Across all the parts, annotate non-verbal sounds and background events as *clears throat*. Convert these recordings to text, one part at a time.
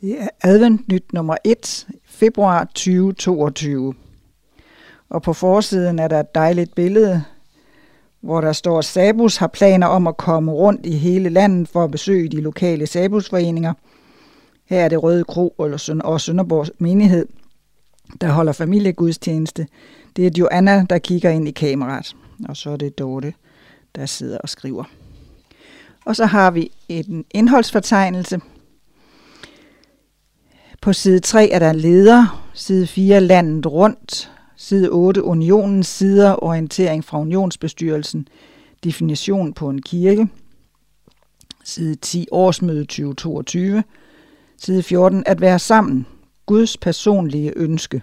Det er advent nyt nummer 1, februar 2022. Og på forsiden er der et dejligt billede, hvor der står, at Sabus har planer om at komme rundt i hele landet for at besøge de lokale Sabusforeninger. Her er det Røde Kro og Sønderborg menighed, der holder familiegudstjeneste. Det er Joanna, der kigger ind i kameraet, og så er det Dorte, der sidder og skriver. Og så har vi en indholdsfortegnelse – på side 3 er der leder, side 4 landet rundt, side 8 unionens sider, orientering fra unionsbestyrelsen, definition på en kirke, side 10 årsmøde 2022, side 14 at være sammen, Guds personlige ønske.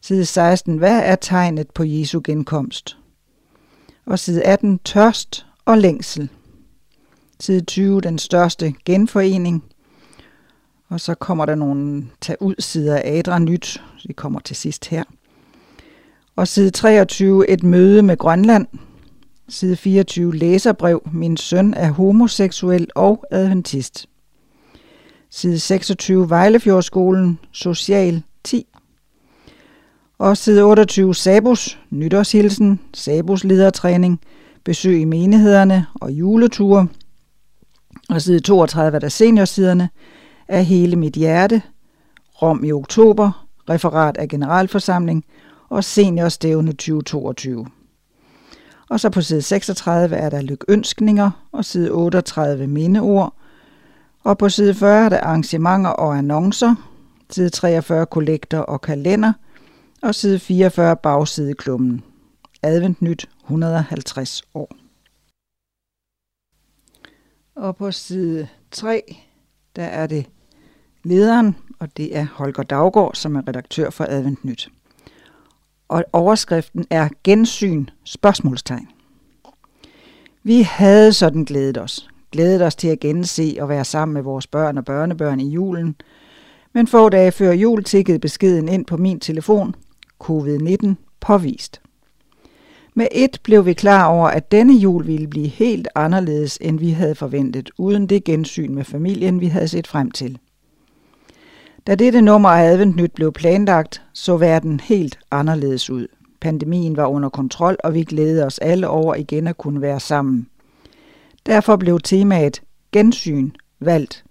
Side 16 hvad er tegnet på Jesu genkomst? Og side 18 tørst og længsel. Side 20 den største genforening – og så kommer der nogle tag ud sider af Adra Nyt. Det kommer til sidst her. Og side 23, et møde med Grønland. Side 24, læserbrev. Min søn er homoseksuel og adventist. Side 26, Vejlefjordskolen, social 10. Og side 28, Sabus, nytårshilsen, Sabus ledertræning, besøg i menighederne og juleture. Og side 32 er der seniorsiderne, af hele mit hjerte, Rom i oktober, referat af generalforsamling og seniorstævne 2022. Og så på side 36 er der lykønskninger og side 38 mindeord. Og på side 40 er der arrangementer og annoncer, side 43 kollekter og kalender, og side 44 bagsideklummen. Advent nyt 150 år. Og på side 3, der er det lederen, og det er Holger Daggaard, som er redaktør for Advent Nyt. Og overskriften er Gensyn? spørgsmålstegn. Vi havde sådan glædet os. Glædet os til at gense og være sammen med vores børn og børnebørn i julen. Men få dage før jul tikkede beskeden ind på min telefon. Covid-19 påvist. Med et blev vi klar over, at denne jul ville blive helt anderledes, end vi havde forventet, uden det gensyn med familien, vi havde set frem til. Da dette nummer af Advent blev planlagt, så verden helt anderledes ud. Pandemien var under kontrol, og vi glædede os alle over igen at kunne være sammen. Derfor blev temaet gensyn valgt,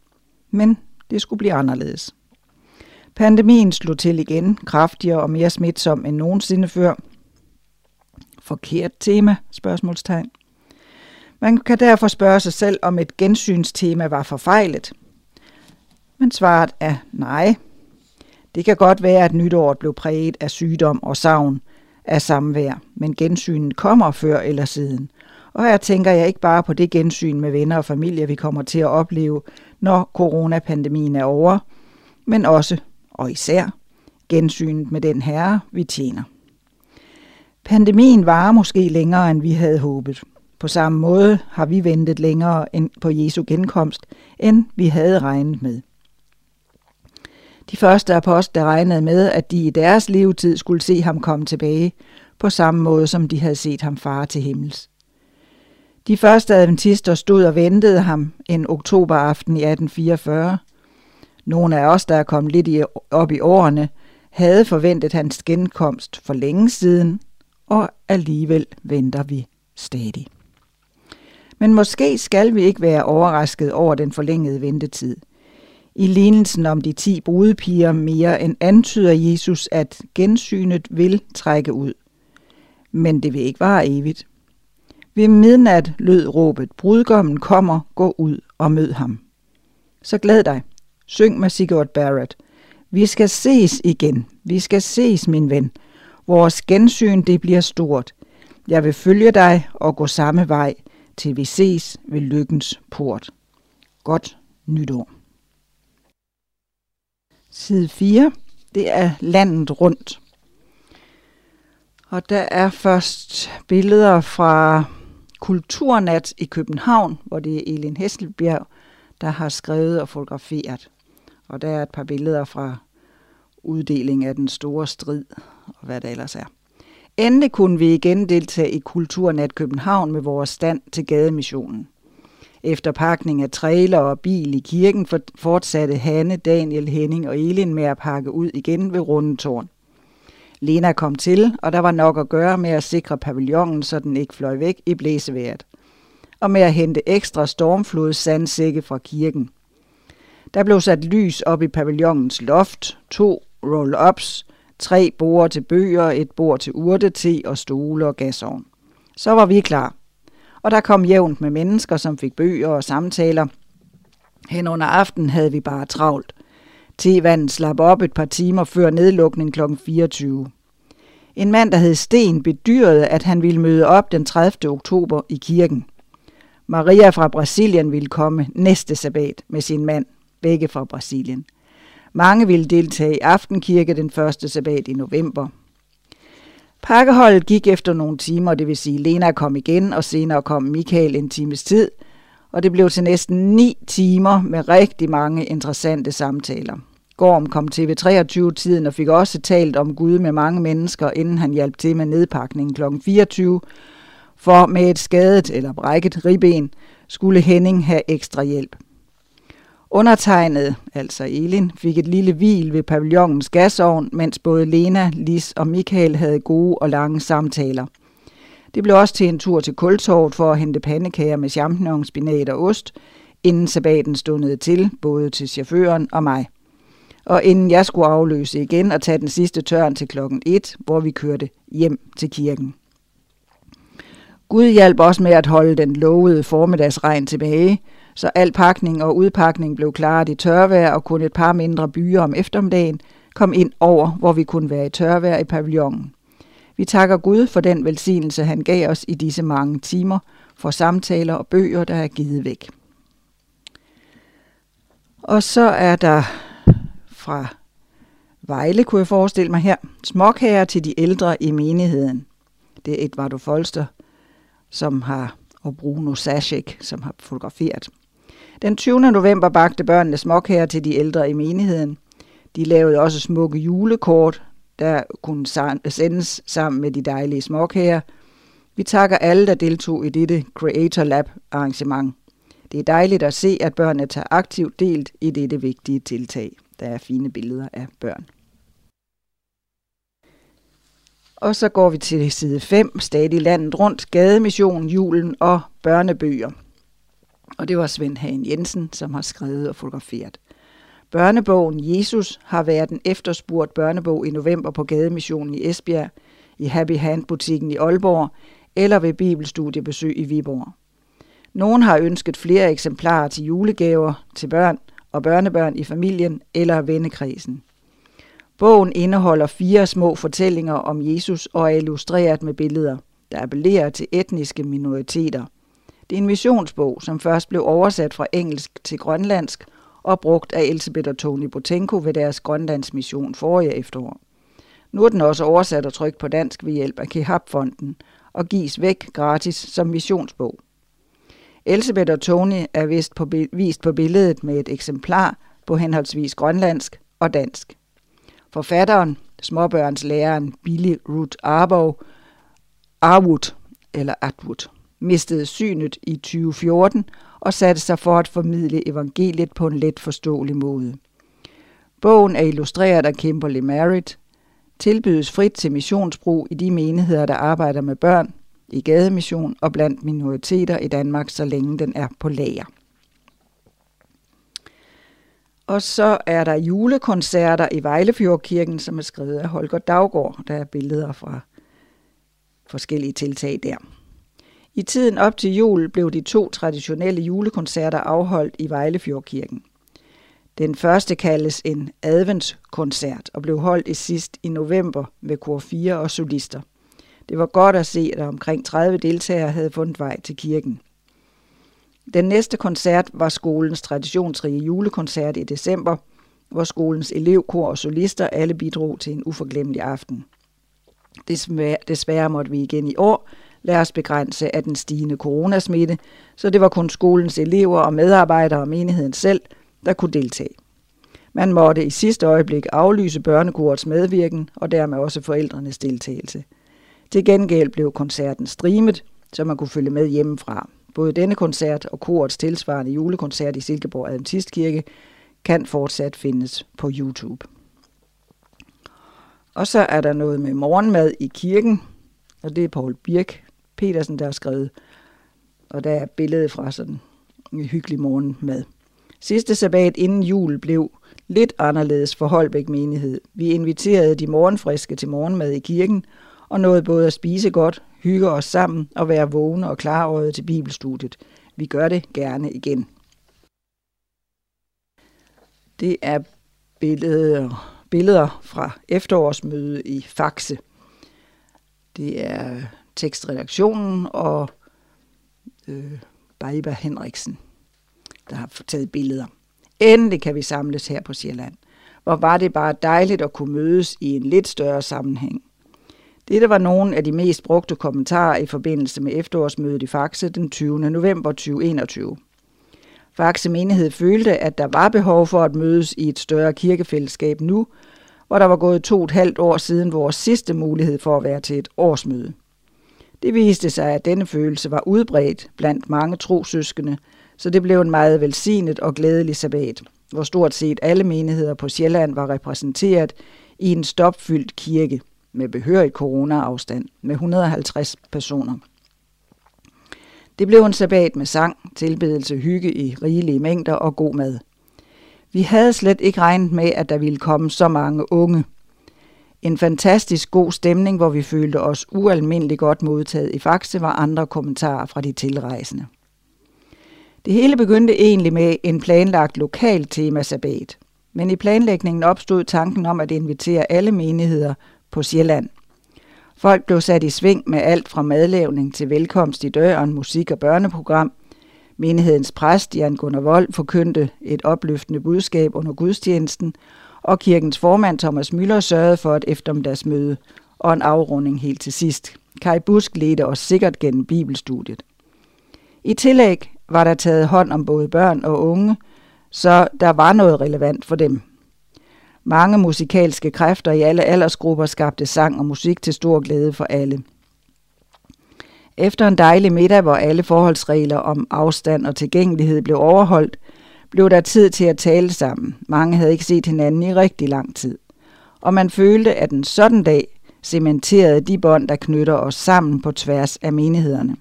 men det skulle blive anderledes. Pandemien slog til igen, kraftigere og mere smitsom end nogensinde før. Forkert tema? Spørgsmålstegn. Man kan derfor spørge sig selv, om et gensynstema var forfejlet – men svaret er nej. Det kan godt være, at nytåret blev præget af sygdom og savn af samvær, men gensynen kommer før eller siden. Og her tænker jeg ikke bare på det gensyn med venner og familie, vi kommer til at opleve, når coronapandemien er over, men også, og især, gensynet med den herre, vi tjener. Pandemien varer måske længere, end vi havde håbet. På samme måde har vi ventet længere end på Jesu genkomst, end vi havde regnet med. De første apostle regnede med, at de i deres levetid skulle se ham komme tilbage, på samme måde som de havde set ham fare til himmels. De første adventister stod og ventede ham en oktoberaften i 1844. Nogle af os, der er kommet lidt op i årene, havde forventet hans genkomst for længe siden, og alligevel venter vi stadig. Men måske skal vi ikke være overrasket over den forlængede ventetid – i lignelsen om de ti brudepiger mere end antyder Jesus, at gensynet vil trække ud. Men det vil ikke vare evigt. Ved midnat lød råbet, brudgommen kommer, gå ud og mød ham. Så glæd dig. Syng med Sigurd Barrett. Vi skal ses igen. Vi skal ses, min ven. Vores gensyn, det bliver stort. Jeg vil følge dig og gå samme vej, til vi ses ved lykkens port. Godt nytår. Side 4, det er landet rundt. Og der er først billeder fra Kulturnat i København, hvor det er Elin Hesselbjerg, der har skrevet og fotograferet. Og der er et par billeder fra uddeling af den store strid, og hvad der ellers er. Endelig kunne vi igen deltage i Kulturnat København med vores stand til gademissionen. Efter pakning af trailer og bil i kirken fortsatte Hanne, Daniel, Henning og Elin med at pakke ud igen ved Rundetårn. Lena kom til, og der var nok at gøre med at sikre pavillonen, så den ikke fløj væk i blæseværet. Og med at hente ekstra stormflod sandsække fra kirken. Der blev sat lys op i pavillonens loft, to roll-ups, tre borer til bøger, et bord til urte, te og stole og gasovn. Så var vi klar. Og der kom jævnt med mennesker, som fik bøger og samtaler. Hen under aftenen havde vi bare travlt. Tevandet slap op et par timer før nedlukning kl. 24. En mand, der hed Sten, bedyrede, at han ville møde op den 30. oktober i kirken. Maria fra Brasilien ville komme næste sabbat med sin mand, begge fra Brasilien. Mange ville deltage i aftenkirke den første sabbat i november. Pakkeholdet gik efter nogle timer, det vil sige Lena kom igen, og senere kom Michael en times tid, og det blev til næsten ni timer med rigtig mange interessante samtaler. Gorm kom til ved 23-tiden og fik også talt om Gud med mange mennesker, inden han hjalp til med nedpakningen kl. 24, for med et skadet eller brækket ribben skulle Henning have ekstra hjælp. Undertegnet, altså Elin, fik et lille hvil ved pavillonens gasovn, mens både Lena, Lis og Michael havde gode og lange samtaler. Det blev også til en tur til Kultorvet for at hente pandekager med champignon, spinat og ost, inden sabbaten stundede til, både til chaufføren og mig. Og inden jeg skulle afløse igen og tage den sidste tørn til klokken 1, hvor vi kørte hjem til kirken. Gud hjalp også med at holde den lovede formiddagsregn tilbage, så al pakning og udpakning blev klaret i tørvejr, og kun et par mindre byer om eftermiddagen kom ind over, hvor vi kunne være i tørvejr i pavillonen. Vi takker Gud for den velsignelse, han gav os i disse mange timer, for samtaler og bøger, der er givet væk. Og så er der fra Vejle, kunne jeg forestille mig her, småkager til de ældre i menigheden. Det er Edvardo Folster, som har, og Bruno Sasek, som har fotograferet. Den 20. november bagte børnene småkager til de ældre i menigheden. De lavede også smukke julekort, der kunne sendes sammen med de dejlige småkager. Vi takker alle, der deltog i dette Creator Lab arrangement. Det er dejligt at se, at børnene tager aktivt delt i dette vigtige tiltag. Der er fine billeder af børn. Og så går vi til side 5, stadig landet rundt, gademission, julen og børnebøger. Og det var Svend Hagen Jensen, som har skrevet og fotograferet. Børnebogen Jesus har været en efterspurgt børnebog i november på Gademissionen i Esbjerg, i Happy Hand-butikken i Aalborg eller ved Bibelstudiebesøg i Viborg. Nogen har ønsket flere eksemplarer til julegaver til børn og børnebørn i familien eller vennekredsen. Bogen indeholder fire små fortællinger om Jesus og er illustreret med billeder, der appellerer til etniske minoriteter. Det er en missionsbog, som først blev oversat fra engelsk til grønlandsk og brugt af Elisabeth og Tony Botenko ved deres Grønlands mission forrige efterår. Nu er den også oversat og trykt på dansk ved hjælp af Kehab-fonden og gives væk gratis som missionsbog. Elisabeth og Tony er vist på, vist på billedet med et eksemplar på henholdsvis grønlandsk og dansk. Forfatteren, småbørnslæreren Billy Ruth Arbow, Arwood, eller Atwood, mistede synet i 2014 og satte sig for at formidle evangeliet på en let forståelig måde. Bogen er illustreret af Kimberly Merritt, tilbydes frit til missionsbrug i de menigheder, der arbejder med børn, i gademission og blandt minoriteter i Danmark, så længe den er på lager. Og så er der julekoncerter i Vejlefjordkirken, som er skrevet af Holger Daggaard. Der er billeder fra forskellige tiltag der. I tiden op til jul blev de to traditionelle julekoncerter afholdt i Vejlefjordkirken. Den første kaldes en adventskoncert og blev holdt i sidst i november med kor 4 og solister. Det var godt at se, at omkring 30 deltagere havde fundet vej til kirken. Den næste koncert var skolens traditionsrige julekoncert i december, hvor skolens elevkor og solister alle bidrog til en uforglemmelig aften. Desværre, desværre måtte vi igen i år lad os begrænse af den stigende coronasmitte, så det var kun skolens elever og medarbejdere og menigheden selv, der kunne deltage. Man måtte i sidste øjeblik aflyse børnekorets medvirken og dermed også forældrenes deltagelse. Til gengæld blev koncerten streamet, så man kunne følge med hjemmefra. Både denne koncert og korets tilsvarende julekoncert i Silkeborg Adventistkirke kan fortsat findes på YouTube. Og så er der noget med morgenmad i kirken, og det er Paul Birk Petersen, der har skrevet. Og der er billedet fra sådan en hyggelig morgenmad. Sidste sabbat inden jul blev lidt anderledes for Holbæk menighed. Vi inviterede de morgenfriske til morgenmad i kirken, og nåede både at spise godt, hygge os sammen og være vågne og klarårede til bibelstudiet. Vi gør det gerne igen. Det er billeder, billeder fra efterårsmødet i Faxe. Det er tekstredaktionen og øh, Baiba Henriksen, der har taget billeder. Endelig kan vi samles her på Sjælland. Hvor var det bare dejligt at kunne mødes i en lidt større sammenhæng. Dette var nogle af de mest brugte kommentarer i forbindelse med efterårsmødet i Faxe den 20. november 2021. Faxe menighed følte, at der var behov for at mødes i et større kirkefællesskab nu, hvor der var gået to og et halvt år siden vores sidste mulighed for at være til et årsmøde. Det viste sig, at denne følelse var udbredt blandt mange trosøskende, så det blev en meget velsignet og glædelig sabbat, hvor stort set alle menigheder på Sjælland var repræsenteret i en stopfyldt kirke med behørig corona-afstand med 150 personer. Det blev en sabbat med sang, tilbedelse, hygge i rigelige mængder og god mad. Vi havde slet ikke regnet med, at der ville komme så mange unge. En fantastisk god stemning, hvor vi følte os ualmindeligt godt modtaget i Faxe, var andre kommentarer fra de tilrejsende. Det hele begyndte egentlig med en planlagt lokal temasabbat. Men i planlægningen opstod tanken om at invitere alle menigheder på Sjælland. Folk blev sat i sving med alt fra madlavning til velkomst i døren, musik og børneprogram. Menighedens præst, Jan Gunnar Vold, forkyndte et opløftende budskab under gudstjenesten, og kirkens formand Thomas Møller sørgede for et eftermiddagsmøde og en afrunding helt til sidst. Kai Busk ledte os sikkert gennem bibelstudiet. I tillæg var der taget hånd om både børn og unge, så der var noget relevant for dem. Mange musikalske kræfter i alle aldersgrupper skabte sang og musik til stor glæde for alle. Efter en dejlig middag, hvor alle forholdsregler om afstand og tilgængelighed blev overholdt, blev der tid til at tale sammen. Mange havde ikke set hinanden i rigtig lang tid. Og man følte, at en sådan dag cementerede de bånd, der knytter os sammen på tværs af menighederne.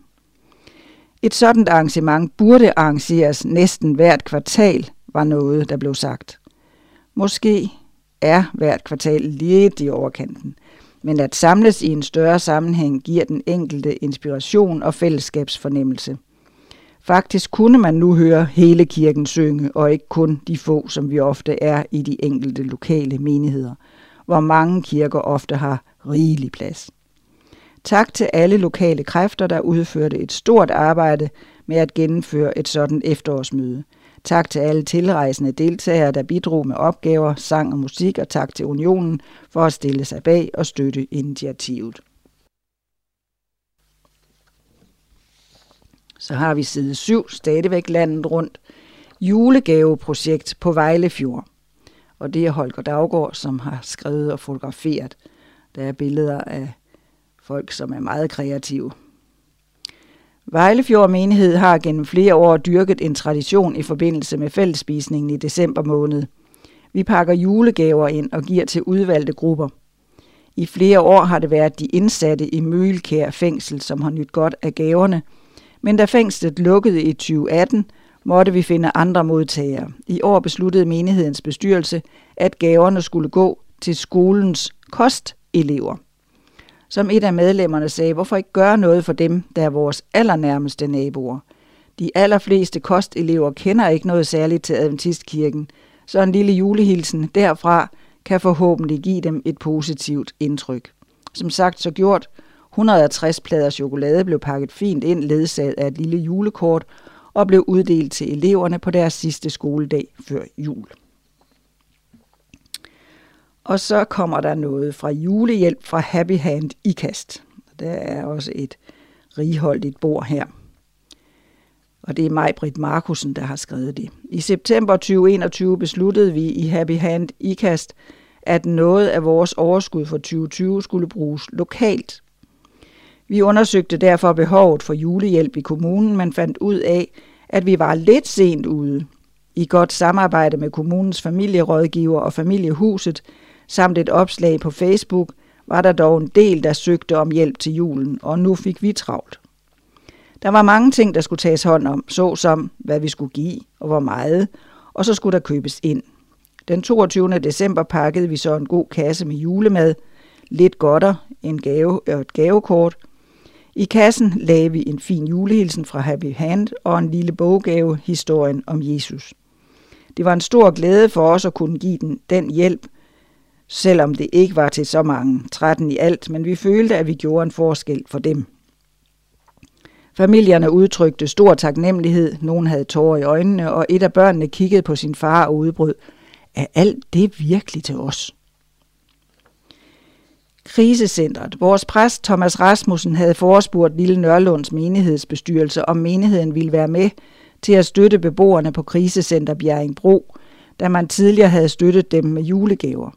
Et sådan arrangement burde arrangeres næsten hvert kvartal, var noget, der blev sagt. Måske er hvert kvartal lidt i overkanten, men at samles i en større sammenhæng giver den enkelte inspiration og fællesskabsfornemmelse. Faktisk kunne man nu høre hele kirken synge, og ikke kun de få, som vi ofte er i de enkelte lokale menigheder, hvor mange kirker ofte har rigelig plads. Tak til alle lokale kræfter, der udførte et stort arbejde med at gennemføre et sådan efterårsmøde. Tak til alle tilrejsende deltagere, der bidrog med opgaver, sang og musik, og tak til Unionen for at stille sig bag og støtte initiativet. Så har vi side 7, stadigvæk landet rundt. Julegaveprojekt på Vejlefjord. Og det er Holger Daggaard, som har skrevet og fotograferet. Der er billeder af folk, som er meget kreative. Vejlefjord Menighed har gennem flere år dyrket en tradition i forbindelse med fællesspisningen i december måned. Vi pakker julegaver ind og giver til udvalgte grupper. I flere år har det været de indsatte i Mølkær fængsel, som har nyt godt af gaverne, men da fængslet lukkede i 2018, måtte vi finde andre modtagere. I år besluttede menighedens bestyrelse, at gaverne skulle gå til skolens kostelever som et af medlemmerne sagde, hvorfor ikke gøre noget for dem, der er vores allernærmeste naboer. De allerfleste kostelever kender ikke noget særligt til Adventistkirken, så en lille julehilsen derfra kan forhåbentlig give dem et positivt indtryk. Som sagt så gjort, 160 plader chokolade blev pakket fint ind, ledsaget af et lille julekort, og blev uddelt til eleverne på deres sidste skoledag før jul. Og så kommer der noget fra julehjælp fra Happy Hand i kast. Der er også et righoldigt bord her. Og det er mig, Britt Markusen, der har skrevet det. I september 2021 besluttede vi i Happy Hand IKAST, at noget af vores overskud for 2020 skulle bruges lokalt. Vi undersøgte derfor behovet for julehjælp i kommunen, men fandt ud af, at vi var lidt sent ude. I godt samarbejde med kommunens familierådgiver og familiehuset, samt et opslag på Facebook, var der dog en del, der søgte om hjælp til julen, og nu fik vi travlt. Der var mange ting, der skulle tages hånd om, såsom hvad vi skulle give og hvor meget, og så skulle der købes ind. Den 22. december pakkede vi så en god kasse med julemad, lidt godter, en gave og et gavekort. I kassen lagde vi en fin julehilsen fra Happy Hand og en lille boggave, historien om Jesus. Det var en stor glæde for os at kunne give den, den hjælp, selvom det ikke var til så mange, 13 i alt, men vi følte, at vi gjorde en forskel for dem. Familierne udtrykte stor taknemmelighed, nogen havde tårer i øjnene, og et af børnene kiggede på sin far og udbrød, er alt det virkelig til os? Krisecentret. Vores præst Thomas Rasmussen havde forespurgt Lille Nørlunds menighedsbestyrelse, om menigheden ville være med til at støtte beboerne på krisecenter Bjerringbro, da man tidligere havde støttet dem med julegaver.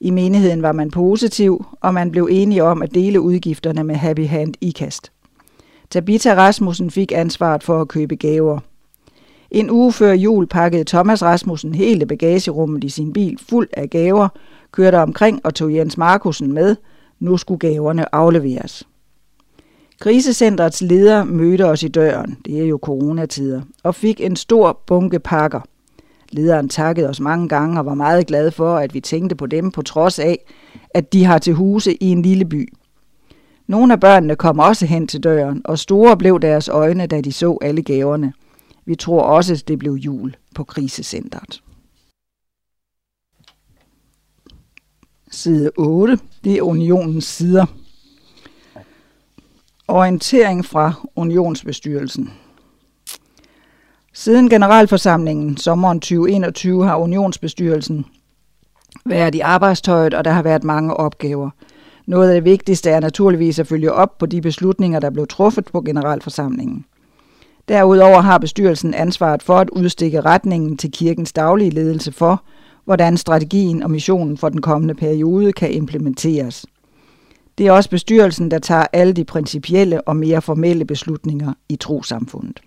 I menigheden var man positiv, og man blev enige om at dele udgifterne med Happy Hand IKAST. Tabita Rasmussen fik ansvaret for at købe gaver. En uge før jul pakkede Thomas Rasmussen hele bagagerummet i sin bil fuld af gaver, kørte omkring og tog Jens Markusen med. Nu skulle gaverne afleveres. Krisecentrets leder mødte os i døren, det er jo coronatider, og fik en stor bunke pakker. Lederen takkede os mange gange og var meget glad for, at vi tænkte på dem på trods af, at de har til huse i en lille by. Nogle af børnene kom også hen til døren, og store blev deres øjne, da de så alle gaverne. Vi tror også, det blev jul på krisecentret. Side 8, det er unionens sider. Orientering fra unionsbestyrelsen. Siden generalforsamlingen sommeren 2021 har unionsbestyrelsen været i arbejdstøjet, og der har været mange opgaver. Noget af det vigtigste er naturligvis at følge op på de beslutninger, der blev truffet på generalforsamlingen. Derudover har bestyrelsen ansvaret for at udstikke retningen til kirkens daglige ledelse for, hvordan strategien og missionen for den kommende periode kan implementeres. Det er også bestyrelsen, der tager alle de principielle og mere formelle beslutninger i trosamfundet.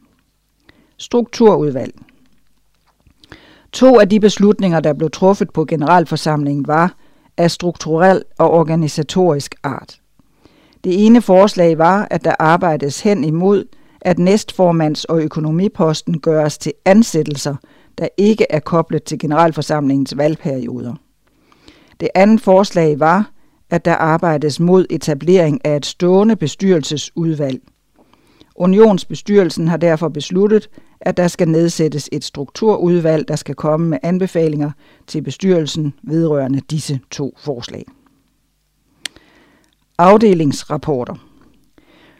Strukturudvalg. To af de beslutninger, der blev truffet på generalforsamlingen, var af strukturel og organisatorisk art. Det ene forslag var, at der arbejdes hen imod, at næstformands- og økonomiposten gøres til ansættelser, der ikke er koblet til generalforsamlingens valgperioder. Det andet forslag var, at der arbejdes mod etablering af et stående bestyrelsesudvalg. Unionsbestyrelsen har derfor besluttet, at der skal nedsættes et strukturudvalg, der skal komme med anbefalinger til bestyrelsen vedrørende disse to forslag. Afdelingsrapporter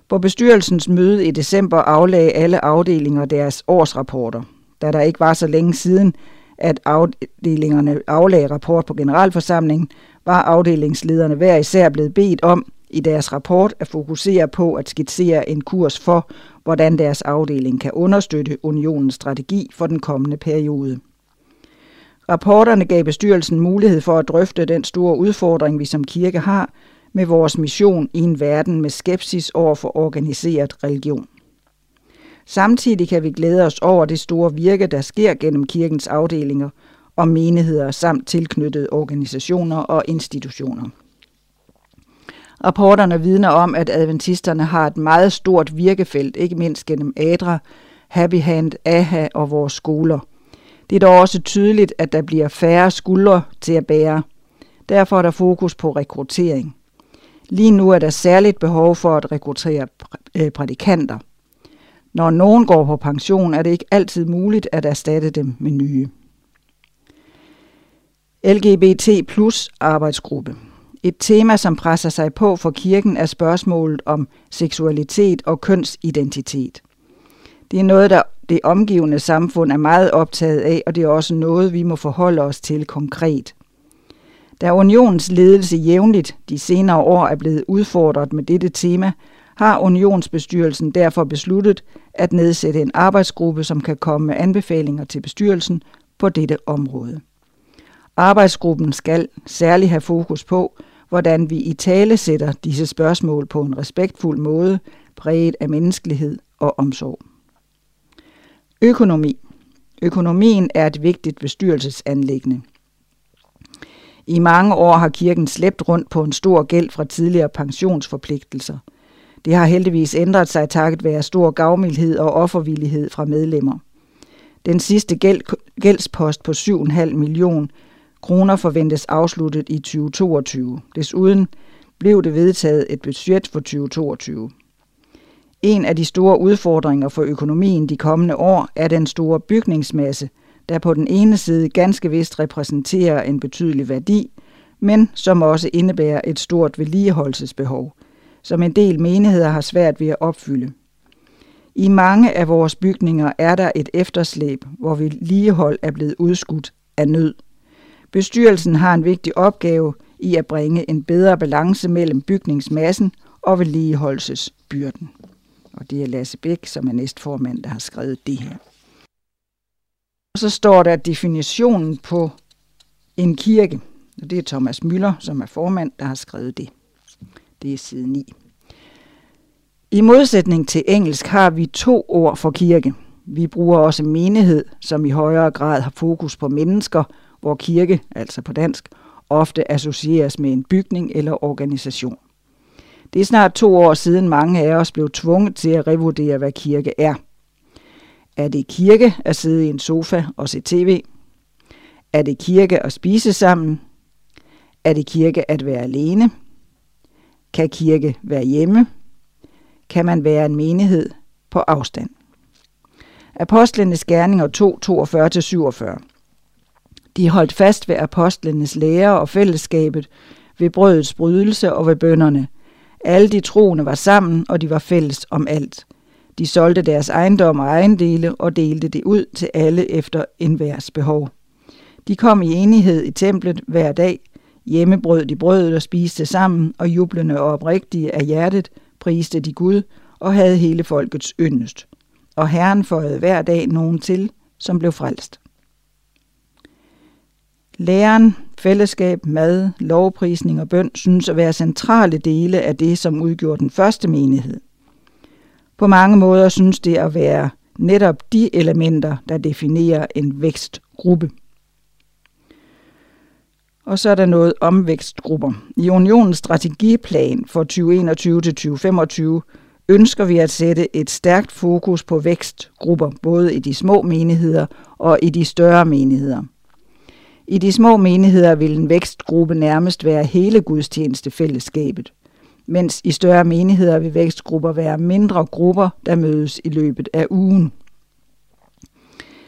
På bestyrelsens møde i december aflagde alle afdelinger deres årsrapporter. Da der ikke var så længe siden, at afdelingerne aflagde rapport på generalforsamlingen, var afdelingslederne hver især blevet bedt om i deres rapport at fokusere på at skitsere en kurs for, hvordan deres afdeling kan understøtte unionens strategi for den kommende periode. Rapporterne gav bestyrelsen mulighed for at drøfte den store udfordring, vi som kirke har med vores mission i en verden med skepsis over for organiseret religion. Samtidig kan vi glæde os over det store virke, der sker gennem kirkens afdelinger og menigheder samt tilknyttede organisationer og institutioner. Rapporterne vidner om, at adventisterne har et meget stort virkefelt, ikke mindst gennem ADRA, Happy Hand, AHA og vores skoler. Det er dog også tydeligt, at der bliver færre skuldre til at bære. Derfor er der fokus på rekruttering. Lige nu er der særligt behov for at rekruttere øh, prædikanter. Når nogen går på pension, er det ikke altid muligt at erstatte dem med nye. LGBT plus arbejdsgruppe. Et tema, som presser sig på for kirken, er spørgsmålet om seksualitet og kønsidentitet. Det er noget, der det omgivende samfund er meget optaget af, og det er også noget, vi må forholde os til konkret. Da unionens ledelse jævnligt de senere år er blevet udfordret med dette tema, har unionsbestyrelsen derfor besluttet at nedsætte en arbejdsgruppe, som kan komme med anbefalinger til bestyrelsen på dette område. Arbejdsgruppen skal særlig have fokus på, hvordan vi i tale sætter disse spørgsmål på en respektfuld måde, præget af menneskelighed og omsorg. Økonomi. Økonomien er et vigtigt bestyrelsesanlæggende. I mange år har kirken slæbt rundt på en stor gæld fra tidligere pensionsforpligtelser. Det har heldigvis ændret sig takket være stor gavmildhed og offervillighed fra medlemmer. Den sidste gæld, gældspost på 7,5 million kroner forventes afsluttet i 2022. Desuden blev det vedtaget et budget for 2022. En af de store udfordringer for økonomien de kommende år er den store bygningsmasse, der på den ene side ganske vist repræsenterer en betydelig værdi, men som også indebærer et stort vedligeholdelsesbehov, som en del menigheder har svært ved at opfylde. I mange af vores bygninger er der et efterslæb, hvor vedligehold er blevet udskudt af nød. Bestyrelsen har en vigtig opgave i at bringe en bedre balance mellem bygningsmassen og vedligeholdelsesbyrden. Og det er Lasse Bæk, som er næstformand, der har skrevet det her. Og så står der definitionen på en kirke. Og det er Thomas Møller, som er formand, der har skrevet det. Det er side 9. I modsætning til engelsk har vi to ord for kirke. Vi bruger også menighed, som i højere grad har fokus på mennesker, hvor kirke, altså på dansk, ofte associeres med en bygning eller organisation. Det er snart to år siden mange af os blev tvunget til at revurdere, hvad kirke er. Er det kirke at sidde i en sofa og se tv? Er det kirke at spise sammen? Er det kirke at være alene? Kan kirke være hjemme? Kan man være en menighed på afstand? Apostlenes gerninger 2, 42-47. De holdt fast ved apostlenes lære og fællesskabet, ved brødets brydelse og ved bønderne. Alle de troende var sammen, og de var fælles om alt. De solgte deres ejendom og ejendele og delte det ud til alle efter enhvers behov. De kom i enighed i templet hver dag. Hjemmebrød de brødet og spiste sammen, og jublende og oprigtige af hjertet priste de Gud og havde hele folkets yndest. Og Herren føjede hver dag nogen til, som blev frelst. Læren, fællesskab, mad, lovprisning og bøn synes at være centrale dele af det, som udgjorde den første menighed. På mange måder synes det at være netop de elementer, der definerer en vækstgruppe. Og så er der noget om vækstgrupper. I unionens strategiplan for 2021-2025 ønsker vi at sætte et stærkt fokus på vækstgrupper, både i de små menigheder og i de større menigheder. I de små menigheder vil en vækstgruppe nærmest være hele gudstjenestefællesskabet, mens i større menigheder vil vækstgrupper være mindre grupper, der mødes i løbet af ugen.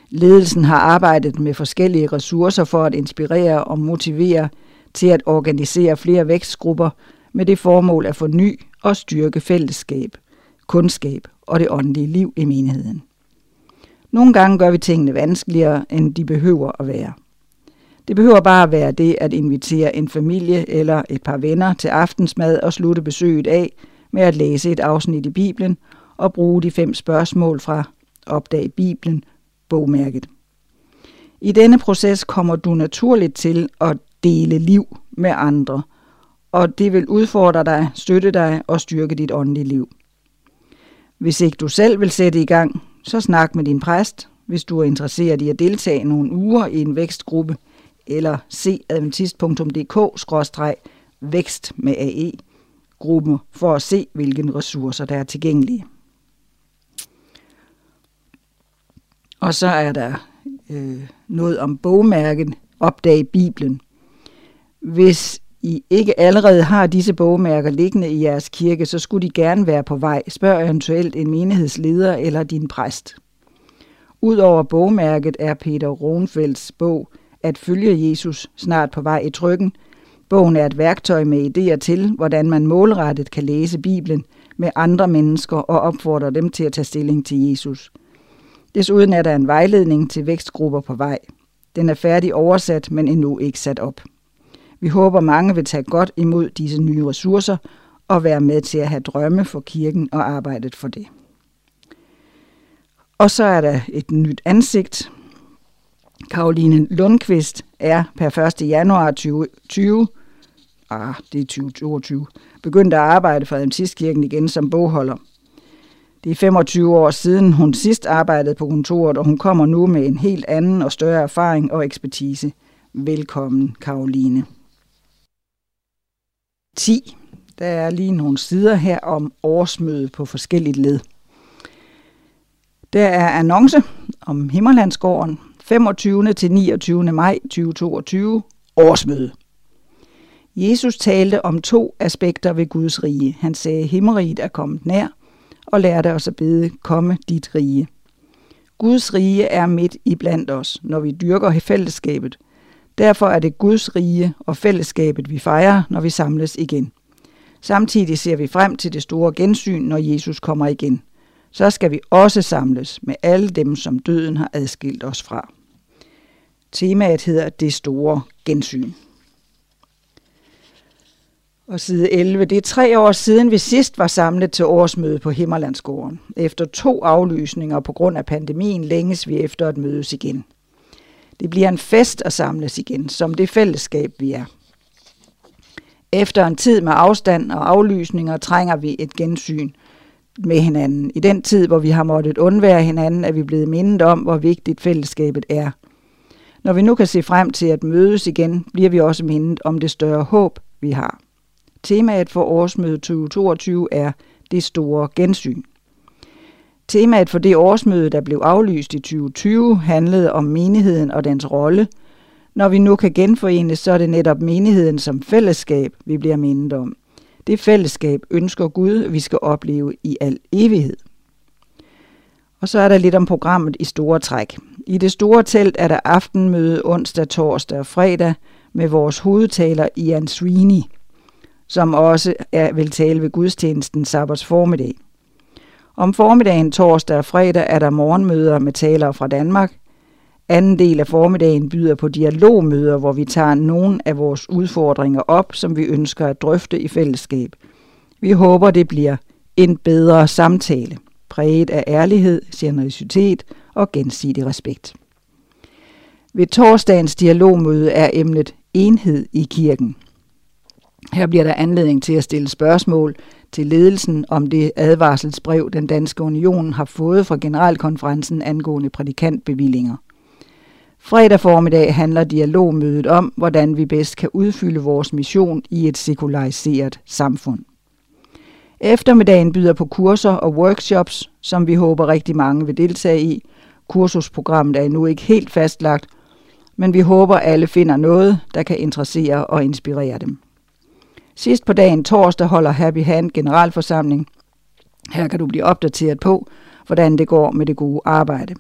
Ledelsen har arbejdet med forskellige ressourcer for at inspirere og motivere til at organisere flere vækstgrupper med det formål at forny og styrke fællesskab, kundskab og det åndelige liv i menigheden. Nogle gange gør vi tingene vanskeligere, end de behøver at være. Det behøver bare at være det at invitere en familie eller et par venner til aftensmad og slutte besøget af med at læse et afsnit i Bibelen og bruge de fem spørgsmål fra Opdag Bibelen, bogmærket. I denne proces kommer du naturligt til at dele liv med andre, og det vil udfordre dig, støtte dig og styrke dit åndelige liv. Hvis ikke du selv vil sætte i gang, så snak med din præst, hvis du er interesseret i at deltage nogle uger i en vækstgruppe – eller se adventist.dk-vækst med AE gruppe for at se, hvilke ressourcer der er tilgængelige. Og så er der øh, noget om bogmærken Opdag Bibelen. Hvis I ikke allerede har disse bogmærker liggende i jeres kirke, så skulle de gerne være på vej. Spørg eventuelt en menighedsleder eller din præst. Udover bogmærket er Peter Ronfelds bog at følge Jesus snart på vej i trykken. Bogen er et værktøj med idéer til, hvordan man målrettet kan læse Bibelen med andre mennesker og opfordrer dem til at tage stilling til Jesus. Desuden er der en vejledning til vækstgrupper på vej. Den er færdig oversat, men endnu ikke sat op. Vi håber mange vil tage godt imod disse nye ressourcer og være med til at have drømme for kirken og arbejdet for det. Og så er der et nyt ansigt, Karoline Lundqvist er per 1. januar 2020 ah, det er 2022, begyndte at arbejde for Adventistkirken igen som bogholder. Det er 25 år siden, hun sidst arbejdede på kontoret, og hun kommer nu med en helt anden og større erfaring og ekspertise. Velkommen, Karoline. 10. Der er lige nogle sider her om årsmøde på forskelligt led. Der er annonce om Himmerlandsgården 25. til 29. maj 2022 årsmøde. Jesus talte om to aspekter ved Guds rige. Han sagde, at himmeriget er kommet nær, og lærte os at bede, komme dit rige. Guds rige er midt i blandt os, når vi dyrker fællesskabet. Derfor er det Guds rige og fællesskabet, vi fejrer, når vi samles igen. Samtidig ser vi frem til det store gensyn, når Jesus kommer igen. Så skal vi også samles med alle dem, som døden har adskilt os fra. Temaet hedder Det store gensyn. Og side 11. Det er tre år siden, vi sidst var samlet til årsmøde på Himmerlandsgården. Efter to aflysninger på grund af pandemien længes vi efter at mødes igen. Det bliver en fest at samles igen, som det fællesskab vi er. Efter en tid med afstand og aflysninger trænger vi et gensyn med hinanden. I den tid, hvor vi har måttet undvære hinanden, er vi blevet mindet om, hvor vigtigt fællesskabet er. Når vi nu kan se frem til at mødes igen, bliver vi også mindet om det større håb, vi har. Temaet for årsmødet 2022 er det store gensyn. Temaet for det årsmøde, der blev aflyst i 2020, handlede om menigheden og dens rolle. Når vi nu kan genforenes, så er det netop menigheden som fællesskab, vi bliver mindet om. Det fællesskab ønsker Gud, vi skal opleve i al evighed. Og så er der lidt om programmet i store træk. I det store telt er der aftenmøde onsdag, torsdag og fredag med vores hovedtaler Ian Sweeney – som også er, vil tale ved gudstjenesten sabbats formiddag. Om formiddagen torsdag og fredag er der morgenmøder med talere fra Danmark. Anden del af formiddagen byder på dialogmøder, hvor vi tager nogle af vores udfordringer op, som vi ønsker at drøfte i fællesskab. Vi håber, det bliver en bedre samtale, præget af ærlighed, generøsitet og gensidig respekt. Ved torsdagens dialogmøde er emnet enhed i kirken – her bliver der anledning til at stille spørgsmål til ledelsen om det advarselsbrev, den danske union har fået fra generalkonferencen angående prædikantbevillinger. Fredag formiddag handler dialogmødet om, hvordan vi bedst kan udfylde vores mission i et sekulariseret samfund. Eftermiddagen byder på kurser og workshops, som vi håber rigtig mange vil deltage i. Kursusprogrammet er endnu ikke helt fastlagt, men vi håber alle finder noget, der kan interessere og inspirere dem. Sidst på dagen torsdag holder Happy Hand generalforsamling. Her kan du blive opdateret på, hvordan det går med det gode arbejde.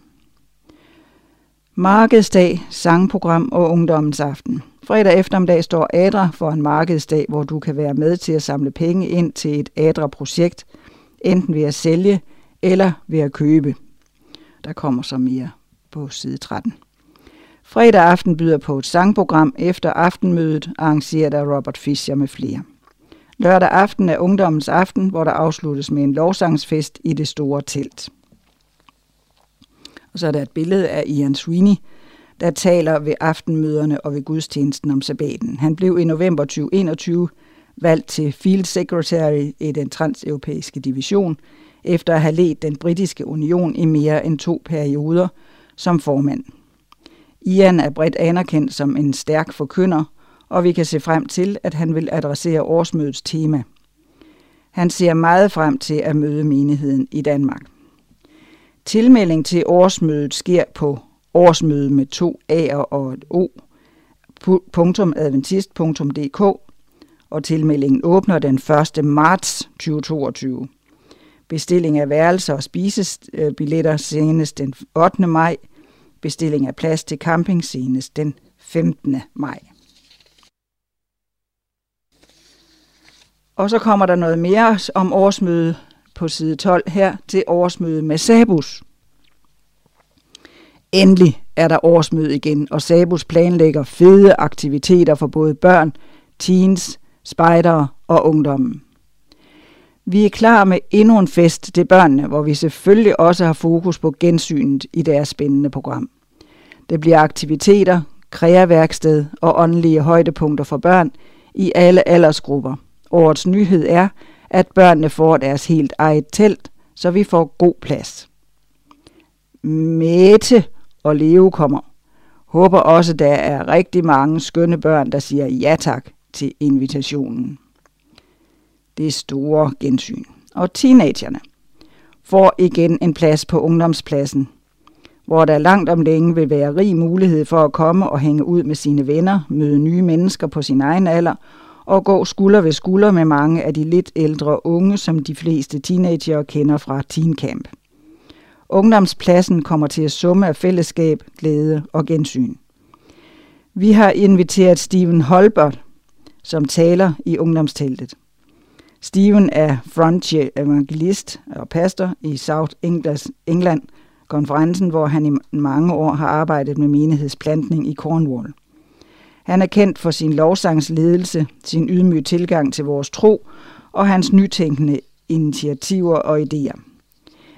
Markedsdag, sangprogram og ungdommens aften. Fredag eftermiddag står ADRA for en markedsdag, hvor du kan være med til at samle penge ind til et ADRA-projekt, enten ved at sælge eller ved at købe. Der kommer så mere på side 13. Fredag aften byder på et sangprogram efter aftenmødet, arrangeret af Robert Fischer med flere. Lørdag aften er ungdommens aften, hvor der afsluttes med en lovsangsfest i det store telt. Og så er der et billede af Ian Sweeney, der taler ved aftenmøderne og ved gudstjenesten om sabbaten. Han blev i november 2021 valgt til Field Secretary i den transeuropæiske division, efter at have ledt den britiske union i mere end to perioder som formand. Ian er bredt anerkendt som en stærk forkynder, og vi kan se frem til, at han vil adressere årsmødets tema. Han ser meget frem til at møde menigheden i Danmark. Tilmelding til årsmødet sker på årsmøde med to A'er og et O, .adventist.dk, og tilmeldingen åbner den 1. marts 2022. Bestilling af værelser og spisebilletter senest den 8. maj – Bestilling af plads til camping senest den 15. maj. Og så kommer der noget mere om årsmøde på side 12 her til årsmøde med Sabus. Endelig er der årsmøde igen, og Sabus planlægger fede aktiviteter for både børn, teens, spejdere og ungdommen. Vi er klar med endnu en fest til børnene, hvor vi selvfølgelig også har fokus på gensynet i deres spændende program. Det bliver aktiviteter, kreaværksted og åndelige højdepunkter for børn i alle aldersgrupper. Årets nyhed er, at børnene får deres helt eget telt, så vi får god plads. Mette og Leo kommer. Håber også, der er rigtig mange skønne børn, der siger ja tak til invitationen. Det store gensyn. Og teenagerne får igen en plads på ungdomspladsen, hvor der langt om længe vil være rig mulighed for at komme og hænge ud med sine venner, møde nye mennesker på sin egen alder og gå skulder ved skulder med mange af de lidt ældre unge, som de fleste teenager kender fra Teen Camp. Ungdomspladsen kommer til at summe af fællesskab, glæde og gensyn. Vi har inviteret Steven Holbert, som taler i ungdomsteltet. Steven er frontier evangelist og pastor i South England, konferencen, hvor han i mange år har arbejdet med menighedsplantning i Cornwall. Han er kendt for sin lovsangsledelse, sin ydmyge tilgang til vores tro og hans nytænkende initiativer og idéer.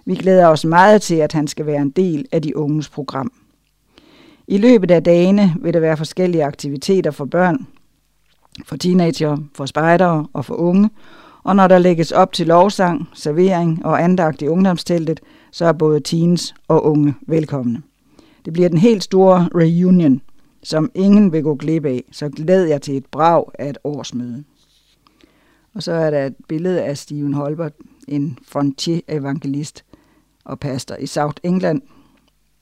Vi glæder os meget til, at han skal være en del af de unges program. I løbet af dagene vil der være forskellige aktiviteter for børn, for teenager, for spejdere og for unge, og når der lægges op til lovsang, servering og andagt i ungdomsteltet, så er både teens og unge velkomne. Det bliver den helt store reunion, som ingen vil gå glip af, så glæd jeg til et brag af et årsmøde. Og så er der et billede af Steven Holbert, en frontier-evangelist og pastor i South England,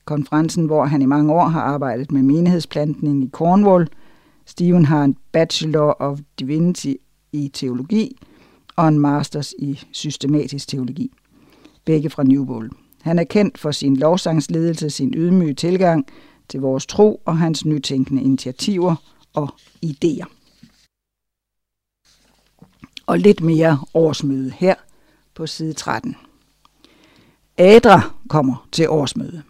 konferencen, hvor han i mange år har arbejdet med menighedsplantning i Cornwall. Steven har en Bachelor of Divinity i teologi og en Masters i systematisk teologi, begge fra Newbold. Han er kendt for sin lovsangsledelse, sin ydmyge tilgang til vores tro og hans nytænkende initiativer og idéer. Og lidt mere årsmøde her på side 13. Adra kommer til årsmøde,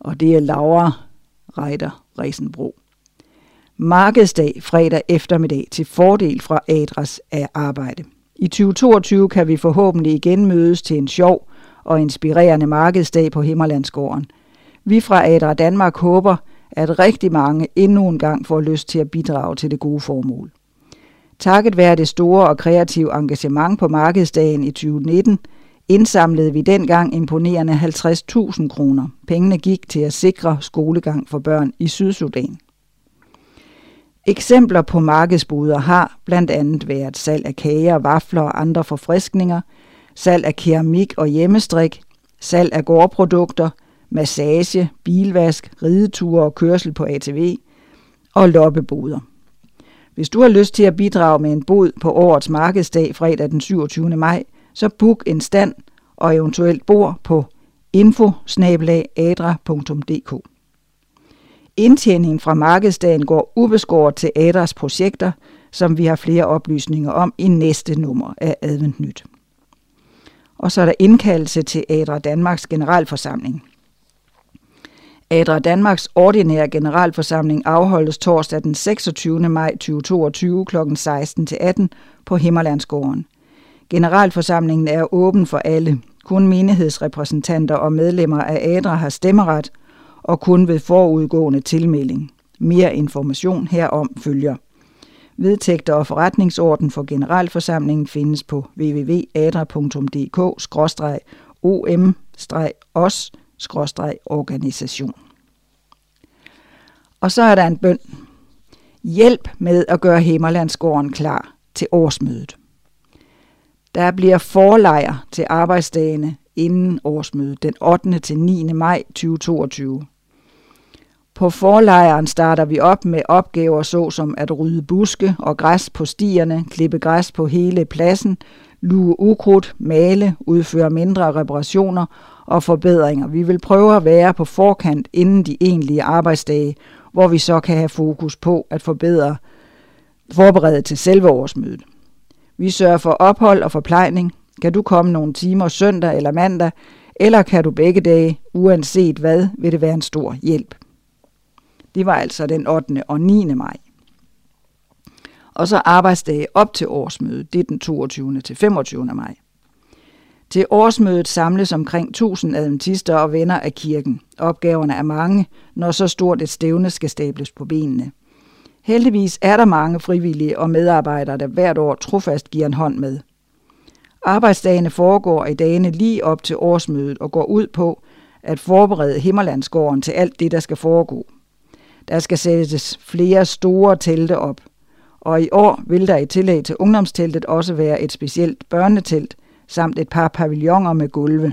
og det er Laura Reiter Resenbro. Markedsdag fredag eftermiddag til fordel fra Adras af arbejde. I 2022 kan vi forhåbentlig igen mødes til en sjov og inspirerende markedsdag på Himmerlandsgården. Vi fra Adra Danmark håber, at rigtig mange endnu en gang får lyst til at bidrage til det gode formål. Takket være det store og kreative engagement på markedsdagen i 2019, indsamlede vi dengang imponerende 50.000 kroner. Pengene gik til at sikre skolegang for børn i Sydsudan. Eksempler på markedsboder har blandt andet været salg af kager, vafler og andre forfriskninger, salg af keramik og hjemmestrik, salg af gårdprodukter, massage, bilvask, rideture og kørsel på ATV og loppeboder. Hvis du har lyst til at bidrage med en bod på årets markedsdag fredag den 27. maj, så book en stand og eventuelt bord på info Indtjeningen fra markedsdagen går ubeskåret til Adras projekter, som vi har flere oplysninger om i næste nummer af Advent Nyt. Og så er der indkaldelse til Adra Danmarks generalforsamling. Adra Danmarks ordinære generalforsamling afholdes torsdag den 26. maj 2022 kl. 16-18 på Himmerlandsgården. Generalforsamlingen er åben for alle. Kun menighedsrepræsentanter og medlemmer af ADRA har stemmeret, og kun ved forudgående tilmelding. Mere information herom følger. Vedtægter og forretningsorden for generalforsamlingen findes på www.adra.dk-om-os-organisation. Og så er der en bøn. Hjælp med at gøre Himmerlandsgården klar til årsmødet. Der bliver forlejr til arbejdsdagene inden årsmødet den 8. til 9. maj 2022. På forlejren starter vi op med opgaver såsom at rydde buske og græs på stierne, klippe græs på hele pladsen, luge ukrudt, male, udføre mindre reparationer og forbedringer. Vi vil prøve at være på forkant inden de egentlige arbejdsdage, hvor vi så kan have fokus på at forbedre forberede til selve årsmødet. Vi sørger for ophold og forplejning. Kan du komme nogle timer søndag eller mandag, eller kan du begge dage, uanset hvad, vil det være en stor hjælp. Det var altså den 8. og 9. maj. Og så arbejdsdage op til årsmødet, det er den 22. til 25. maj. Til årsmødet samles omkring 1000 adventister og venner af kirken. Opgaverne er mange, når så stort et stævne skal stables på benene. Heldigvis er der mange frivillige og medarbejdere, der hvert år trofast giver en hånd med. Arbejdsdagene foregår i dagene lige op til årsmødet og går ud på at forberede Himmerlandsgården til alt det, der skal foregå. Der skal sættes flere store telte op, og i år vil der i tillæg til ungdomsteltet også være et specielt børnetelt samt et par pavilloner med gulve.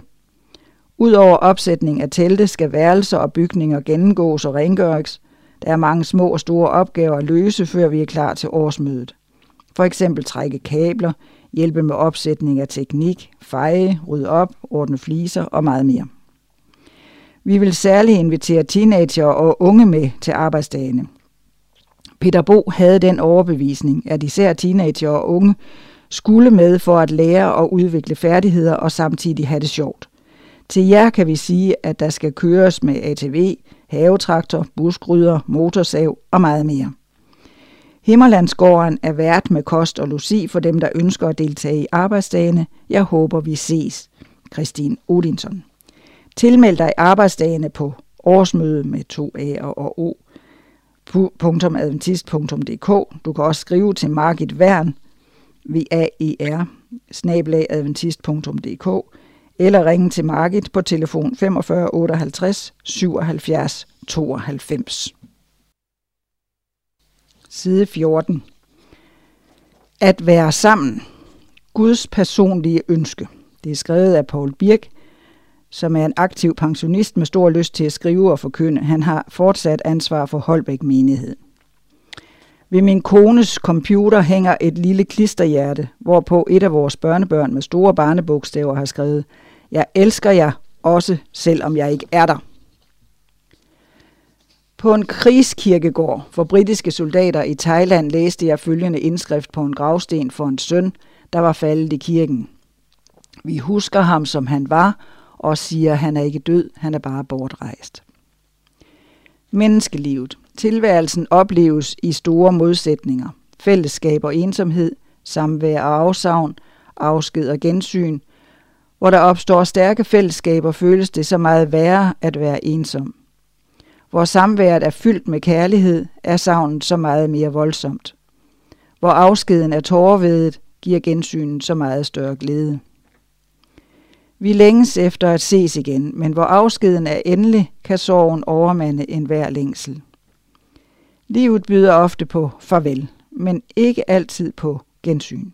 Udover opsætning af telte skal værelser og bygninger gennemgås og rengøres. Der er mange små og store opgaver at løse, før vi er klar til årsmødet. For eksempel trække kabler, hjælpe med opsætning af teknik, feje, rydde op, ordne fliser og meget mere. Vi vil særligt invitere teenager og unge med til arbejdsdagene. Peter Bo havde den overbevisning, at især teenager og unge skulle med for at lære og udvikle færdigheder og samtidig have det sjovt. Til jer kan vi sige, at der skal køres med ATV, havetraktor, busgryder, motorsav og meget mere. Himmerlandsgården er vært med kost og logi for dem, der ønsker at deltage i arbejdsdagene. Jeg håber, vi ses. Christine Odinson. Tilmeld dig arbejdsdagene på årsmøde med 2A og O. .adventist.dk. Du kan også skrive til Margit Værn, V-A-E-R, adventist.dk eller ringe til Margit på telefon 45 58 77 92. Side 14. At være sammen. Guds personlige ønske. Det er skrevet af Paul Birk, som er en aktiv pensionist med stor lyst til at skrive og forkynde. Han har fortsat ansvar for Holbæk menighed. Ved min kones computer hænger et lille klisterhjerte, hvorpå et af vores børnebørn med store barnebogstaver har skrevet, Jeg elsker jer, også selvom jeg ikke er der. På en krigskirkegård for britiske soldater i Thailand læste jeg følgende indskrift på en gravsten for en søn, der var faldet i kirken. Vi husker ham, som han var, og siger, han er ikke død, han er bare bortrejst. Menneskelivet. Tilværelsen opleves i store modsætninger. Fællesskab og ensomhed, samvær og afsavn, afsked og gensyn. Hvor der opstår stærke fællesskaber, føles det så meget værre at være ensom. Hvor samværet er fyldt med kærlighed, er savnet så meget mere voldsomt. Hvor afskeden er tårvedet, giver gensynen så meget større glæde. Vi længes efter at ses igen, men hvor afskeden er endelig, kan sorgen overmande enhver længsel. Livet byder ofte på farvel, men ikke altid på gensyn.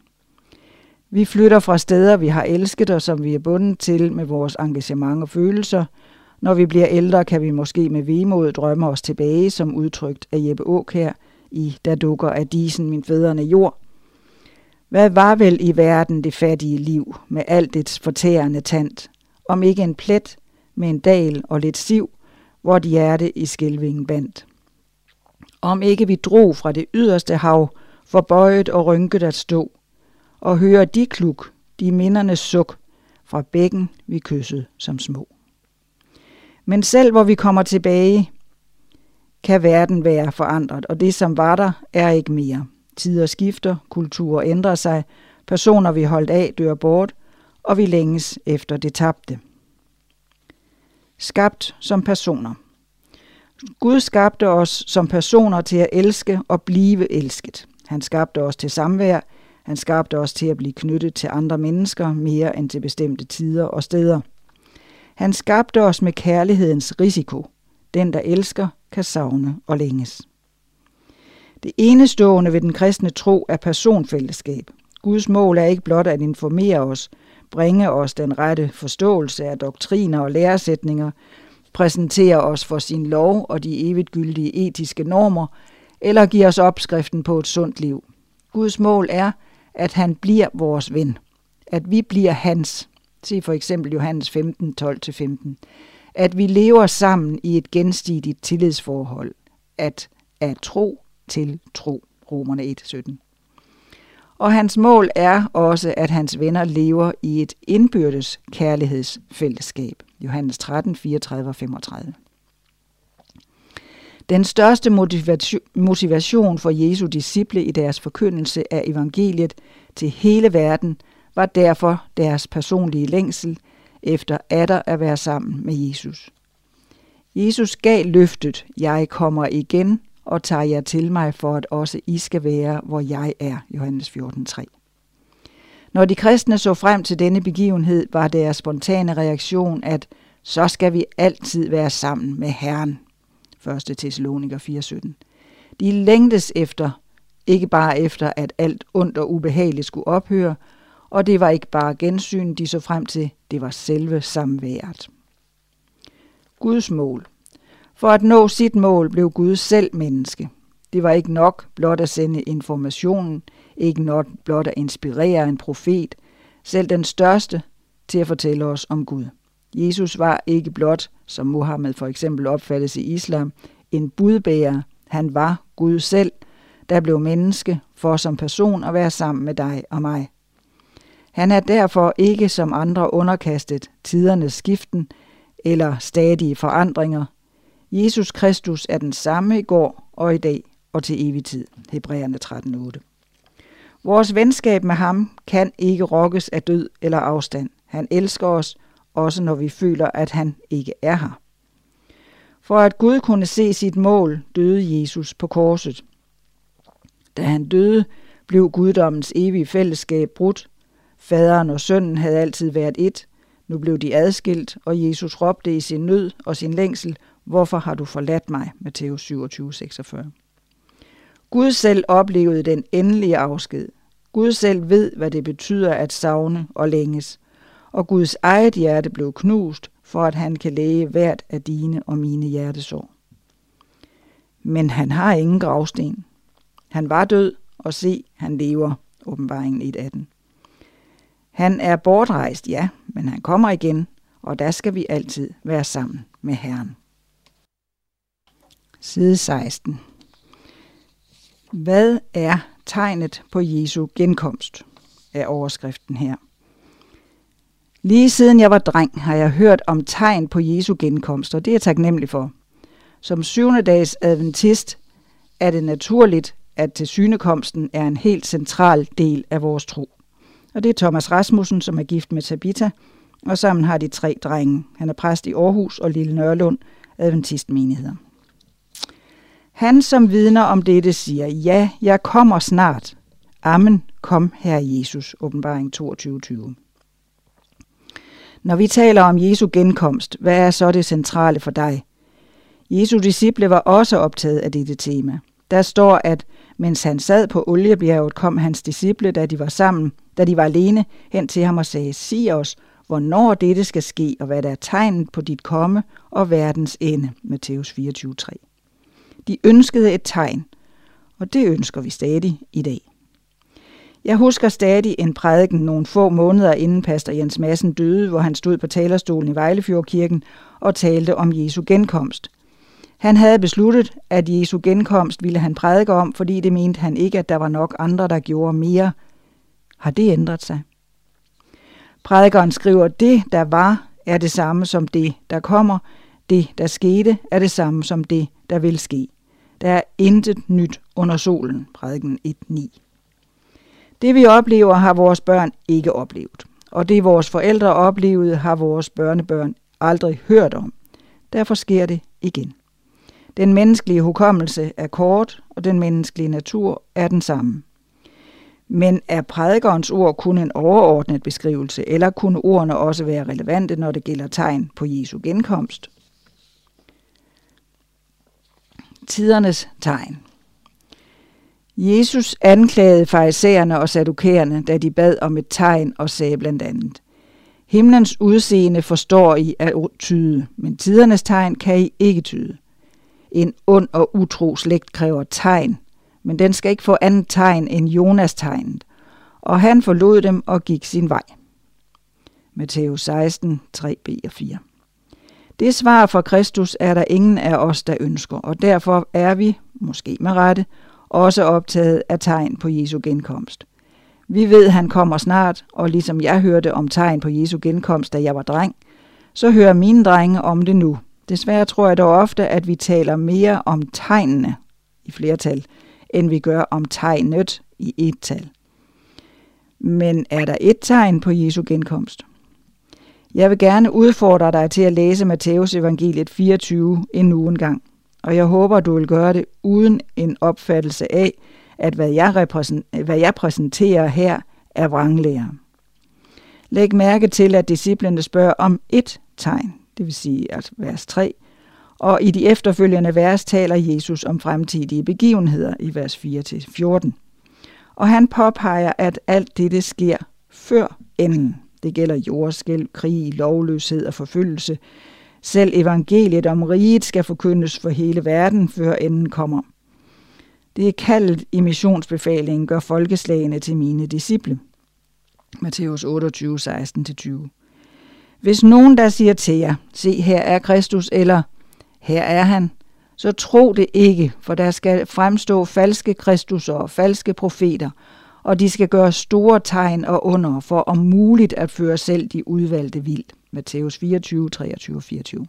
Vi flytter fra steder, vi har elsket og som vi er bundet til med vores engagement og følelser. Når vi bliver ældre, kan vi måske med vemod drømme os tilbage, som udtrykt af Jeppe Åkær i Der dukker af disen min fædrene jord. Hvad var vel i verden det fattige liv med alt dets fortærende tand, om ikke en plet med en dal og lidt siv, hvor de hjerte i skilvingen bandt om ikke vi drog fra det yderste hav, forbøjet og rynket at stå, og høre de kluk, de mindernes suk, fra bækken vi kyssede som små. Men selv hvor vi kommer tilbage, kan verden være forandret, og det som var der, er ikke mere. Tider skifter, kulturer ændrer sig, personer vi holdt af dør bort, og vi længes efter det tabte. Skabt som personer. Gud skabte os som personer til at elske og blive elsket. Han skabte os til samvær. Han skabte os til at blive knyttet til andre mennesker mere end til bestemte tider og steder. Han skabte os med kærlighedens risiko. Den, der elsker, kan savne og længes. Det enestående ved den kristne tro er personfællesskab. Guds mål er ikke blot at informere os, bringe os den rette forståelse af doktriner og læresætninger, præsentere os for sin lov og de evigt gyldige etiske normer, eller give os opskriften på et sundt liv. Guds mål er, at han bliver vores ven. At vi bliver hans. Se for eksempel Johannes 15, 12-15. At vi lever sammen i et gensidigt tillidsforhold. At af tro til tro. Romerne 1.17. Og hans mål er også, at hans venner lever i et indbyrdes kærlighedsfællesskab. Johannes 13, 34 og 35. Den største motivation for Jesu disciple i deres forkyndelse af evangeliet til hele verden var derfor deres personlige længsel efter atter at være sammen med Jesus. Jesus gav løftet, jeg kommer igen og tager jer til mig, for at også I skal være, hvor jeg er. Johannes 14.3 Når de kristne så frem til denne begivenhed, var deres spontane reaktion, at så skal vi altid være sammen med Herren. 1. Thessaloniker 4.17 De længtes efter, ikke bare efter, at alt ondt og ubehageligt skulle ophøre, og det var ikke bare gensyn, de så frem til, det var selve samværet. Guds mål. For at nå sit mål blev Gud selv menneske. Det var ikke nok blot at sende informationen, ikke nok blot at inspirere en profet, selv den største, til at fortælle os om Gud. Jesus var ikke blot, som Muhammed for eksempel opfattes i islam, en budbærer. Han var Gud selv, der blev menneske for som person at være sammen med dig og mig. Han er derfor ikke som andre underkastet tidernes skiften eller stadige forandringer. Jesus Kristus er den samme i går og i dag og til evig tid. Hebræerne 13.8 Vores venskab med ham kan ikke rokkes af død eller afstand. Han elsker os, også når vi føler, at han ikke er her. For at Gud kunne se sit mål, døde Jesus på korset. Da han døde, blev guddommens evige fællesskab brudt. Faderen og sønnen havde altid været et. Nu blev de adskilt, og Jesus råbte i sin nød og sin længsel, Hvorfor har du forladt mig? Matthæus 27, 46. Gud selv oplevede den endelige afsked. Gud selv ved, hvad det betyder at savne og længes. Og Guds eget hjerte blev knust, for at han kan læge hvert af dine og mine hjertesår. Men han har ingen gravsten. Han var død, og se, han lever. Åbenbaringen 1.18. Han er bortrejst, ja, men han kommer igen, og der skal vi altid være sammen med Herren. Side 16. Hvad er tegnet på Jesu genkomst? er overskriften her. Lige siden jeg var dreng, har jeg hørt om tegn på Jesu genkomst, og det er jeg taknemmelig for. Som syvende dags adventist er det naturligt, at tilsynekomsten er en helt central del af vores tro. Og det er Thomas Rasmussen, som er gift med Tabita, og sammen har de tre drenge. Han er præst i Aarhus og Lille Nørlund, adventistmenigheder. Han, som vidner om dette, siger, ja, jeg kommer snart. Amen, kom, Herre Jesus. Åbenbaring 22.20. Når vi taler om Jesu genkomst, hvad er så det centrale for dig? Jesu disciple var også optaget af dette tema. Der står, at mens han sad på oliebjerget, kom hans disciple, da de var sammen, da de var alene, hen til ham og sagde, sig os, hvornår dette skal ske, og hvad der er tegnet på dit komme og verdens ende. Matthæus 24.3. De ønskede et tegn, og det ønsker vi stadig i dag. Jeg husker stadig en prædiken nogle få måneder inden pastor Jens Madsen døde, hvor han stod på talerstolen i Vejlefjordkirken og talte om Jesu genkomst. Han havde besluttet, at Jesu genkomst ville han prædike om, fordi det mente han ikke, at der var nok andre, der gjorde mere. Har det ændret sig? Prædikeren skriver, det, der var, er det samme som det, der kommer. Det, der skete, er det samme som det, der vil ske. Der er intet nyt under solen, prædiken 1.9. Det vi oplever, har vores børn ikke oplevet. Og det vores forældre oplevede, har vores børnebørn aldrig hørt om. Derfor sker det igen. Den menneskelige hukommelse er kort, og den menneskelige natur er den samme. Men er prædikerens ord kun en overordnet beskrivelse, eller kunne ordene også være relevante, når det gælder tegn på Jesu genkomst? Tidernes tegn. Jesus anklagede farisæerne og sadukæerne, da de bad om et tegn og sagde blandt andet, Himlens udseende forstår I at tyde, men tidernes tegn kan I ikke tyde. En ond og utro slægt kræver tegn, men den skal ikke få andet tegn end Jonas tegnet. Og han forlod dem og gik sin vej. Matthæus 16, 3b og 4. Det svar fra Kristus er der ingen af os, der ønsker, og derfor er vi, måske med rette, også optaget af tegn på Jesu genkomst. Vi ved, han kommer snart, og ligesom jeg hørte om tegn på Jesu genkomst, da jeg var dreng, så hører mine drenge om det nu. Desværre tror jeg dog ofte, at vi taler mere om tegnene i flertal, end vi gør om tegnet i et tal. Men er der et tegn på Jesu genkomst? Jeg vil gerne udfordre dig til at læse Matteus evangeliet 24 endnu en gang. og jeg håber, du vil gøre det uden en opfattelse af, at hvad jeg, repræsenterer, hvad jeg præsenterer her er vranglærer. Læg mærke til, at disciplene spørger om et tegn, det vil sige altså vers 3, og i de efterfølgende vers taler Jesus om fremtidige begivenheder i vers 4-14. Og han påpeger, at alt dette sker før enden. Det gælder jordskæld, krig, lovløshed og forfølgelse. Selv evangeliet om riget skal forkyndes for hele verden, før enden kommer. Det er kaldet i missionsbefalingen, gør folkeslagene til mine disciple. Matthæus 28, 16-20. Hvis nogen der siger til jer, se her er Kristus, eller her er han, så tro det ikke, for der skal fremstå falske Kristus og falske profeter, og de skal gøre store tegn og under, for om muligt at føre selv de udvalgte vild. Matthæus 24, 23 24.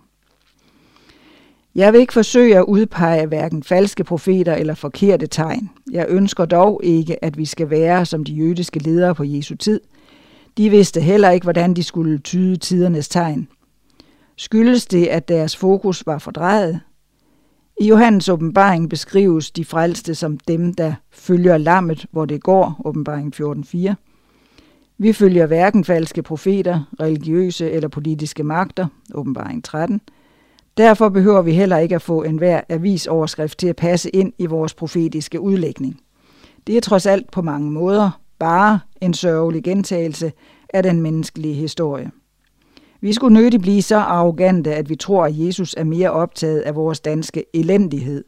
Jeg vil ikke forsøge at udpege hverken falske profeter eller forkerte tegn. Jeg ønsker dog ikke, at vi skal være som de jødiske ledere på Jesu tid. De vidste heller ikke, hvordan de skulle tyde tidernes tegn. Skyldes det, at deres fokus var fordrejet? I Johannes åbenbaring beskrives de frelste som dem, der følger lammet, hvor det går, åbenbaring 14.4. Vi følger hverken falske profeter, religiøse eller politiske magter, åbenbaring 13. Derfor behøver vi heller ikke at få enhver avisoverskrift til at passe ind i vores profetiske udlægning. Det er trods alt på mange måder bare en sørgelig gentagelse af den menneskelige historie. Vi skulle nødig blive så arrogante, at vi tror, at Jesus er mere optaget af vores danske elendighed,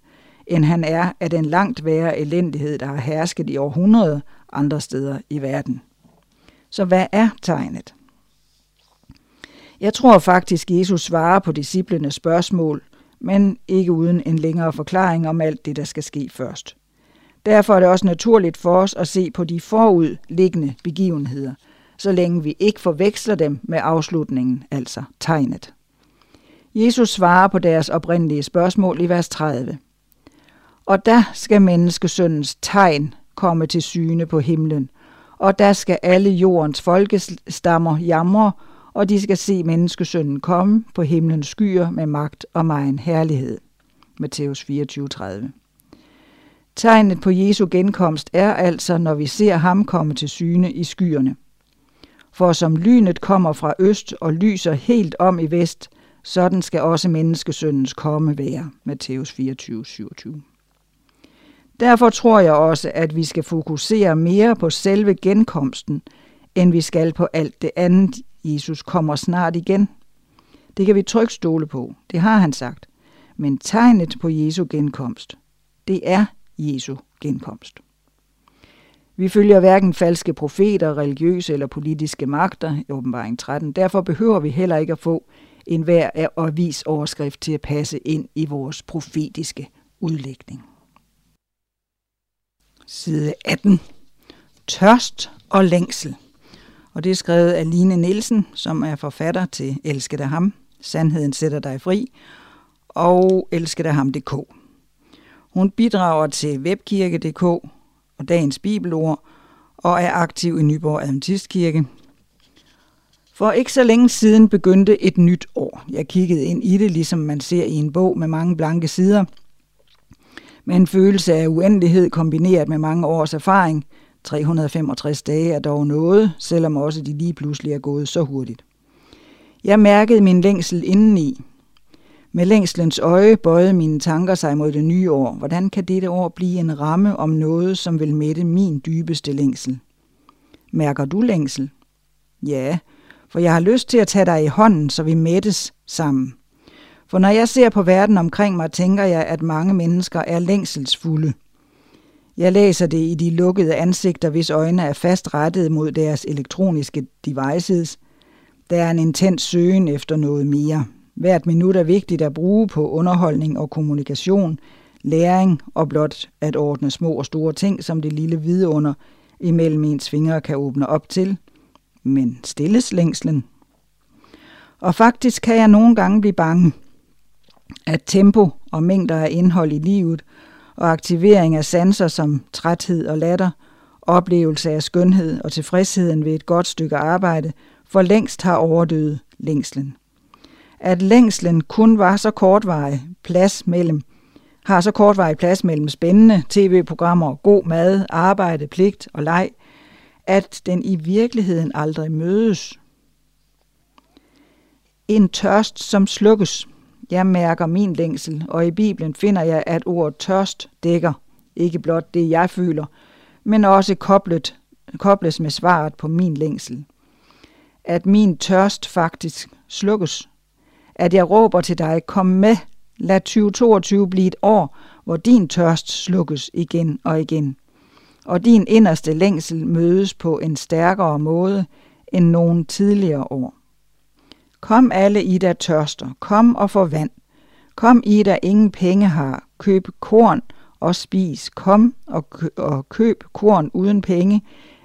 end han er af den langt værre elendighed, der har hersket i århundrede andre steder i verden. Så hvad er tegnet? Jeg tror faktisk, Jesus svarer på disciplenes spørgsmål, men ikke uden en længere forklaring om alt det, der skal ske først. Derfor er det også naturligt for os at se på de forudliggende begivenheder – så længe vi ikke forveksler dem med afslutningen, altså tegnet. Jesus svarer på deres oprindelige spørgsmål i vers 30. Og der skal menneskesøndens tegn komme til syne på himlen, og der skal alle jordens folkestammer jamre, og de skal se menneskesønnen komme på himlens skyer med magt og megen herlighed. Matthæus 24:30. Tegnet på Jesu genkomst er altså, når vi ser ham komme til syne i skyerne. For som lynet kommer fra øst og lyser helt om i vest, sådan skal også menneskesøndens komme være. Matthæus 24, 27. Derfor tror jeg også, at vi skal fokusere mere på selve genkomsten, end vi skal på alt det andet. Jesus kommer snart igen. Det kan vi trygt stole på. Det har han sagt. Men tegnet på Jesu genkomst, det er Jesu genkomst. Vi følger hverken falske profeter, religiøse eller politiske magter i åbenbaring 13. Derfor behøver vi heller ikke at få en hver avisoverskrift til at passe ind i vores profetiske udlægning. Side 18. Tørst og længsel. Og det er skrevet af Line Nielsen, som er forfatter til Elske dig ham, Sandheden sætter dig fri, og Elske dig ham.dk. Hun bidrager til webkirke.dk, og dagens bibelord, og er aktiv i Nyborg Adventistkirke. For ikke så længe siden begyndte et nyt år. Jeg kiggede ind i det, ligesom man ser i en bog med mange blanke sider. Med en følelse af uendelighed kombineret med mange års erfaring. 365 dage er dog noget, selvom også de lige pludselig er gået så hurtigt. Jeg mærkede min længsel indeni, med længslens øje bøjede mine tanker sig mod det nye år. Hvordan kan dette år blive en ramme om noget, som vil mætte min dybeste længsel? Mærker du længsel? Ja, for jeg har lyst til at tage dig i hånden, så vi mættes sammen. For når jeg ser på verden omkring mig, tænker jeg, at mange mennesker er længselsfulde. Jeg læser det i de lukkede ansigter, hvis øjne er fast rettet mod deres elektroniske devices. Der er en intens søgen efter noget mere. Hvert minut er vigtigt at bruge på underholdning og kommunikation, læring og blot at ordne små og store ting, som det lille vidunder imellem ens fingre kan åbne op til. Men stilles længslen. Og faktisk kan jeg nogle gange blive bange, at tempo og mængder af indhold i livet og aktivering af sanser som træthed og latter, oplevelse af skønhed og tilfredsheden ved et godt stykke arbejde, for længst har overdødet længslen at længslen kun var så kortvarig plads mellem har så kortvarig plads mellem spændende tv-programmer, god mad, arbejde, pligt og leg, at den i virkeligheden aldrig mødes. En tørst, som slukkes. Jeg mærker min længsel, og i Bibelen finder jeg, at ordet tørst dækker ikke blot det, jeg føler, men også koblet, kobles med svaret på min længsel. At min tørst faktisk slukkes. At jeg råber til dig, kom med, lad 2022 blive et år, hvor din tørst slukkes igen og igen. Og din inderste længsel mødes på en stærkere måde end nogen tidligere år. Kom alle I, der tørster, kom og få vand. Kom I, der ingen penge har, køb korn og spis. Kom og, kø- og køb korn uden penge,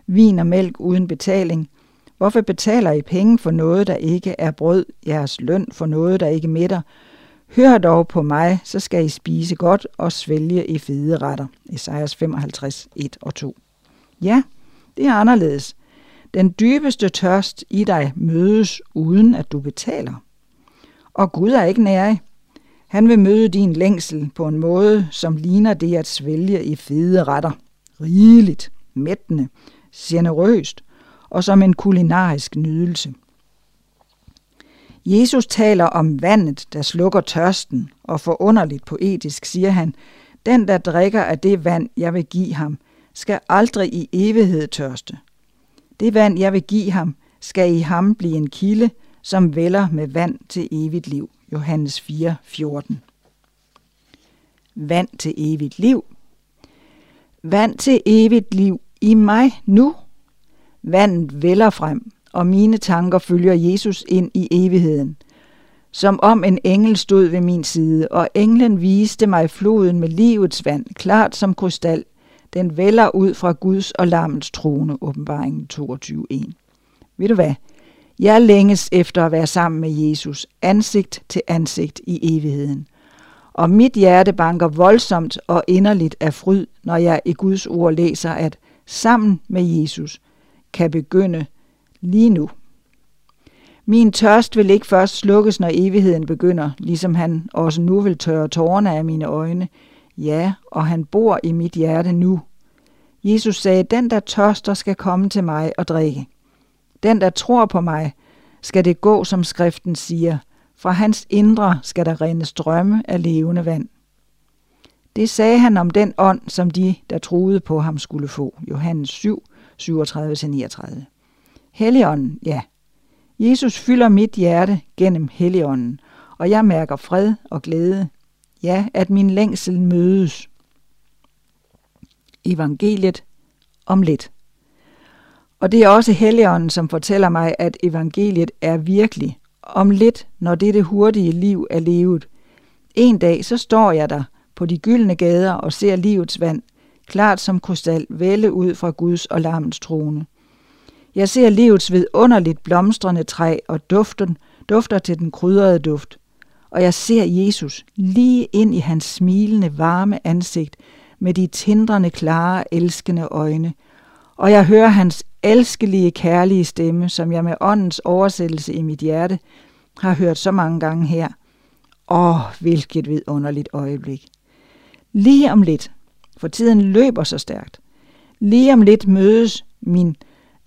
vin og mælk uden betaling. Hvorfor betaler I penge for noget, der ikke er brød, jeres løn for noget, der ikke mætter? Hør dog på mig, så skal I spise godt og svælge i fede retter. Esajas 55, 1 og 2. Ja, det er anderledes. Den dybeste tørst i dig mødes uden at du betaler. Og Gud er ikke nærig. Han vil møde din længsel på en måde, som ligner det at svælge i fede retter. Rigeligt, mættende, generøst og som en kulinarisk nydelse. Jesus taler om vandet, der slukker tørsten, og forunderligt poetisk siger han, den, der drikker af det vand, jeg vil give ham, skal aldrig i evighed tørste. Det vand, jeg vil give ham, skal i ham blive en kilde, som vælger med vand til evigt liv. Johannes 4, 14. Vand til evigt liv. Vand til evigt liv i mig nu. Vandet vælger frem, og mine tanker følger Jesus ind i evigheden. Som om en engel stod ved min side, og englen viste mig floden med livets vand, klart som krystal. Den vælger ud fra Guds og lammets trone, åbenbaringen 22.1. Ved du hvad? Jeg længes efter at være sammen med Jesus, ansigt til ansigt i evigheden. Og mit hjerte banker voldsomt og inderligt af fryd, når jeg i Guds ord læser, at sammen med Jesus kan begynde lige nu. Min tørst vil ikke først slukkes, når evigheden begynder, ligesom han også nu vil tørre tårerne af mine øjne. Ja, og han bor i mit hjerte nu. Jesus sagde, den der tørster skal komme til mig og drikke. Den der tror på mig, skal det gå, som skriften siger. Fra hans indre skal der rinde strømme af levende vand. Det sagde han om den ånd, som de, der troede på ham, skulle få. Johannes 7, 37-39. Helligånden, ja. Jesus fylder mit hjerte gennem Helligånden, og jeg mærker fred og glæde. Ja, at min længsel mødes. Evangeliet om lidt. Og det er også Helligånden, som fortæller mig, at evangeliet er virkelig. Om lidt, når dette hurtige liv er levet. En dag, så står jeg der på de gyldne gader og ser livets vand, klart som krystal, vælge ud fra Guds og lammens trone. Jeg ser livets vidunderligt blomstrende træ og duften, dufter til den krydrede duft. Og jeg ser Jesus lige ind i hans smilende, varme ansigt med de tindrende, klare, elskende øjne. Og jeg hører hans elskelige, kærlige stemme, som jeg med åndens oversættelse i mit hjerte har hørt så mange gange her. Åh, hvilket vidunderligt øjeblik. Lige om lidt, for tiden løber så stærkt, lige om lidt mødes min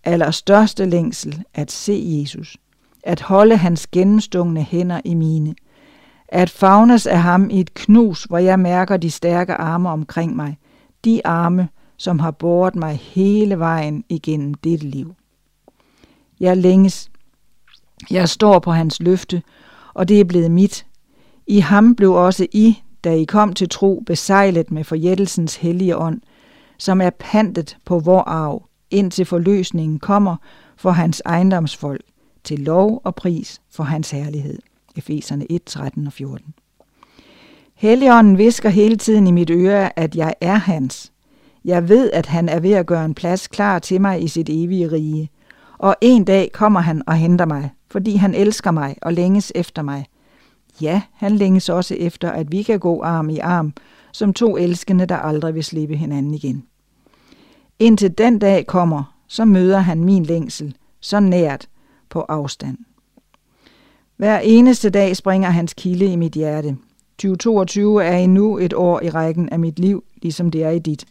allerstørste længsel at se Jesus, at holde hans gennemstungne hænder i mine, at fagnes af ham i et knus, hvor jeg mærker de stærke arme omkring mig, de arme, som har båret mig hele vejen igennem dette liv. Jeg længes. Jeg står på hans løfte, og det er blevet mit. I ham blev også I, da I kom til tro, besejlet med forjættelsens hellige ånd, som er pantet på vor arv, indtil forløsningen kommer for hans ejendomsfolk, til lov og pris for hans herlighed. Efeserne 1, 13 og 14. Helligånden visker hele tiden i mit øre, at jeg er hans. Jeg ved, at han er ved at gøre en plads klar til mig i sit evige rige. Og en dag kommer han og henter mig, fordi han elsker mig og længes efter mig. Ja, han længes også efter, at vi kan gå arm i arm, som to elskende, der aldrig vil slippe hinanden igen. Indtil den dag kommer, så møder han min længsel, så nært på afstand. Hver eneste dag springer hans kilde i mit hjerte. 2022 er endnu et år i rækken af mit liv, ligesom det er i dit.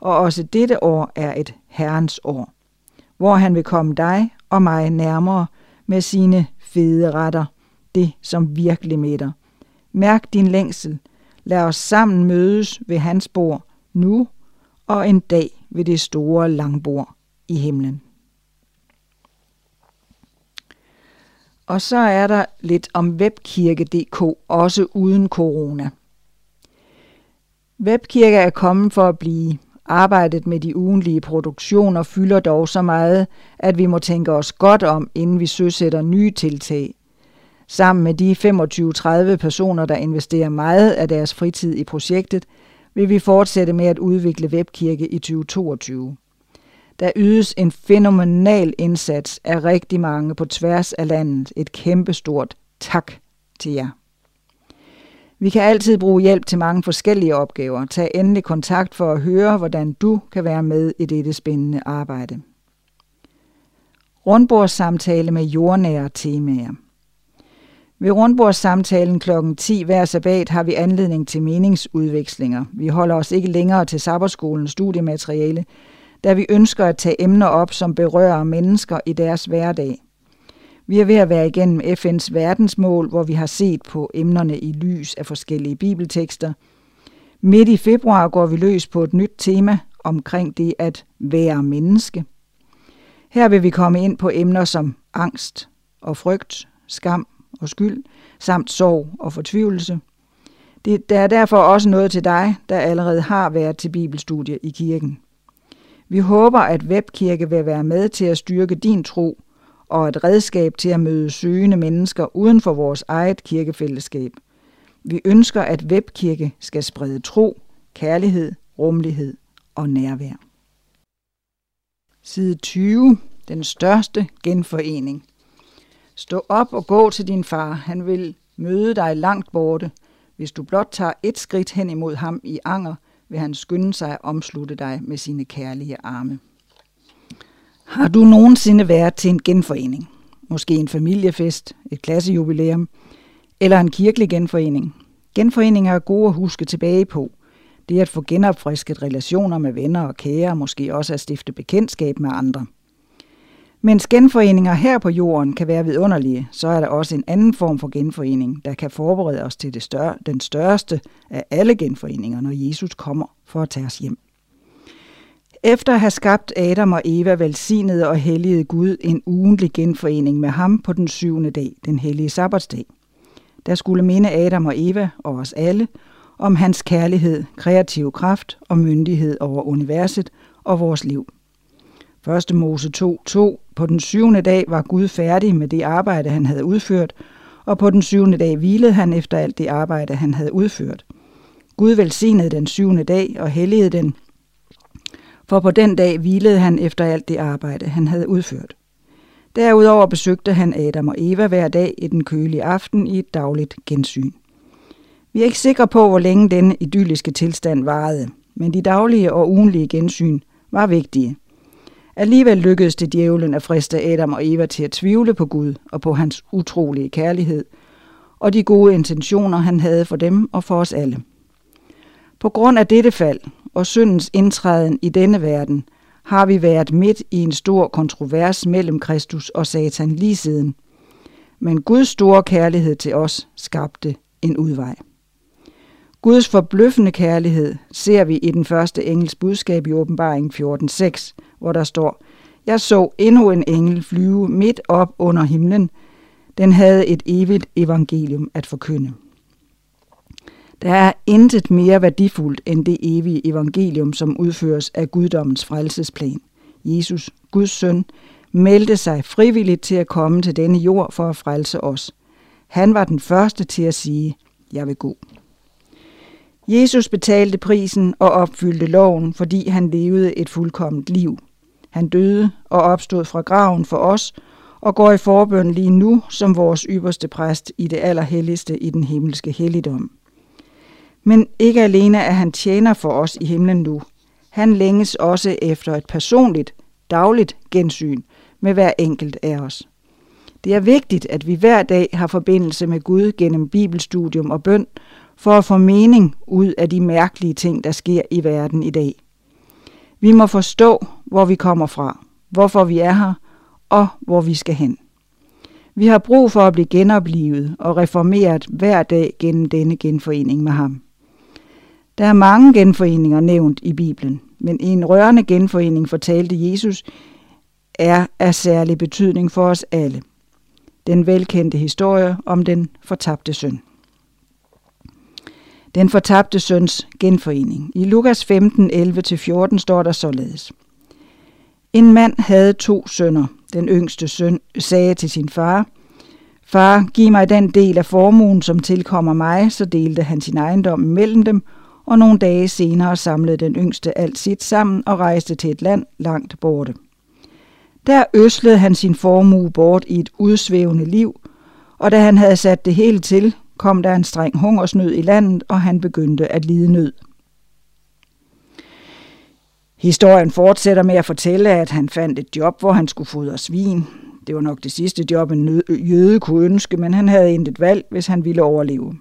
Og også dette år er et Herrens år, hvor han vil komme dig og mig nærmere med sine fede retter, det som virkelig mætter. Mærk din længsel. Lad os sammen mødes ved hans bord nu og en dag ved det store langbord i himlen. Og så er der lidt om webkirke.dk, også uden corona. Webkirke er kommet for at blive. Arbejdet med de ugenlige produktioner fylder dog så meget, at vi må tænke os godt om, inden vi søsætter nye tiltag. Sammen med de 25-30 personer, der investerer meget af deres fritid i projektet, vil vi fortsætte med at udvikle webkirke i 2022. Der ydes en fænomenal indsats af rigtig mange på tværs af landet. Et kæmpestort tak til jer. Vi kan altid bruge hjælp til mange forskellige opgaver. Tag endelig kontakt for at høre, hvordan du kan være med i dette spændende arbejde. Rundbordssamtale med jordnære temaer. Ved rundbordssamtalen kl. 10 hver sabbat har vi anledning til meningsudvekslinger. Vi holder os ikke længere til sabberskolens studiemateriale, da vi ønsker at tage emner op, som berører mennesker i deres hverdag. Vi er ved at være igennem FN's verdensmål, hvor vi har set på emnerne i lys af forskellige bibeltekster. Midt i februar går vi løs på et nyt tema omkring det at være menneske. Her vil vi komme ind på emner som angst og frygt, skam og skyld, samt sorg og fortvivlelse. Det, der er derfor også noget til dig, der allerede har været til bibelstudie i kirken. Vi håber, at webkirke vil være med til at styrke din tro og et redskab til at møde søgende mennesker uden for vores eget kirkefællesskab. Vi ønsker, at webkirke skal sprede tro, kærlighed, rummelighed og nærvær. Side 20. Den største genforening. Stå op og gå til din far. Han vil møde dig langt borte. Hvis du blot tager et skridt hen imod ham i anger, vil han skynde sig at omslutte dig med sine kærlige arme. Har du nogensinde været til en genforening? Måske en familiefest, et klassejubilæum eller en kirkelig genforening? Genforeninger er gode at huske tilbage på. Det er at få genopfrisket relationer med venner og kære, måske også at stifte bekendtskab med andre – mens genforeninger her på jorden kan være vidunderlige, så er der også en anden form for genforening, der kan forberede os til det større, den største af alle genforeninger, når Jesus kommer for at tage os hjem. Efter at have skabt Adam og Eva velsignede og helligede Gud en ugentlig genforening med ham på den syvende dag, den hellige sabbatsdag. Der skulle minde Adam og Eva og os alle om hans kærlighed, kreativ kraft og myndighed over universet og vores liv – 1. Mose 2.2. På den syvende dag var Gud færdig med det arbejde, han havde udført, og på den syvende dag hvilede han efter alt det arbejde, han havde udført. Gud velsignede den syvende dag og helligede den, for på den dag hvilede han efter alt det arbejde, han havde udført. Derudover besøgte han Adam og Eva hver dag i den kølige aften i et dagligt gensyn. Vi er ikke sikre på, hvor længe denne idylliske tilstand varede, men de daglige og ugenlige gensyn var vigtige. Alligevel lykkedes det djævlen at friste Adam og Eva til at tvivle på Gud og på hans utrolige kærlighed, og de gode intentioner, han havde for dem og for os alle. På grund af dette fald og syndens indtræden i denne verden, har vi været midt i en stor kontrovers mellem Kristus og Satan lige siden. Men Guds store kærlighed til os skabte en udvej. Guds forbløffende kærlighed ser vi i den første engels budskab i åbenbaringen 14.6, hvor der står, Jeg så endnu en engel flyve midt op under himlen. Den havde et evigt evangelium at forkynde. Der er intet mere værdifuldt end det evige evangelium, som udføres af guddommens frelsesplan. Jesus, Guds søn, meldte sig frivilligt til at komme til denne jord for at frelse os. Han var den første til at sige, jeg vil gå. Jesus betalte prisen og opfyldte loven, fordi han levede et fuldkomment liv. Han døde og opstod fra graven for os og går i forbøn lige nu som vores ypperste præst i det allerhelligste i den himmelske helligdom. Men ikke alene er han tjener for os i himlen nu. Han længes også efter et personligt, dagligt gensyn med hver enkelt af os. Det er vigtigt, at vi hver dag har forbindelse med Gud gennem bibelstudium og bøn, for at få mening ud af de mærkelige ting, der sker i verden i dag. Vi må forstå, hvor vi kommer fra, hvorfor vi er her, og hvor vi skal hen. Vi har brug for at blive genoplivet og reformeret hver dag gennem denne genforening med ham. Der er mange genforeninger nævnt i Bibelen, men en rørende genforening fortalte Jesus er af særlig betydning for os alle. Den velkendte historie om den fortabte søn. Den fortabte søns genforening. I Lukas 15, 11-14 står der således. En mand havde to sønner. Den yngste søn sagde til sin far, Far, giv mig den del af formuen, som tilkommer mig, så delte han sin ejendom mellem dem, og nogle dage senere samlede den yngste alt sit sammen og rejste til et land langt borte. Der øslede han sin formue bort i et udsvævende liv, og da han havde sat det hele til, kom der en streng hungersnød i landet, og han begyndte at lide nød. Historien fortsætter med at fortælle, at han fandt et job, hvor han skulle fodre svin. Det var nok det sidste job, en jøde kunne ønske, men han havde intet valg, hvis han ville overleve.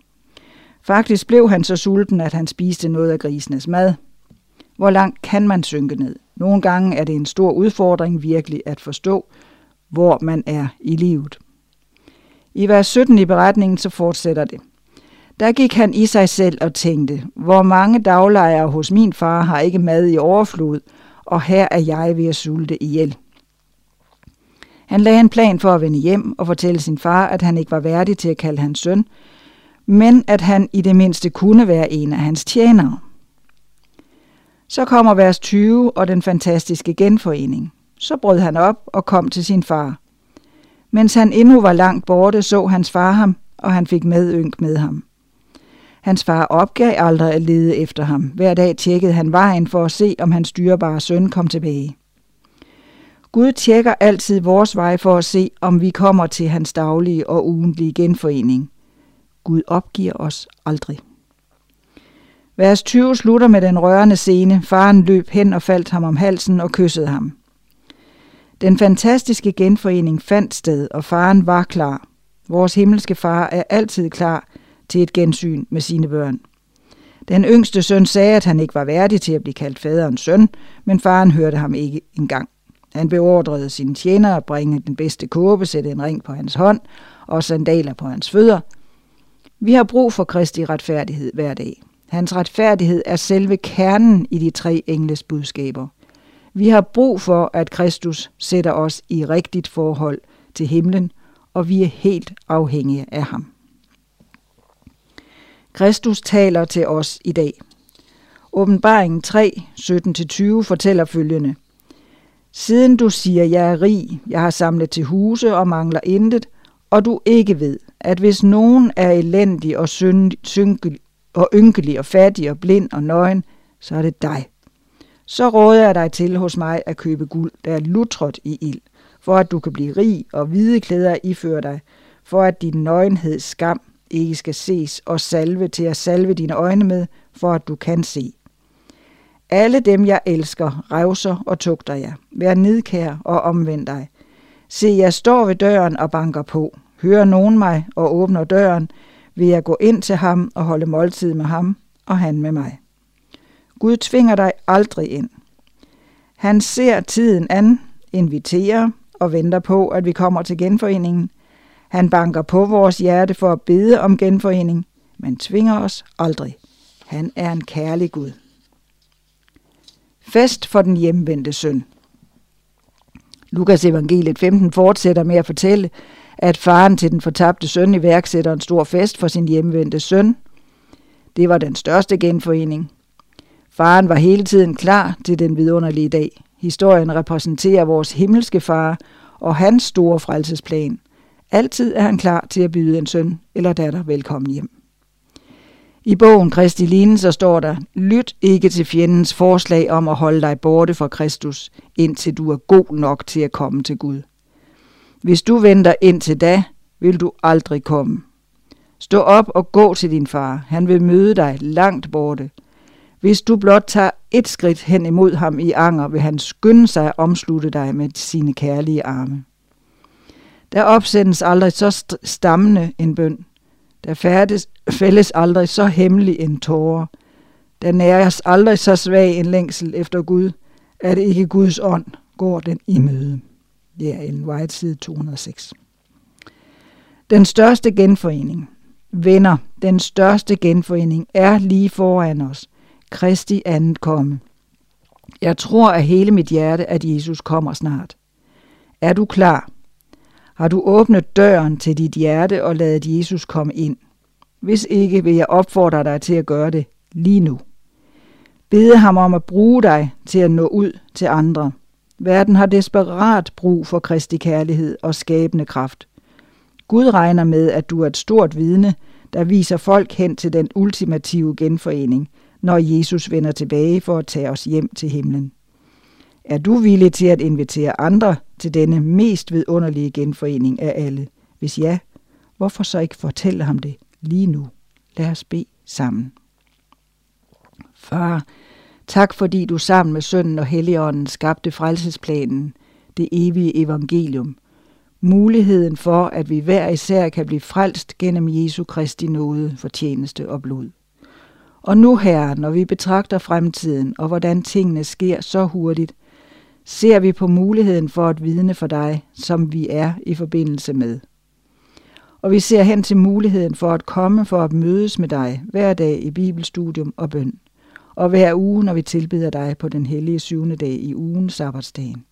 Faktisk blev han så sulten, at han spiste noget af grisenes mad. Hvor langt kan man synke ned? Nogle gange er det en stor udfordring virkelig at forstå, hvor man er i livet. I vers 17 i beretningen så fortsætter det. Der gik han i sig selv og tænkte, hvor mange daglejere hos min far har ikke mad i overflod, og her er jeg ved at sulte ihjel. Han lagde en plan for at vende hjem og fortælle sin far, at han ikke var værdig til at kalde hans søn, men at han i det mindste kunne være en af hans tjenere. Så kommer vers 20 og den fantastiske genforening. Så brød han op og kom til sin far. Mens han endnu var langt borte, så hans far ham, og han fik medynk med ham. Hans far opgav aldrig at lede efter ham. Hver dag tjekkede han vejen for at se, om hans dyrebare søn kom tilbage. Gud tjekker altid vores vej for at se, om vi kommer til hans daglige og ugentlige genforening. Gud opgiver os aldrig. Vers 20 slutter med den rørende scene. Faren løb hen og faldt ham om halsen og kyssede ham. Den fantastiske genforening fandt sted, og faren var klar. Vores himmelske far er altid klar til et gensyn med sine børn. Den yngste søn sagde, at han ikke var værdig til at blive kaldt faderens søn, men faren hørte ham ikke engang. Han beordrede sine tjenere at bringe den bedste kåbe, sætte en ring på hans hånd og sandaler på hans fødder. Vi har brug for Kristi retfærdighed hver dag. Hans retfærdighed er selve kernen i de tre engles budskaber. Vi har brug for, at Kristus sætter os i rigtigt forhold til himlen, og vi er helt afhængige af ham. Kristus taler til os i dag. Åbenbaringen 3, 17-20 fortæller følgende. Siden du siger, jeg er rig, jeg har samlet til huse og mangler intet, og du ikke ved, at hvis nogen er elendig og, synd, synkelig, og ynkelig og fattig og blind og nøgen, så er det dig. Så råder jeg dig til hos mig at købe guld, der er lutret i ild, for at du kan blive rig og hvide klæder ifører dig, for at din nøgenhed skam ikke skal ses, og salve til at salve dine øjne med, for at du kan se. Alle dem, jeg elsker, revser og tugter jer. Vær nidkær og omvend dig. Se, jeg står ved døren og banker på. Hører nogen mig og åbner døren, vil jeg gå ind til ham og holde måltid med ham, og han med mig. Gud tvinger dig aldrig ind. Han ser tiden an, inviterer og venter på, at vi kommer til genforeningen. Han banker på vores hjerte for at bede om genforening, men tvinger os aldrig. Han er en kærlig Gud. Fest for den hjemvendte søn. Lukas evangeliet 15 fortsætter med at fortælle, at faren til den fortabte søn iværksætter en stor fest for sin hjemvendte søn. Det var den største genforening. Faren var hele tiden klar til den vidunderlige dag. Historien repræsenterer vores himmelske far og hans store frelsesplan. Altid er han klar til at byde en søn eller datter velkommen hjem. I bogen Kristi Line så står der, lyt ikke til fjendens forslag om at holde dig borte fra Kristus, indtil du er god nok til at komme til Gud. Hvis du venter indtil da, vil du aldrig komme. Stå op og gå til din far. Han vil møde dig langt borte. Hvis du blot tager et skridt hen imod ham i anger, vil han skynde sig at omslutte dig med sine kærlige arme. Der opsendes aldrig så stammende en bøn. Der færdes, fælles aldrig så hemmelig en tårer. Der næres aldrig så svag en længsel efter Gud, at ikke Guds ånd går den i møde. Det er en White, side 206. Den største genforening, venner, den største genforening er lige foran os. Kristi anden komme. Jeg tror af hele mit hjerte, at Jesus kommer snart. Er du klar? Har du åbnet døren til dit hjerte og ladet Jesus komme ind? Hvis ikke, vil jeg opfordre dig til at gøre det lige nu. Bede ham om at bruge dig til at nå ud til andre. Verden har desperat brug for Kristi kærlighed og skabende kraft. Gud regner med, at du er et stort vidne, der viser folk hen til den ultimative genforening, når Jesus vender tilbage for at tage os hjem til himlen. Er du villig til at invitere andre til denne mest vidunderlige genforening af alle? Hvis ja, hvorfor så ikke fortælle ham det lige nu? Lad os bede sammen. Far, tak fordi du sammen med sønnen og helligånden skabte frelsesplanen, det evige evangelium. Muligheden for, at vi hver især kan blive frelst gennem Jesu Kristi nåde, fortjeneste og blod. Og nu, Herre, når vi betragter fremtiden og hvordan tingene sker så hurtigt, ser vi på muligheden for at vidne for dig, som vi er i forbindelse med. Og vi ser hen til muligheden for at komme for at mødes med dig hver dag i bibelstudium og bøn, og hver uge, når vi tilbeder dig på den hellige syvende dag i ugen, sabbatsdagen.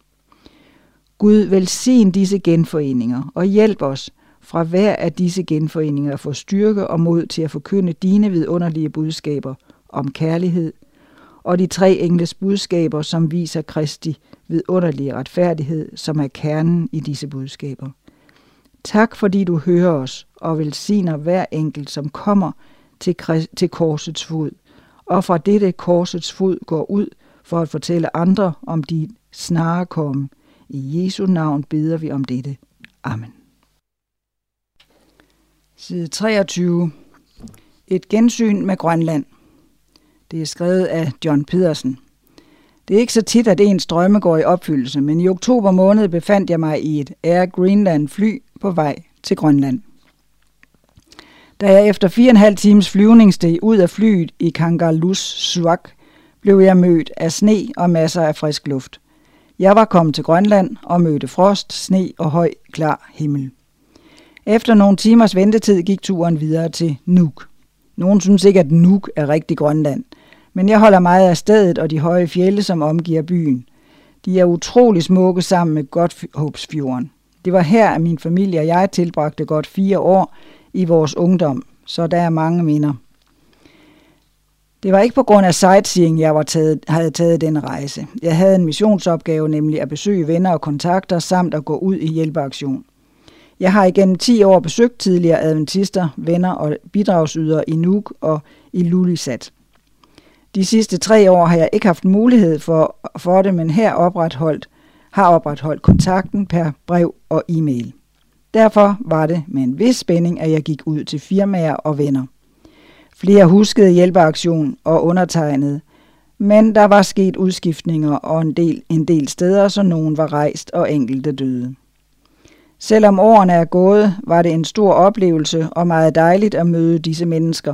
Gud velsign disse genforeninger og hjælp os fra hver af disse genforeninger få styrke og mod til at forkynde dine vidunderlige budskaber om kærlighed, og de tre engles budskaber, som viser Kristi vidunderlige retfærdighed, som er kernen i disse budskaber. Tak fordi du hører os og velsigner hver enkelt, som kommer til, til korsets fod, og fra dette korsets fod går ud for at fortælle andre om dit snare komme. I Jesu navn beder vi om dette. Amen. Side 23. Et gensyn med Grønland. Det er skrevet af John Pedersen. Det er ikke så tit, at ens drømme går i opfyldelse, men i oktober måned befandt jeg mig i et Air Greenland fly på vej til Grønland. Da jeg efter fire og en halv times flyvning steg ud af flyet i Kangalus Suak, blev jeg mødt af sne og masser af frisk luft. Jeg var kommet til Grønland og mødte frost, sne og høj, klar himmel. Efter nogle timers ventetid gik turen videre til Nuuk. Nogen synes ikke, at Nuuk er rigtig Grønland, men jeg holder meget af stedet og de høje fjelle, som omgiver byen. De er utrolig smukke sammen med Godthåbsfjorden. Det var her, at min familie og jeg tilbragte godt fire år i vores ungdom, så der er mange minder. Det var ikke på grund af sightseeing, jeg var taget, havde taget den rejse. Jeg havde en missionsopgave, nemlig at besøge venner og kontakter, samt at gå ud i hjælpeaktion. Jeg har igennem 10 år besøgt tidligere adventister, venner og bidragsydere i Nuuk og i Lulisat. De sidste tre år har jeg ikke haft mulighed for, for det, men her opretholdt, har opretholdt kontakten per brev og e-mail. Derfor var det med en vis spænding, at jeg gik ud til firmaer og venner. Flere huskede hjælpeaktion og undertegnede, men der var sket udskiftninger og en del, en del steder, så nogen var rejst og enkelte døde. Selvom årene er gået, var det en stor oplevelse og meget dejligt at møde disse mennesker.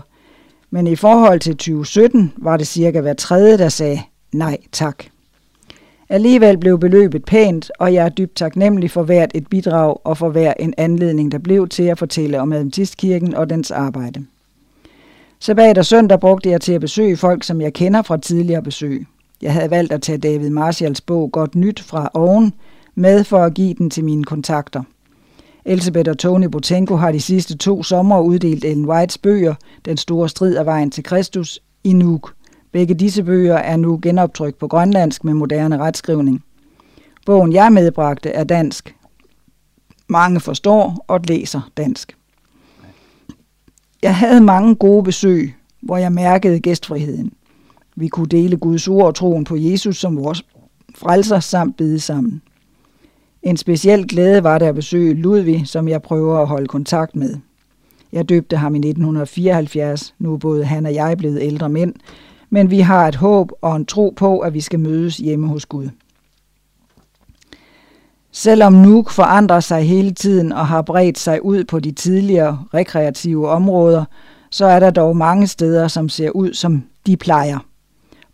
Men i forhold til 2017 var det cirka hver tredje, der sagde nej tak. Alligevel blev beløbet pænt, og jeg er dybt taknemmelig for hvert et bidrag og for hver en anledning, der blev til at fortælle om Adventistkirken og dens arbejde. Sabbat og søndag brugte jeg til at besøge folk, som jeg kender fra tidligere besøg. Jeg havde valgt at tage David Marshalls bog Godt Nyt fra oven med for at give den til mine kontakter. Elisabeth og Tony Botenko har de sidste to sommer uddelt Ellen Whites bøger, Den store strid af vejen til Kristus, i Nuuk. Begge disse bøger er nu genoptrykt på grønlandsk med moderne retskrivning. Bogen jeg medbragte er dansk. Mange forstår og læser dansk. Jeg havde mange gode besøg, hvor jeg mærkede gæstfriheden. Vi kunne dele Guds ord og troen på Jesus som vores frelser samt bede sammen. En speciel glæde var det at besøge Ludvig, som jeg prøver at holde kontakt med. Jeg døbte ham i 1974. Nu er både han og jeg blevet ældre mænd, men vi har et håb og en tro på, at vi skal mødes hjemme hos Gud. Selvom Nuuk forandrer sig hele tiden og har bredt sig ud på de tidligere rekreative områder, så er der dog mange steder, som ser ud som de plejer.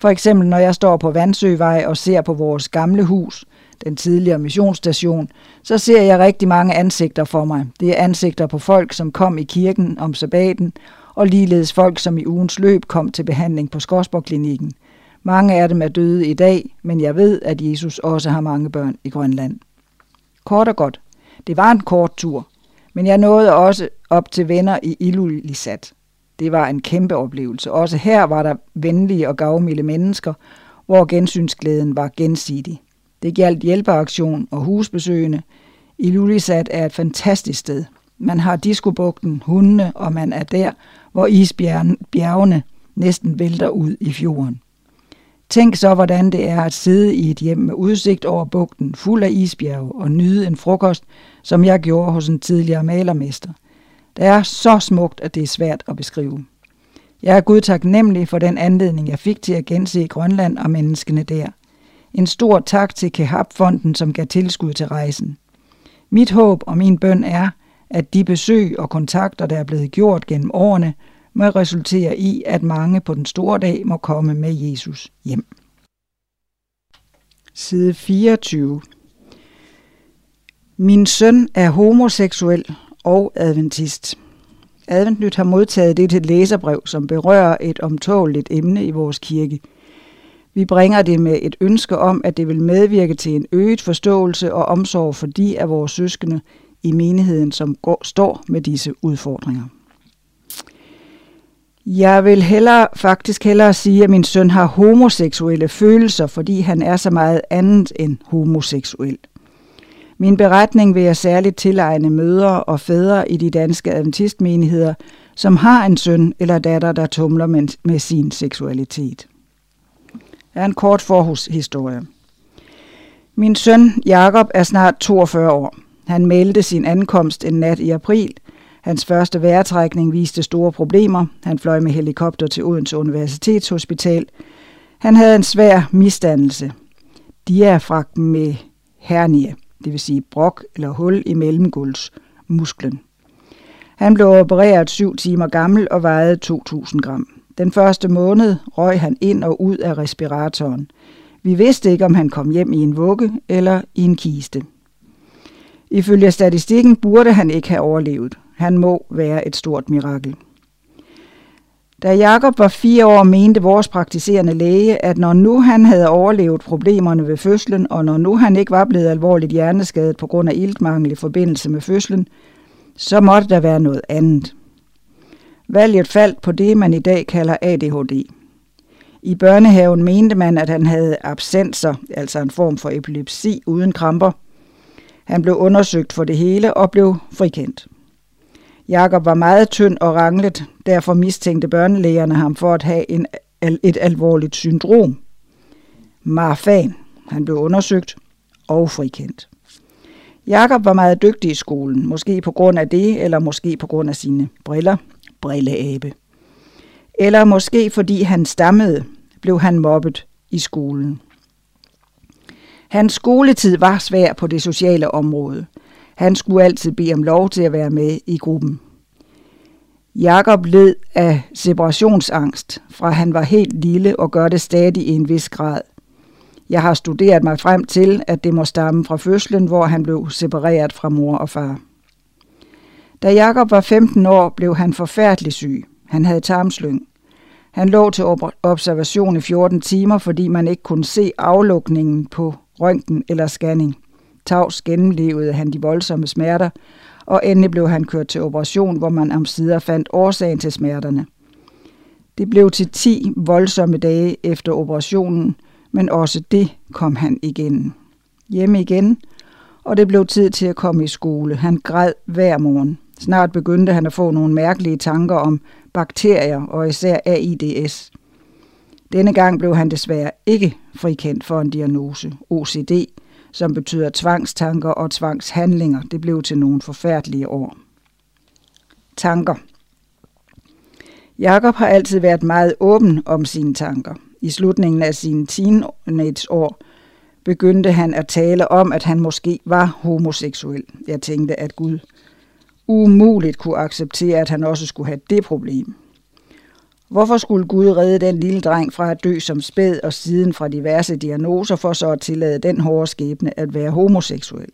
For eksempel når jeg står på Vandsøvej og ser på vores gamle hus, den tidligere missionsstation, så ser jeg rigtig mange ansigter for mig. Det er ansigter på folk, som kom i kirken om sabbaten, og ligeledes folk, som i ugens løb kom til behandling på Skorsborg-klinikken. Mange af dem er døde i dag, men jeg ved, at Jesus også har mange børn i Grønland. Kort og godt. Det var en kort tur, men jeg nåede også op til venner i Ilulissat. Det var en kæmpe oplevelse. Også her var der venlige og gavmilde mennesker, hvor gensynsglæden var gensidig. Det gjaldt hjælpeaktion og husbesøgende. Ilulissat er et fantastisk sted. Man har diskobugten, hundene, og man er der, hvor isbjergene næsten vælter ud i fjorden. Tænk så, hvordan det er at sidde i et hjem med udsigt over bugten, fuld af isbjerge og nyde en frokost, som jeg gjorde hos en tidligere malermester. Det er så smukt, at det er svært at beskrive. Jeg er Gud taknemmelig for den anledning, jeg fik til at gense Grønland og menneskene der. En stor tak til Kehab-fonden, som gav tilskud til rejsen. Mit håb og min bøn er, at de besøg og kontakter, der er blevet gjort gennem årene, må resultere i, at mange på den store dag må komme med Jesus hjem. Side 24 Min søn er homoseksuel og adventist. Adventnyt har modtaget det til et læserbrev, som berører et omtåligt emne i vores kirke. Vi bringer det med et ønske om, at det vil medvirke til en øget forståelse og omsorg for de af vores søskende i menigheden, som går, står med disse udfordringer. Jeg vil hellere, faktisk hellere sige, at min søn har homoseksuelle følelser, fordi han er så meget andet end homoseksuel. Min beretning vil jeg særligt tilegne mødre og fædre i de danske adventistmenigheder, som har en søn eller datter, der tumler med, med sin seksualitet. Er en kort forhushistorie. Min søn Jakob er snart 42 år. Han meldte sin ankomst en nat i april – Hans første vejrtrækning viste store problemer. Han fløj med helikopter til Odense Universitetshospital. Han havde en svær misdannelse. Diafragt med hernie, det vil sige brok eller hul i mellemgulvsmusklen. Han blev opereret syv timer gammel og vejede 2.000 gram. Den første måned røg han ind og ud af respiratoren. Vi vidste ikke, om han kom hjem i en vugge eller i en kiste. Ifølge statistikken burde han ikke have overlevet. Han må være et stort mirakel. Da Jakob var fire år, mente vores praktiserende læge, at når nu han havde overlevet problemerne ved fødslen, og når nu han ikke var blevet alvorligt hjerneskadet på grund af iltmangel i forbindelse med fødslen, så måtte der være noget andet. Valget faldt på det, man i dag kalder ADHD. I børnehaven mente man, at han havde absenser, altså en form for epilepsi uden kramper. Han blev undersøgt for det hele og blev frikendt. Jakob var meget tynd og ranglet, derfor mistænkte børnelægerne ham for at have en, et alvorligt syndrom. Marfan. Han blev undersøgt og frikendt. Jakob var meget dygtig i skolen, måske på grund af det, eller måske på grund af sine briller, brilleabe. Eller måske fordi han stammede, blev han mobbet i skolen. Hans skoletid var svær på det sociale område. Han skulle altid bede om lov til at være med i gruppen. Jakob led af separationsangst, fra han var helt lille og gør det stadig i en vis grad. Jeg har studeret mig frem til, at det må stamme fra fødslen, hvor han blev separeret fra mor og far. Da Jakob var 15 år, blev han forfærdelig syg. Han havde tarmslyng. Han lå til observation i 14 timer, fordi man ikke kunne se aflukningen på røntgen eller scanning. Tavs gennemlevede han de voldsomme smerter, og endelig blev han kørt til operation, hvor man om sider fandt årsagen til smerterne. Det blev til 10 voldsomme dage efter operationen, men også det kom han igen. Hjemme igen, og det blev tid til at komme i skole. Han græd hver morgen. Snart begyndte han at få nogle mærkelige tanker om bakterier og især AIDS. Denne gang blev han desværre ikke frikendt for en diagnose, OCD, som betyder tvangstanker og tvangshandlinger. Det blev til nogle forfærdelige år. Tanker. Jakob har altid været meget åben om sine tanker. I slutningen af sine teenageår begyndte han at tale om, at han måske var homoseksuel. Jeg tænkte, at Gud umuligt kunne acceptere, at han også skulle have det problem. Hvorfor skulle Gud redde den lille dreng fra at dø som spæd og siden fra diverse diagnoser for så at tillade den hårde skæbne at være homoseksuel?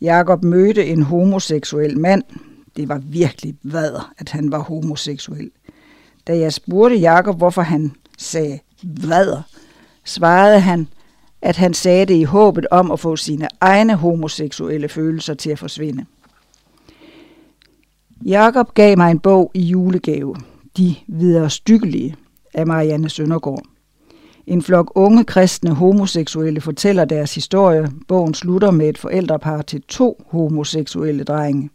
Jakob mødte en homoseksuel mand. Det var virkelig vader, at han var homoseksuel. Da jeg spurgte Jakob, hvorfor han sagde vader, svarede han, at han sagde det i håbet om at få sine egne homoseksuelle følelser til at forsvinde. Jakob gav mig en bog i julegave, De videre stykkelige af Marianne Søndergaard. En flok unge kristne homoseksuelle fortæller deres historie. Bogen slutter med et forældrepar til to homoseksuelle drenge.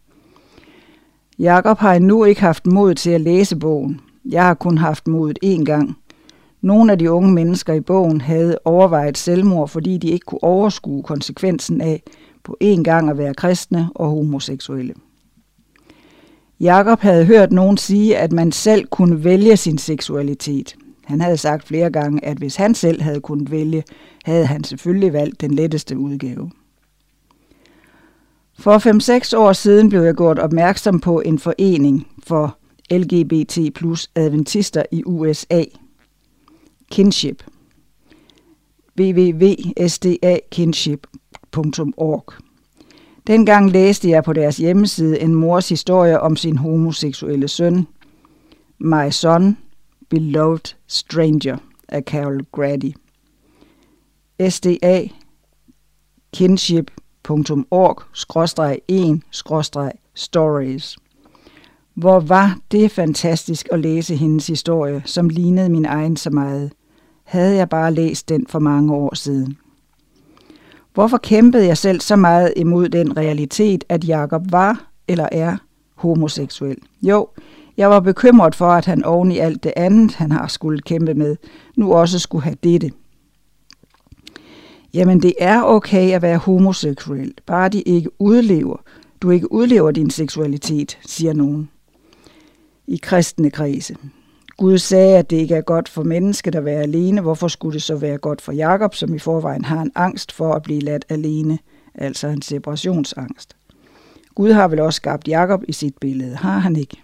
Jakob har endnu ikke haft mod til at læse bogen. Jeg har kun haft modet én gang. Nogle af de unge mennesker i bogen havde overvejet selvmord, fordi de ikke kunne overskue konsekvensen af på én gang at være kristne og homoseksuelle. Jakob havde hørt nogen sige, at man selv kunne vælge sin seksualitet. Han havde sagt flere gange, at hvis han selv havde kunnet vælge, havde han selvfølgelig valgt den letteste udgave. For 5-6 år siden blev jeg gjort opmærksom på en forening for LGBT plus adventister i USA. Kinship. www.sdakinship.org Dengang læste jeg på deres hjemmeside en mors historie om sin homoseksuelle søn, My Son, Beloved Stranger af Carol Grady. SDA kinship.org-1-stories. Hvor var det fantastisk at læse hendes historie, som lignede min egen så meget. Havde jeg bare læst den for mange år siden. Hvorfor kæmpede jeg selv så meget imod den realitet, at Jakob var eller er homoseksuel? Jo, jeg var bekymret for, at han oven i alt det andet, han har skulle kæmpe med, nu også skulle have dette. Jamen, det er okay at være homoseksuel, bare de ikke udlever. Du ikke udlever din seksualitet, siger nogen. I kristne kredse. Gud sagde, at det ikke er godt for mennesket at være alene. Hvorfor skulle det så være godt for Jakob, som i forvejen har en angst for at blive ladt alene, altså en separationsangst? Gud har vel også skabt Jakob i sit billede, har han ikke?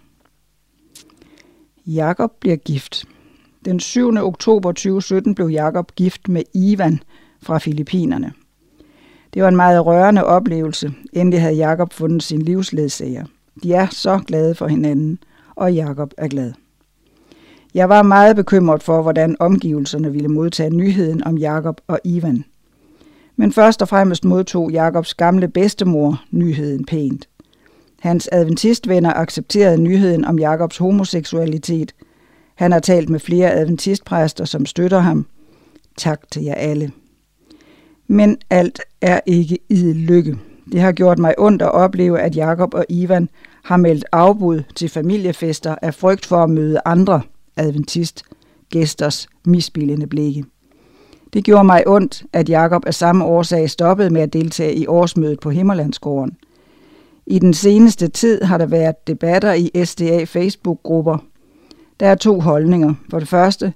Jakob bliver gift. Den 7. oktober 2017 blev Jakob gift med Ivan fra Filippinerne. Det var en meget rørende oplevelse. Endelig havde Jakob fundet sin livsledsager. De er så glade for hinanden, og Jakob er glad. Jeg var meget bekymret for, hvordan omgivelserne ville modtage nyheden om Jakob og Ivan. Men først og fremmest modtog Jakobs gamle bedstemor nyheden pænt. Hans adventistvenner accepterede nyheden om Jakobs homoseksualitet. Han har talt med flere adventistpræster, som støtter ham. Tak til jer alle. Men alt er ikke i lykke. Det har gjort mig ondt at opleve, at Jakob og Ivan har meldt afbud til familiefester af frygt for at møde andre adventist gæsters misbillende blikke. Det gjorde mig ondt, at Jakob af samme årsag stoppede med at deltage i årsmødet på Himmerlandsgården. I den seneste tid har der været debatter i SDA Facebook-grupper. Der er to holdninger. For det første,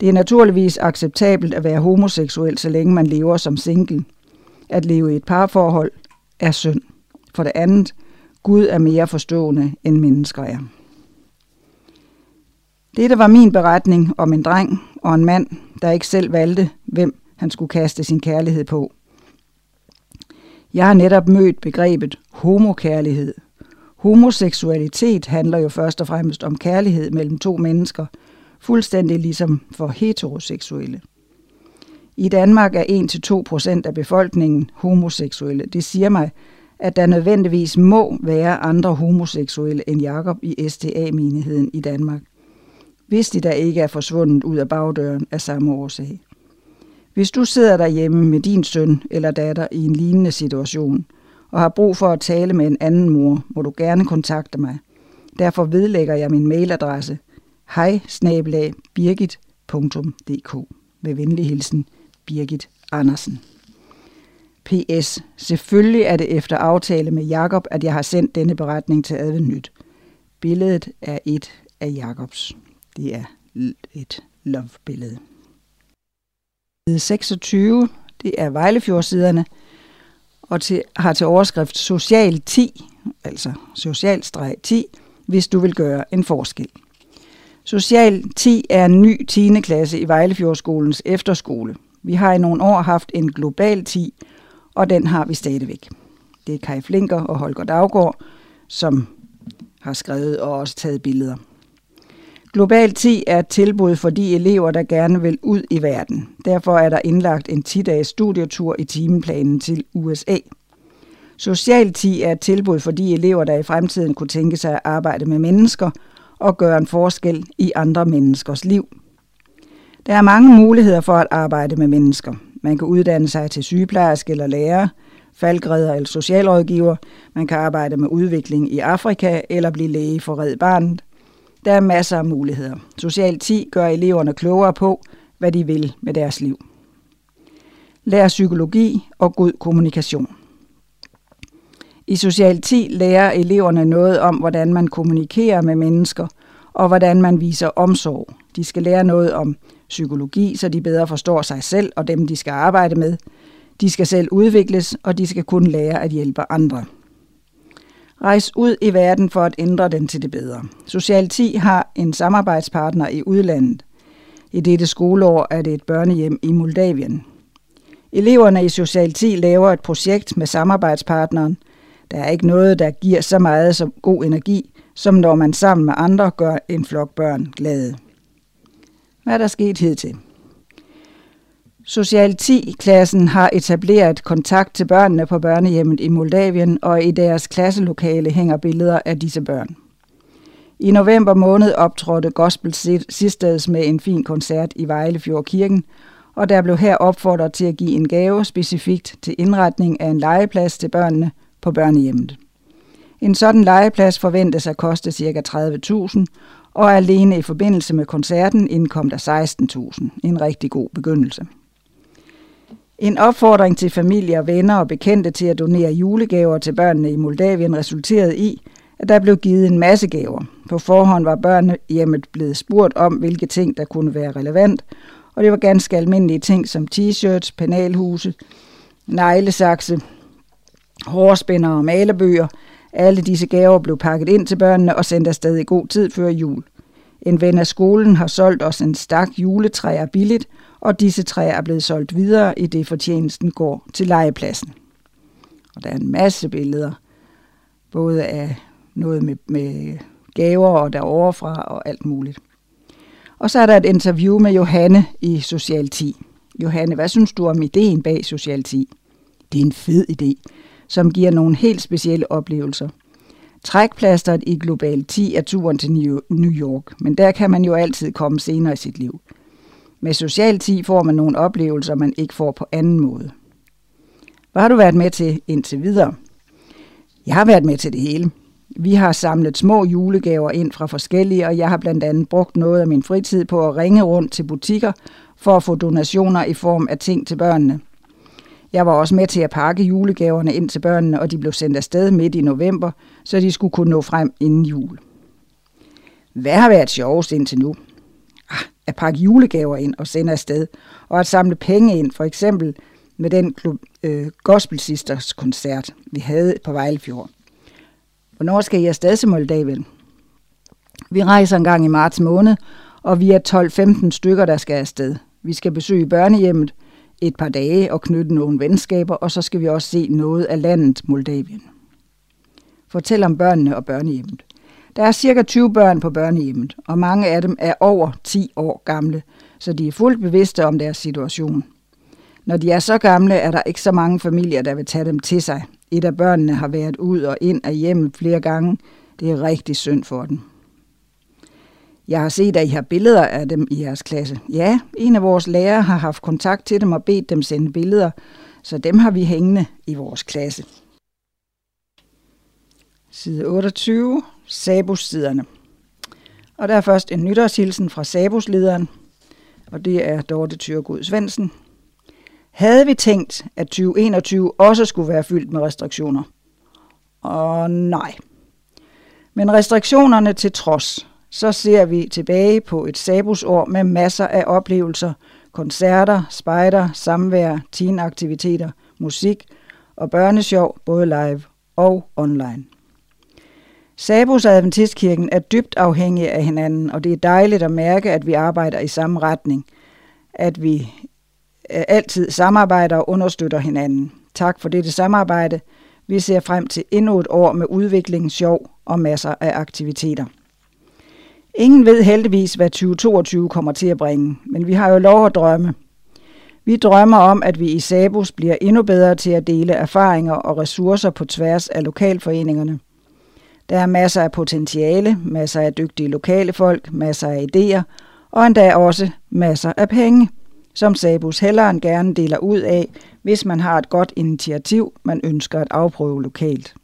det er naturligvis acceptabelt at være homoseksuel, så længe man lever som single. At leve i et parforhold er synd. For det andet, Gud er mere forstående end mennesker er. Dette var min beretning om en dreng og en mand, der ikke selv valgte, hvem han skulle kaste sin kærlighed på. Jeg har netop mødt begrebet homokærlighed. Homoseksualitet handler jo først og fremmest om kærlighed mellem to mennesker, fuldstændig ligesom for heteroseksuelle. I Danmark er 1-2 procent af befolkningen homoseksuelle. Det siger mig, at der nødvendigvis må være andre homoseksuelle end Jakob i STA-menigheden i Danmark hvis de da ikke er forsvundet ud af bagdøren af samme årsag. Hvis du sidder derhjemme med din søn eller datter i en lignende situation, og har brug for at tale med en anden mor, må du gerne kontakte mig. Derfor vedlægger jeg min mailadresse hej birgit.dk med venlig hilsen Birgit Andersen. P.S. Selvfølgelig er det efter aftale med Jakob, at jeg har sendt denne beretning til Advent Nyt. Billedet er et af Jakobs. Det er et love-billede. 26. Det er Vejlefjordsiderne, og til, har til overskrift Social 10, altså social 10, hvis du vil gøre en forskel. Social 10 er en ny 10. klasse i Vejlefjordskolens efterskole. Vi har i nogle år haft en global 10, og den har vi stadigvæk. Det er Kai Flinker og Holger Daggaard, som har skrevet og også taget billeder. Global 10 er et tilbud for de elever, der gerne vil ud i verden. Derfor er der indlagt en 10-dages studietur i timeplanen til USA. Social 10 er et tilbud for de elever, der i fremtiden kunne tænke sig at arbejde med mennesker og gøre en forskel i andre menneskers liv. Der er mange muligheder for at arbejde med mennesker. Man kan uddanne sig til sygeplejerske eller lærer, faldgræder eller socialrådgiver. Man kan arbejde med udvikling i Afrika eller blive læge for Red Barnet. Der er masser af muligheder. Social 10 gør eleverne klogere på, hvad de vil med deres liv. Lær psykologi og god kommunikation. I Social 10 lærer eleverne noget om, hvordan man kommunikerer med mennesker, og hvordan man viser omsorg. De skal lære noget om psykologi, så de bedre forstår sig selv og dem, de skal arbejde med. De skal selv udvikles, og de skal kunne lære at hjælpe andre. Rejs ud i verden for at ændre den til det bedre. Social 10 har en samarbejdspartner i udlandet. I dette skoleår er det et børnehjem i Moldavien. Eleverne i Social 10 laver et projekt med samarbejdspartneren. Der er ikke noget, der giver så meget som god energi, som når man sammen med andre gør en flok børn glade. Hvad er der sket hidtil? Social 10-klassen har etableret kontakt til børnene på børnehjemmet i Moldavien, og i deres klasselokale hænger billeder af disse børn. I november måned optrådte Gospel Sisters med en fin koncert i Vejlefjord Kirken, og der blev her opfordret til at give en gave specifikt til indretning af en legeplads til børnene på børnehjemmet. En sådan legeplads forventes at koste ca. 30.000, og alene i forbindelse med koncerten indkom der 16.000. En rigtig god begyndelse. En opfordring til familier, venner og bekendte til at donere julegaver til børnene i Moldavien resulterede i, at der blev givet en masse gaver. På forhånd var børnehjemmet blevet spurgt om, hvilke ting, der kunne være relevant, og det var ganske almindelige ting som t-shirts, penalhuse, neglesakse, hårspænder og malebøger. Alle disse gaver blev pakket ind til børnene og sendt afsted i god tid før jul. En ven af skolen har solgt os en stak juletræer billigt, og disse træer er blevet solgt videre, i det fortjenesten går til legepladsen. Og der er en masse billeder, både af noget med, med gaver og deroverfra og alt muligt. Og så er der et interview med Johanne i Social 10. Johanne, hvad synes du om ideen bag Social 10? Det er en fed idé, som giver nogle helt specielle oplevelser. Trækplasteret i Global 10 er turen til New York, men der kan man jo altid komme senere i sit liv. Med Social 10 får man nogle oplevelser, man ikke får på anden måde. Hvad har du været med til indtil videre? Jeg har været med til det hele. Vi har samlet små julegaver ind fra forskellige, og jeg har blandt andet brugt noget af min fritid på at ringe rundt til butikker for at få donationer i form af ting til børnene. Jeg var også med til at pakke julegaverne ind til børnene, og de blev sendt afsted midt i november, så de skulle kunne nå frem inden jul. Hvad har været sjovest indtil nu? At pakke julegaver ind og sende afsted, og at samle penge ind, for eksempel med den klub, øh, Gospel Sisters koncert, vi havde på Vejlefjord. Hvornår skal I afsted til Moldavien? Vi rejser en gang i marts måned, og vi er 12-15 stykker, der skal afsted. Vi skal besøge børnehjemmet et par dage og knytte nogle venskaber, og så skal vi også se noget af landet Moldavien. Fortæl om børnene og børnehjemmet. Der er cirka 20 børn på børnehjemmet, og mange af dem er over 10 år gamle, så de er fuldt bevidste om deres situation. Når de er så gamle, er der ikke så mange familier, der vil tage dem til sig. Et af børnene har været ud og ind af hjemmet flere gange. Det er rigtig synd for dem. Jeg har set, at I har billeder af dem i jeres klasse. Ja, en af vores lærere har haft kontakt til dem og bedt dem sende billeder, så dem har vi hængende i vores klasse. Side 28. Sabus-siderne. Og der er først en nytårshilsen fra Sabus-lederen, og det er Dorte Tyrgud Svendsen. Havde vi tænkt, at 2021 også skulle være fyldt med restriktioner? Og nej. Men restriktionerne til trods, så ser vi tilbage på et sabusår med masser af oplevelser, koncerter, spejder, samvær, teenaktiviteter, musik og børnesjov både live og online. Sabos og Adventistkirken er dybt afhængige af hinanden, og det er dejligt at mærke, at vi arbejder i samme retning. At vi øh, altid samarbejder og understøtter hinanden. Tak for dette samarbejde. Vi ser frem til endnu et år med udvikling, sjov og masser af aktiviteter. Ingen ved heldigvis, hvad 2022 kommer til at bringe, men vi har jo lov at drømme. Vi drømmer om, at vi i Sabus bliver endnu bedre til at dele erfaringer og ressourcer på tværs af lokalforeningerne. Der er masser af potentiale, masser af dygtige lokale folk, masser af idéer og endda også masser af penge, som Sabus helleren gerne deler ud af, hvis man har et godt initiativ, man ønsker at afprøve lokalt.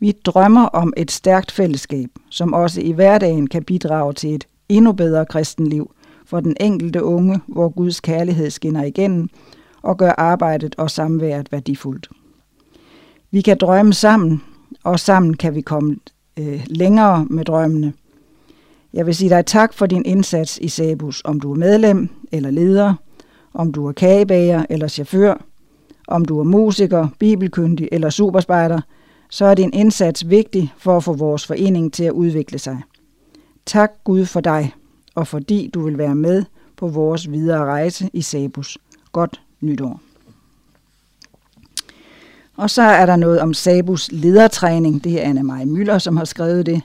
Vi drømmer om et stærkt fællesskab, som også i hverdagen kan bidrage til et endnu bedre kristenliv for den enkelte unge, hvor Guds kærlighed skinner igennem og gør arbejdet og samværet værdifuldt. Vi kan drømme sammen, og sammen kan vi komme øh, længere med drømmene. Jeg vil sige dig tak for din indsats i Sabus, om du er medlem eller leder, om du er kagebager eller chauffør, om du er musiker, bibelkyndig eller superspejder, så er din indsats vigtig for at få vores forening til at udvikle sig. Tak Gud for dig, og fordi du vil være med på vores videre rejse i Sabus. Godt nytår. Og så er der noget om Sabus ledertræning. Det er Anne Marie Møller, som har skrevet det.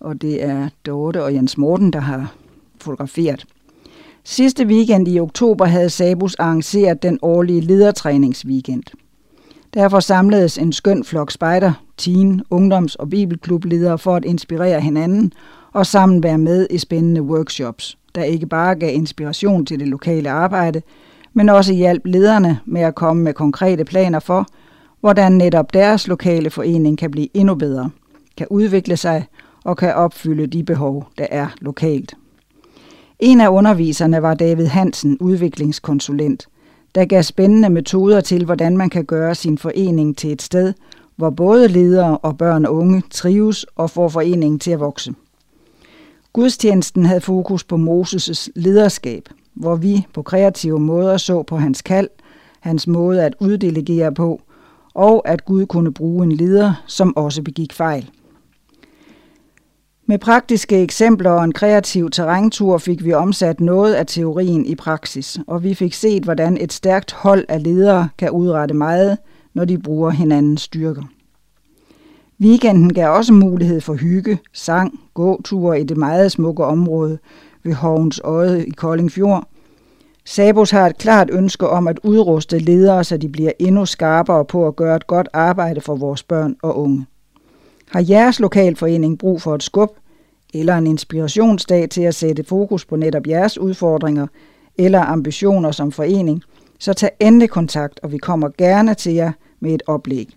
Og det er Dorte og Jens Morten, der har fotograferet. Sidste weekend i oktober havde Sabus arrangeret den årlige ledertræningsweekend. Derfor samledes en skøn flok spejder, teen, ungdoms- og bibelklubledere for at inspirere hinanden og sammen være med i spændende workshops, der ikke bare gav inspiration til det lokale arbejde, men også hjalp lederne med at komme med konkrete planer for, hvordan netop deres lokale forening kan blive endnu bedre, kan udvikle sig og kan opfylde de behov, der er lokalt. En af underviserne var David Hansen, udviklingskonsulent, der gav spændende metoder til, hvordan man kan gøre sin forening til et sted, hvor både ledere og børn og unge trives og får foreningen til at vokse. Gudstjenesten havde fokus på Moses' lederskab, hvor vi på kreative måder så på hans kald, hans måde at uddelegere på, og at Gud kunne bruge en leder, som også begik fejl. Med praktiske eksempler og en kreativ terræntur fik vi omsat noget af teorien i praksis, og vi fik set, hvordan et stærkt hold af ledere kan udrette meget, når de bruger hinandens styrker. Weekenden gav også mulighed for hygge, sang, gåture i det meget smukke område ved Hovens Øje i Kolding Fjord. Sabos har et klart ønske om at udruste ledere, så de bliver endnu skarpere på at gøre et godt arbejde for vores børn og unge. Har jeres lokalforening brug for et skub eller en inspirationsdag til at sætte fokus på netop jeres udfordringer eller ambitioner som forening, så tag endelig kontakt, og vi kommer gerne til jer med et oplæg.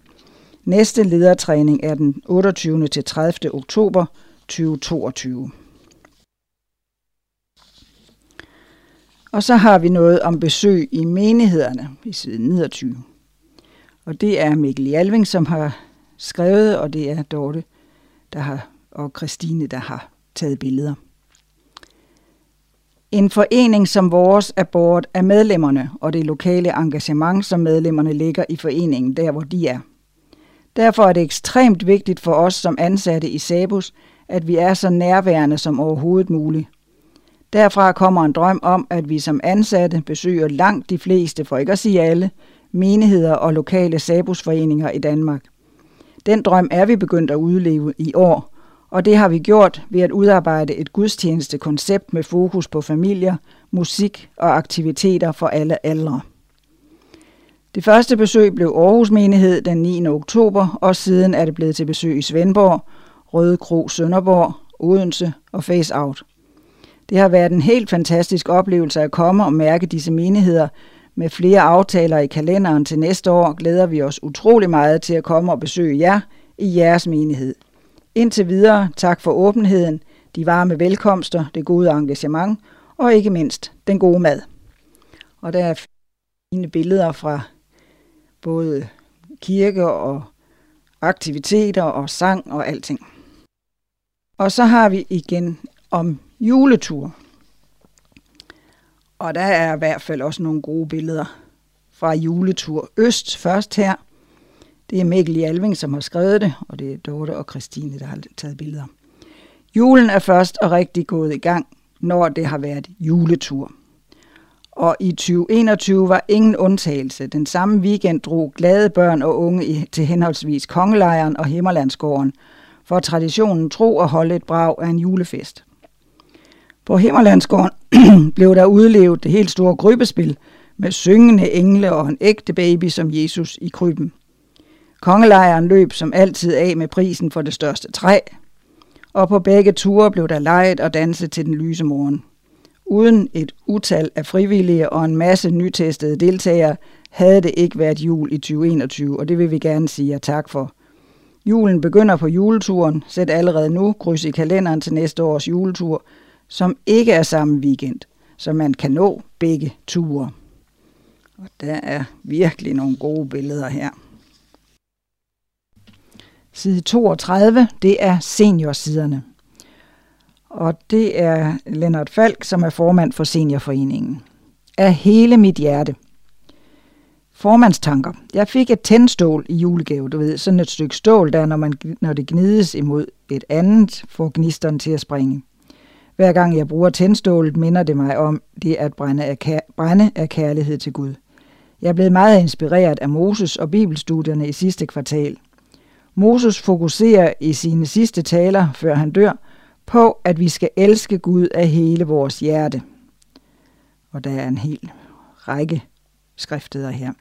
Næste ledertræning er den 28. til 30. oktober 2022. Og så har vi noget om besøg i menighederne i side 29. Og det er Mikkel Jalving, som har skrevet, og det er Dorte der har, og Christine, der har taget billeder. En forening som vores er båret af medlemmerne og det lokale engagement, som medlemmerne ligger i foreningen, der hvor de er. Derfor er det ekstremt vigtigt for os som ansatte i Sabus, at vi er så nærværende som overhovedet muligt. Derfra kommer en drøm om, at vi som ansatte besøger langt de fleste, for ikke at sige alle, menigheder og lokale Sabusforeninger i Danmark. Den drøm er vi begyndt at udleve i år, og det har vi gjort ved at udarbejde et gudstjenestekoncept med fokus på familier, musik og aktiviteter for alle aldre. Det første besøg blev Aarhus Menighed den 9. oktober, og siden er det blevet til besøg i Svendborg, Røde Kro Sønderborg, Odense og Face Out. Det har været en helt fantastisk oplevelse at komme og mærke disse menigheder. Med flere aftaler i kalenderen til næste år glæder vi os utrolig meget til at komme og besøge jer i jeres menighed. Indtil videre, tak for åbenheden, de varme velkomster, det gode engagement og ikke mindst den gode mad. Og der er fine billeder fra både kirke og aktiviteter og sang og alting. Og så har vi igen om juletur. Og der er i hvert fald også nogle gode billeder fra juletur Øst først her. Det er Mikkel i Alving, som har skrevet det, og det er Dorte og Christine, der har taget billeder. Julen er først og rigtig gået i gang, når det har været juletur. Og i 2021 var ingen undtagelse. Den samme weekend drog glade børn og unge til henholdsvis Kongelejren og Himmerlandsgården, for traditionen tro at holde et brag af en julefest. På Himmerlandsgården *clears throat* blev der udlevet det helt store krybespil med syngende engle og en ægte baby som Jesus i krybben. Kongelejren løb som altid af med prisen for det største træ, og på begge ture blev der leget og danset til den lyse morgen. Uden et utal af frivillige og en masse nytestede deltagere, havde det ikke været jul i 2021, og det vil vi gerne sige jer tak for. Julen begynder på juleturen. Sæt allerede nu kryds i kalenderen til næste års juletur, som ikke er samme weekend, så man kan nå begge ture. Og der er virkelig nogle gode billeder her. Side 32, det er seniorsiderne. Og det er Lennart Falk, som er formand for Seniorforeningen. Af hele mit hjerte. Formandstanker. Jeg fik et tændstål i julegave, du ved, sådan et stykke stål der, når, man, når det gnides imod et andet, får gnisteren til at springe. Hver gang jeg bruger tændstålet, minder det mig om det at brænde af, kær- brænde af kærlighed til Gud. Jeg er blevet meget inspireret af Moses og bibelstudierne i sidste kvartal. Moses fokuserer i sine sidste taler, før han dør, på, at vi skal elske Gud af hele vores hjerte. Og der er en hel række skrifteder her.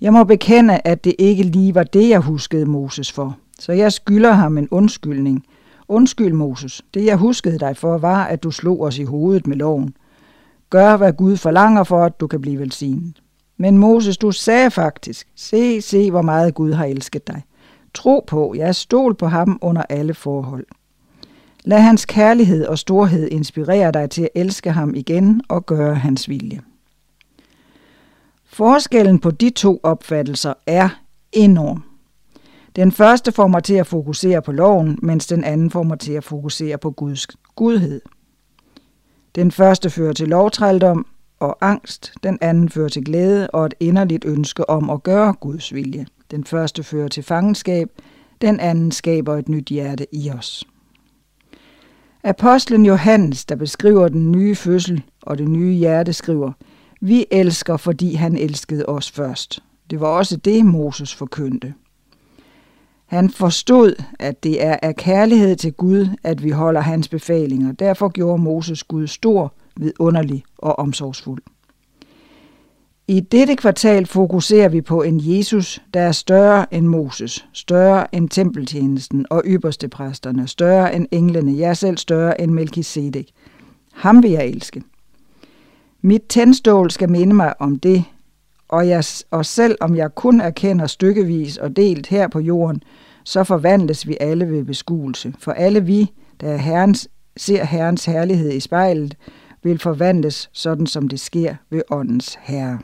Jeg må bekende, at det ikke lige var det, jeg huskede Moses for. Så jeg skylder ham en undskyldning. Undskyld, Moses. Det, jeg huskede dig for, var, at du slog os i hovedet med loven. Gør, hvad Gud forlanger for, at du kan blive velsignet. Men Moses, du sagde faktisk, se, se, hvor meget Gud har elsket dig. Tro på, jeg stol på ham under alle forhold. Lad hans kærlighed og storhed inspirere dig til at elske ham igen og gøre hans vilje. Forskellen på de to opfattelser er enorm. Den første får mig til at fokusere på loven, mens den anden får mig til at fokusere på Guds gudhed. Den første fører til lovtrældom og angst, den anden fører til glæde og et inderligt ønske om at gøre Guds vilje. Den første fører til fangenskab, den anden skaber et nyt hjerte i os. Apostlen Johannes, der beskriver den nye fødsel og det nye hjerte, skriver, vi elsker, fordi han elskede os først. Det var også det, Moses forkyndte. Han forstod, at det er af kærlighed til Gud, at vi holder hans befalinger. Derfor gjorde Moses Gud stor, vidunderlig og omsorgsfuld. I dette kvartal fokuserer vi på en Jesus, der er større end Moses, større end tempeltjenesten og ypperste præsterne, større end englene, ja selv større end Melchizedek. Ham vil jeg elske. Mit tændstål skal minde mig om det, og, jeg, og selv om jeg kun erkender stykkevis og delt her på jorden, så forvandles vi alle ved beskuelse. For alle vi, der er herrens, ser Herrens herlighed i spejlet, vil forvandles sådan som det sker ved åndens herre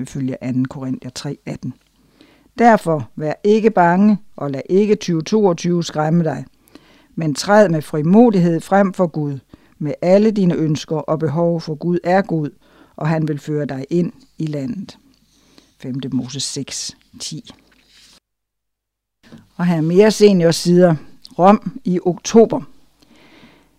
ifølge 2. Korinther 3:18. Derfor vær ikke bange og lad ikke 2022 skræmme dig, men træd med frimodighed frem for Gud med alle dine ønsker og behov, for Gud er Gud, og han vil føre dig ind i landet. 5. Mose 6, 10. Og her er mere seniorsider. Rom i oktober.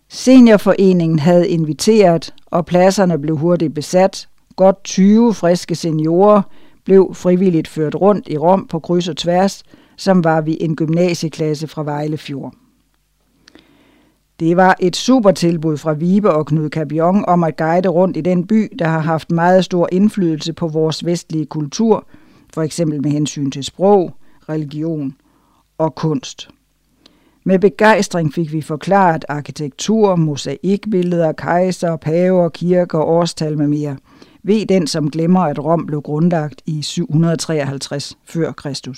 Seniorforeningen havde inviteret, og pladserne blev hurtigt besat, Godt 20 friske seniorer blev frivilligt ført rundt i Rom på kryds og tværs, som var vi en gymnasieklasse fra Vejlefjord. Det var et super tilbud fra Vibe og Knud Cabion om at guide rundt i den by, der har haft meget stor indflydelse på vores vestlige kultur, for eksempel med hensyn til sprog, religion og kunst. Med begejstring fik vi forklaret arkitektur, mosaikbilleder, kejser, paver, kirker, årstal med mere – ved den, som glemmer, at Rom blev grundlagt i 753 f.Kr.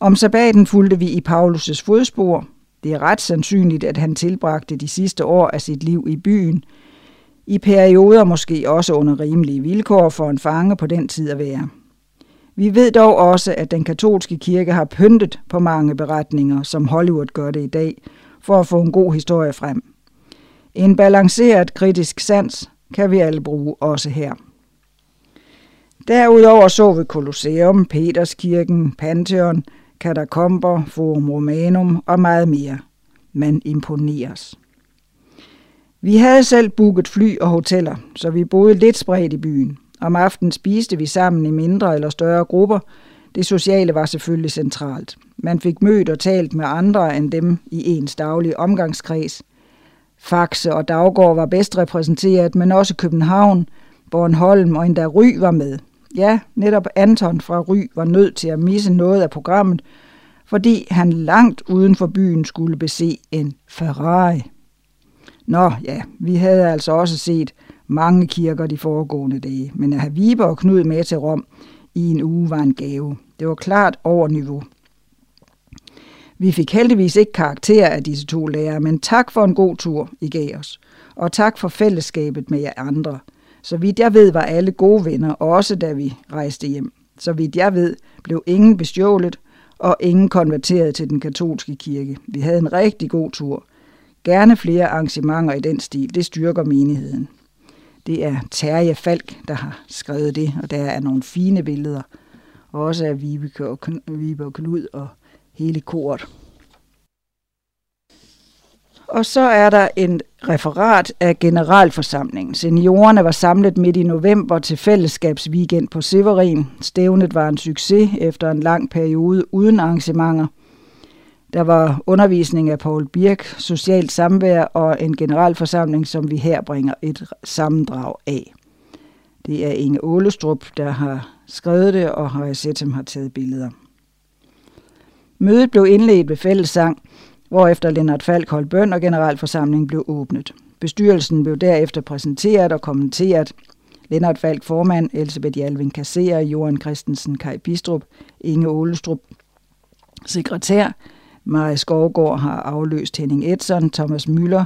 Om sabbaten fulgte vi i Paulus' fodspor. Det er ret sandsynligt, at han tilbragte de sidste år af sit liv i byen, i perioder måske også under rimelige vilkår for en fange på den tid at være. Vi ved dog også, at den katolske kirke har pyntet på mange beretninger, som Hollywood gør det i dag, for at få en god historie frem. En balanceret kritisk sans kan vi alle bruge også her. Derudover så vi Colosseum, Peterskirken, Pantheon, katakomber, Forum Romanum og meget mere. Man imponeres. Vi havde selv booket fly og hoteller, så vi boede lidt spredt i byen. Om aftenen spiste vi sammen i mindre eller større grupper. Det sociale var selvfølgelig centralt. Man fik mødt og talt med andre end dem i ens daglige omgangskreds. Faxe og Daggård var bedst repræsenteret, men også København, Bornholm og endda Ry var med. Ja, netop Anton fra Ry var nødt til at misse noget af programmet, fordi han langt uden for byen skulle bese en Ferrari. Nå ja, vi havde altså også set mange kirker de foregående dage, men at have Viber og Knud med til Rom i en uge var en gave. Det var klart over niveau. Vi fik heldigvis ikke karakter af disse to lærere, men tak for en god tur, I gav os. Og tak for fællesskabet med jer andre. Så vidt jeg ved, var alle gode venner, også da vi rejste hjem. Så vidt jeg ved, blev ingen bestjålet, og ingen konverteret til den katolske kirke. Vi havde en rigtig god tur. Gerne flere arrangementer i den stil, det styrker menigheden. Det er Terje Falk, der har skrevet det, og der er nogle fine billeder. Også af Vibeke og, Vibe og Knud og hele kort. Og så er der en referat af generalforsamlingen. Seniorerne var samlet midt i november til fællesskabsweekend på Severin. Stævnet var en succes efter en lang periode uden arrangementer. Der var undervisning af Paul Birk, socialt samvær og en generalforsamling, som vi her bringer et sammendrag af. Det er Inge Ålestrup, der har skrevet det, og har set har taget billeder. Mødet blev indledt ved fællessang, hvorefter Lennart Falk holdt bøn og generalforsamlingen blev åbnet. Bestyrelsen blev derefter præsenteret og kommenteret. Lennart Falk formand, Elisabeth Jalving kasserer, Johan Christensen, Kai Bistrup, Inge Ålestrup sekretær, Marie Skovgaard har afløst Henning Edson, Thomas Møller,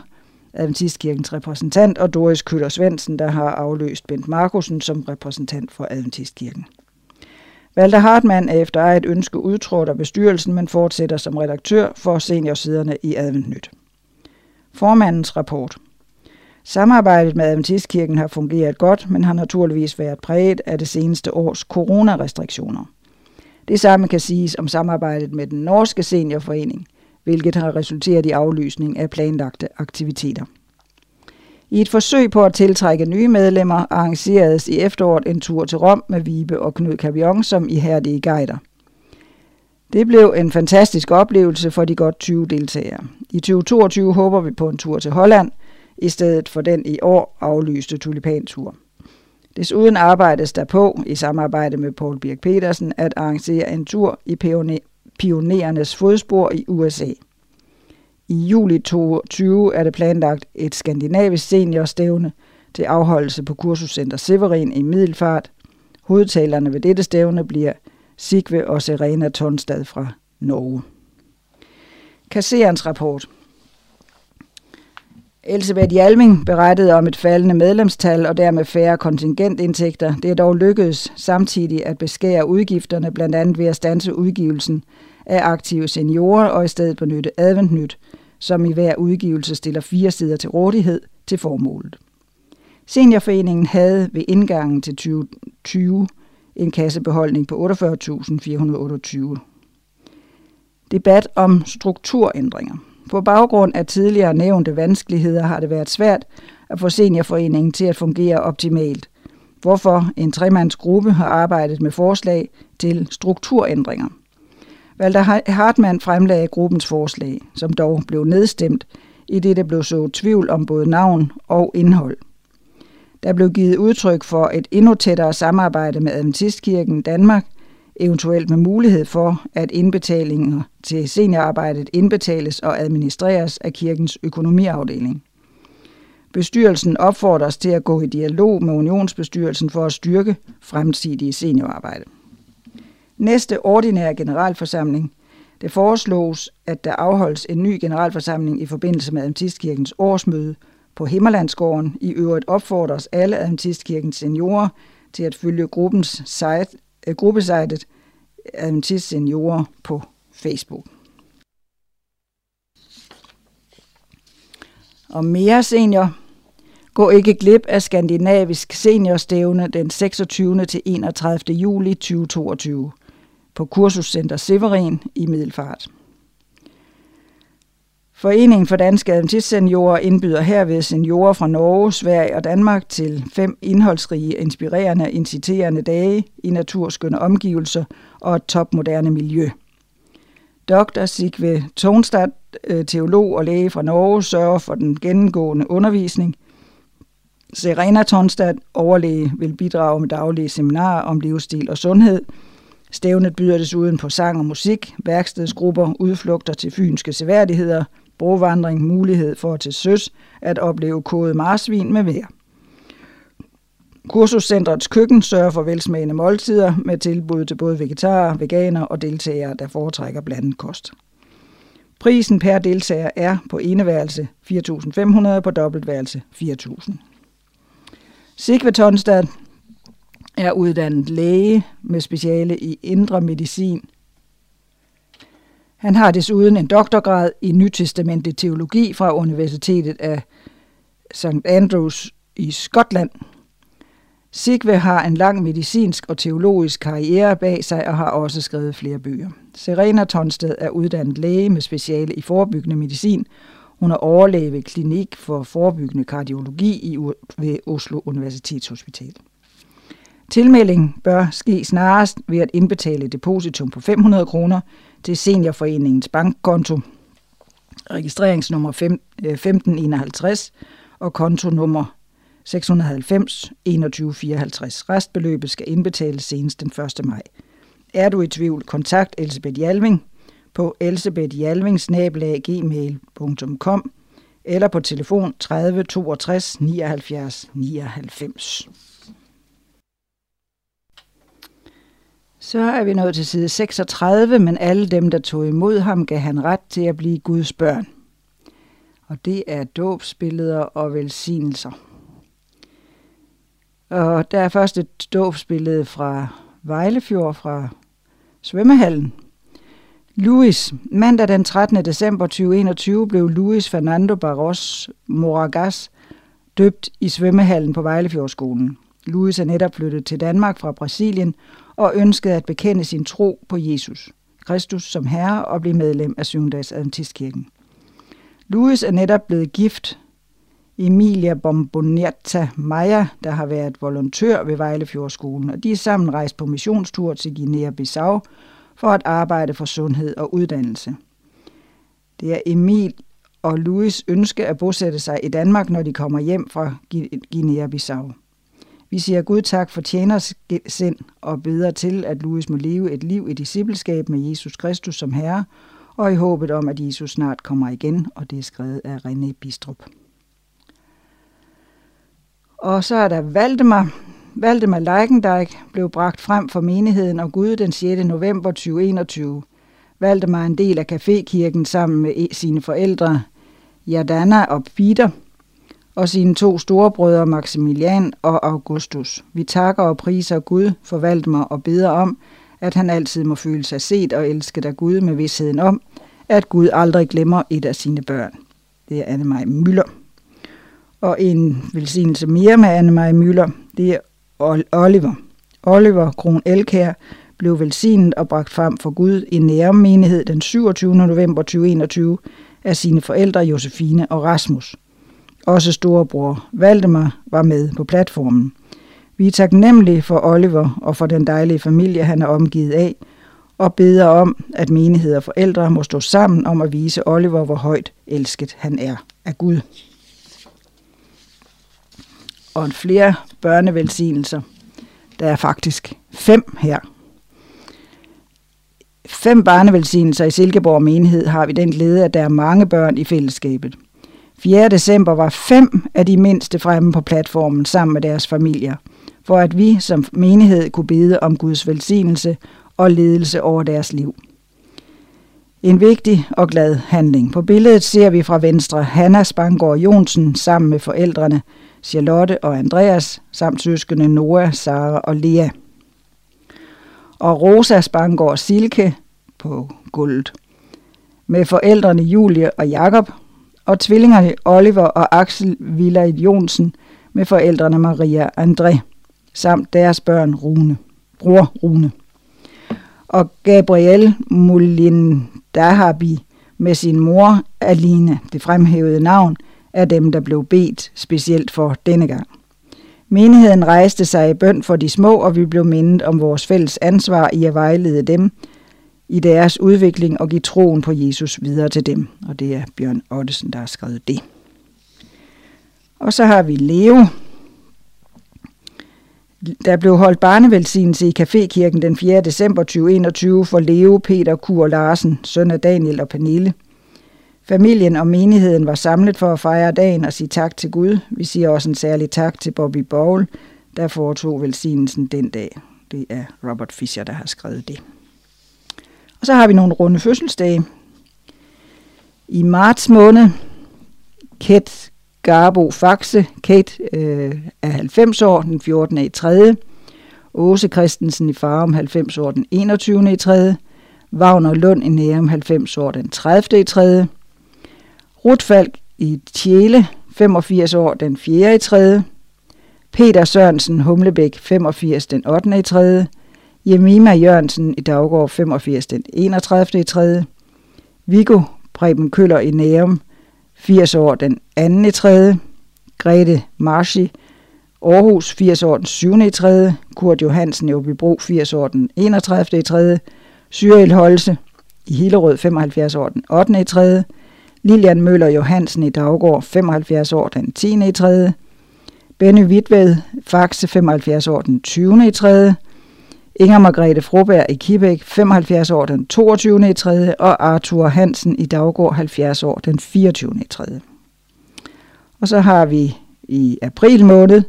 Adventistkirkens repræsentant, og Doris Køller Svendsen, der har afløst Bent Markusen som repræsentant for Adventistkirken. Walter Hartmann er efter eget ønske udtrådt af bestyrelsen, men fortsætter som redaktør for seniorsiderne i Adventnyt. Formandens rapport. Samarbejdet med Adventistkirken har fungeret godt, men har naturligvis været præget af det seneste års coronarestriktioner. Det samme kan siges om samarbejdet med den norske seniorforening, hvilket har resulteret i aflysning af planlagte aktiviteter. I et forsøg på at tiltrække nye medlemmer arrangeredes i efteråret en tur til Rom med Vibe og Knud Cavion som ihærdige guider. Det blev en fantastisk oplevelse for de godt 20 deltagere. I 2022 håber vi på en tur til Holland, i stedet for den i år aflyste tulipantur. Desuden arbejdes der på, i samarbejde med Paul Birk Petersen, at arrangere en tur i pionerernes fodspor i USA. I juli 2020 er det planlagt et skandinavisk seniorstævne til afholdelse på kursuscenter Severin i Middelfart. Hovedtalerne ved dette stævne bliver Sigve og Serena Tonstad fra Norge. Kasserens rapport. Elisabeth Hjalming berettede om et faldende medlemstal og dermed færre kontingentindtægter. Det er dog lykkedes samtidig at beskære udgifterne, blandt andet ved at stanse udgivelsen af aktive seniorer og i stedet benytte adventnyt, som i hver udgivelse stiller fire sider til rådighed til formålet. Seniorforeningen havde ved indgangen til 2020 en kassebeholdning på 48.428. Debat om strukturændringer. På baggrund af tidligere nævnte vanskeligheder har det været svært at få seniorforeningen til at fungere optimalt, hvorfor en tremandsgruppe har arbejdet med forslag til strukturændringer. Walter Hartmann fremlagde gruppens forslag, som dog blev nedstemt, i det der blev så tvivl om både navn og indhold. Der blev givet udtryk for et endnu tættere samarbejde med Adventistkirken Danmark, eventuelt med mulighed for, at indbetalinger til seniorarbejdet indbetales og administreres af kirkens økonomiafdeling. Bestyrelsen opfordres til at gå i dialog med unionsbestyrelsen for at styrke fremtidige seniorarbejde. Næste ordinære generalforsamling. Det foreslås, at der afholdes en ny generalforsamling i forbindelse med Adventistkirkens årsmøde på Himmerlandsgården. I øvrigt opfordres alle Adventistkirkens seniorer til at følge gruppens site, øh, gruppesejtet Adventist Seniorer på Facebook. Og mere senior. Gå ikke glip af Skandinavisk Seniorstævne den 26. til 31. juli 2022 på Kursuscenter Severin i Middelfart. Foreningen for Danske Adventistseniorer indbyder herved seniorer fra Norge, Sverige og Danmark til fem indholdsrige, inspirerende, inciterende dage i naturskønne omgivelser og et topmoderne miljø. Dr. Sigve Tonstad, øh, teolog og læge fra Norge, sørger for den gennemgående undervisning. Serena Tonstad, overlæge, vil bidrage med daglige seminarer om livsstil og sundhed. Stævnet byder desuden på sang og musik, værkstedsgrupper, udflugter til fynske seværdigheder – brovandring, mulighed for til søs at opleve kodet marsvin med vejr. Kursuscentrets køkken sørger for velsmagende måltider med tilbud til både vegetarer, veganer og deltagere, der foretrækker blandet kost. Prisen per deltager er på eneværelse 4.500 på dobbeltværelse 4.000. Sigve Tonstad er uddannet læge med speciale i indre medicin han har desuden en doktorgrad i nytestamentlig teologi fra Universitetet af St. Andrews i Skotland. Sigve har en lang medicinsk og teologisk karriere bag sig og har også skrevet flere bøger. Serena Tonsted er uddannet læge med speciale i forebyggende medicin. Hun er overlæge ved Klinik for Forebyggende Kardiologi i, ved Oslo Universitetshospital. Tilmelding bør ske snarest ved at indbetale depositum på 500 kroner til Seniorforeningens bankkonto, registreringsnummer 1551 øh, og kontonummer 690 2154. Restbeløbet skal indbetales senest den 1. maj. Er du i tvivl, kontakt Elisabeth Jalving på elsebethjalving.gmail.com eller på telefon 30 62 79 99. Så er vi nået til side 36, men alle dem, der tog imod ham, gav han ret til at blive Guds børn. Og det er dåbsbilleder og velsignelser. Og der er først et dåbsbillede fra Vejlefjord fra svømmehallen. Louis. Mandag den 13. december 2021 blev Louis Fernando Barros Moragas døbt i svømmehallen på Vejlefjordskolen. Louis er netop flyttet til Danmark fra Brasilien og ønskede at bekende sin tro på Jesus, Kristus som Herre og blive medlem af Syvendags Adventistkirken. Louis er netop blevet gift Emilia Bombonetta Maja, der har været volontør ved Vejlefjordskolen, og de er sammen rejst på missionstur til Guinea-Bissau for at arbejde for sundhed og uddannelse. Det er Emil og Louis ønske at bosætte sig i Danmark, når de kommer hjem fra Guinea-Bissau. Vi siger Gud tak for tjeners sind og beder til, at Louis må leve et liv i discipleskab med Jesus Kristus som Herre, og i håbet om, at Jesus snart kommer igen, og det er skrevet af René Bistrup. Og så er der Valdemar. Valdemar Leikendijk blev bragt frem for menigheden og Gud den 6. november 2021. Valdemar er en del af Cafékirken sammen med e- sine forældre, Jadana og Peter – og sine to storebrødre Maximilian og Augustus. Vi takker og priser Gud for mig og beder om, at han altid må føle sig set og elsket af Gud med vidsheden om, at Gud aldrig glemmer et af sine børn. Det er Anne-Marie Møller. Og en velsignelse mere med Anne-Marie Møller, det er Oliver. Oliver Kron Elkær blev velsignet og bragt frem for Gud i nærmenighed den 27. november 2021 af sine forældre Josefine og Rasmus. Også storebror Valdemar var med på platformen. Vi er taknemmelige for Oliver og for den dejlige familie, han er omgivet af, og beder om, at menigheder og forældre må stå sammen om at vise Oliver, hvor højt elsket han er af Gud. Og en flere børnevelsignelser. Der er faktisk fem her. Fem barnevelsignelser i Silkeborg menighed har vi den glæde, at der er mange børn i fællesskabet. 4. december var fem af de mindste fremme på platformen sammen med deres familier, for at vi som menighed kunne bede om Guds velsignelse og ledelse over deres liv. En vigtig og glad handling. På billedet ser vi fra venstre Hanna Spangård Jonsen sammen med forældrene Charlotte og Andreas, samt søskende Noah, Sara og Lea. Og Rosa Spangård Silke på gulvet. Med forældrene Julie og Jakob og tvillingerne Oliver og Axel Villard Jonsen med forældrene Maria og André, samt deres børn Rune, bror Rune. Og Gabriel Mulindahabi med sin mor Aline, det fremhævede navn, er dem, der blev bedt specielt for denne gang. Menigheden rejste sig i bøn for de små, og vi blev mindet om vores fælles ansvar i at vejlede dem i deres udvikling og give troen på Jesus videre til dem. Og det er Bjørn Ottesen, der har skrevet det. Og så har vi Leo. Der blev holdt barnevelsignelse i Cafékirken den 4. december 2021 for Leo Peter Kur Larsen, søn af Daniel og Pernille. Familien og menigheden var samlet for at fejre dagen og sige tak til Gud. Vi siger også en særlig tak til Bobby Bowl, der foretog velsignelsen den dag. Det er Robert Fischer, der har skrevet det. Og så har vi nogle runde fødselsdage. I marts måned, Kate Garbo Faxe. Kate øh, er 90 år, den 14. i 3. Åse Christensen i Farum, 90 år, den 21. i 3. Wagner Lund i Nærum, 90 år, den 30. i 3. Rutfalk i Tjæle, 85 år, den 4. i 3. Peter Sørensen Humlebæk, 85, den 8. i 3. Jemima Jørgensen i Daggård, 85, den 31. i 3. Viggo Preben Køller i Nærum, 80 år den 2. i 3. Grete Marschi Aarhus, 80 år den 7. i 3. Kurt Johansen i Åbybro, 80 år den 31. i 3. Cyril Holse i Hillerød, 75 år den 8. i 3. Lilian Møller Johansen i Daggård, 75 år den 10. i 3. Benny Witved, Faxe, 75 år den 20. i 3. Inger Margrethe Froberg i Kibæk, 75 år den 22. i 3. og Arthur Hansen i Daggård, 70 år den 24. i 3. Og så har vi i april måned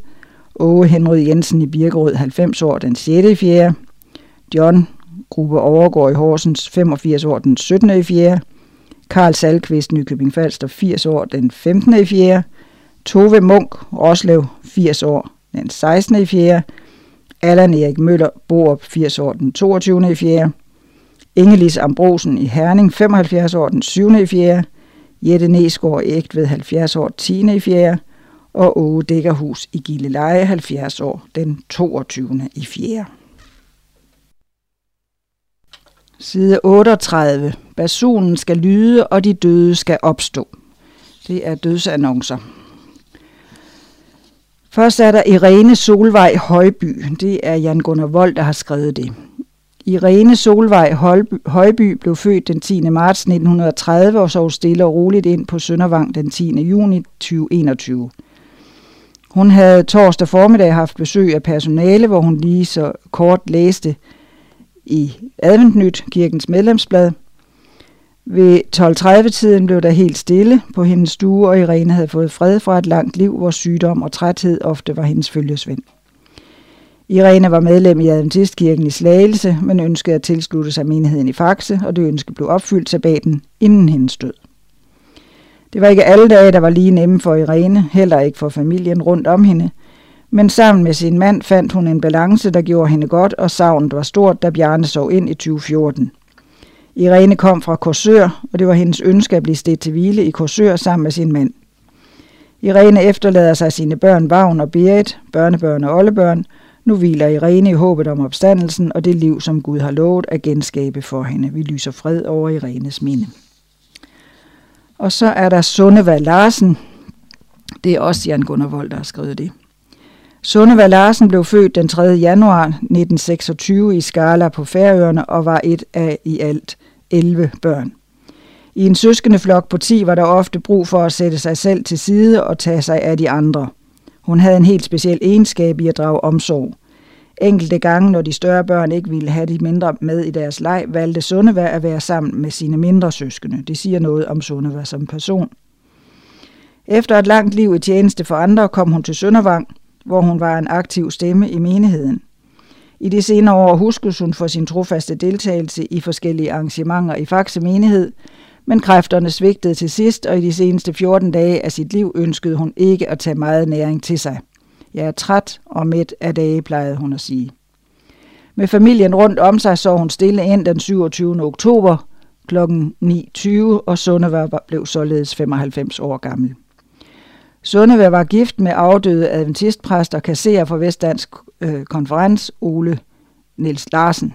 Åge Henry Jensen i Birkerød, 90 år den 6. i 4. John Gruppe Overgård i Horsens, 85 år den 17. i 4. Karl Salkvist, Nykøbing Falster, 80 år den 15. i 4. Tove Munk, Roslev, 80 år den 16. i 4. Allan Erik Møller, Borup, 80 år den 22. i 4. Ingelis Ambrosen i Herning, 75 år den 7. i 4. Jette Nesgaard Ægt ved 70 år 10. i 4. Og Åge Dækkerhus i Gilleleje, 70 år den 22. i 4. Side 38. Basunen skal lyde, og de døde skal opstå. Det er dødsannoncer. Først er der Irene Solvej Højby. Det er Jan Gunnar Vold, der har skrevet det. Irene Solvej Højby blev født den 10. marts 1930 og så stille og roligt ind på Søndervang den 10. juni 2021. Hun havde torsdag formiddag haft besøg af personale, hvor hun lige så kort læste i Adventnyt, kirkens medlemsblad – ved 12.30-tiden blev der helt stille på hendes stue, og Irene havde fået fred fra et langt liv, hvor sygdom og træthed ofte var hendes følgesvend. Irene var medlem i Adventistkirken i Slagelse, men ønskede at tilslutte sig menigheden i Faxe, og det ønske blev opfyldt sabbaten inden hendes død. Det var ikke alle dage, der var lige nemme for Irene, heller ikke for familien rundt om hende, men sammen med sin mand fandt hun en balance, der gjorde hende godt, og savnet var stort, da Bjarne sov ind i 2014. Irene kom fra Korsør, og det var hendes ønske at blive stedt til hvile i Korsør sammen med sin mand. Irene efterlader sig sine børn Vagn og Berit, børnebørn og oldebørn. Nu hviler Irene i håbet om opstandelsen og det liv, som Gud har lovet at genskabe for hende. Vi lyser fred over Irenes minde. Og så er der Sundevald Larsen. Det er også Jan Gunnar Vold, der har skrevet det. Sundevald Larsen blev født den 3. januar 1926 i Skala på Færøerne og var et af i alt 11 børn. I en søskende flok på 10 var der ofte brug for at sætte sig selv til side og tage sig af de andre. Hun havde en helt speciel egenskab i at drage omsorg. Enkelte gange, når de større børn ikke ville have de mindre med i deres leg, valgte Sundevær at være sammen med sine mindre søskende. Det siger noget om Sundevær som person. Efter et langt liv i tjeneste for andre kom hun til Søndervang, hvor hun var en aktiv stemme i menigheden. I de senere år huskes hun for sin trofaste deltagelse i forskellige arrangementer i Faxe menighed, men kræfterne svigtede til sidst, og i de seneste 14 dage af sit liv ønskede hun ikke at tage meget næring til sig. Jeg er træt og midt af dage, plejede hun at sige. Med familien rundt om sig så hun stille ind den 27. oktober kl. 9.20, og Sunnevar blev således 95 år gammel. Sundevær var gift med afdøde adventistpræst og kasserer for Vestdansk øh, konferens Ole Niels Larsen.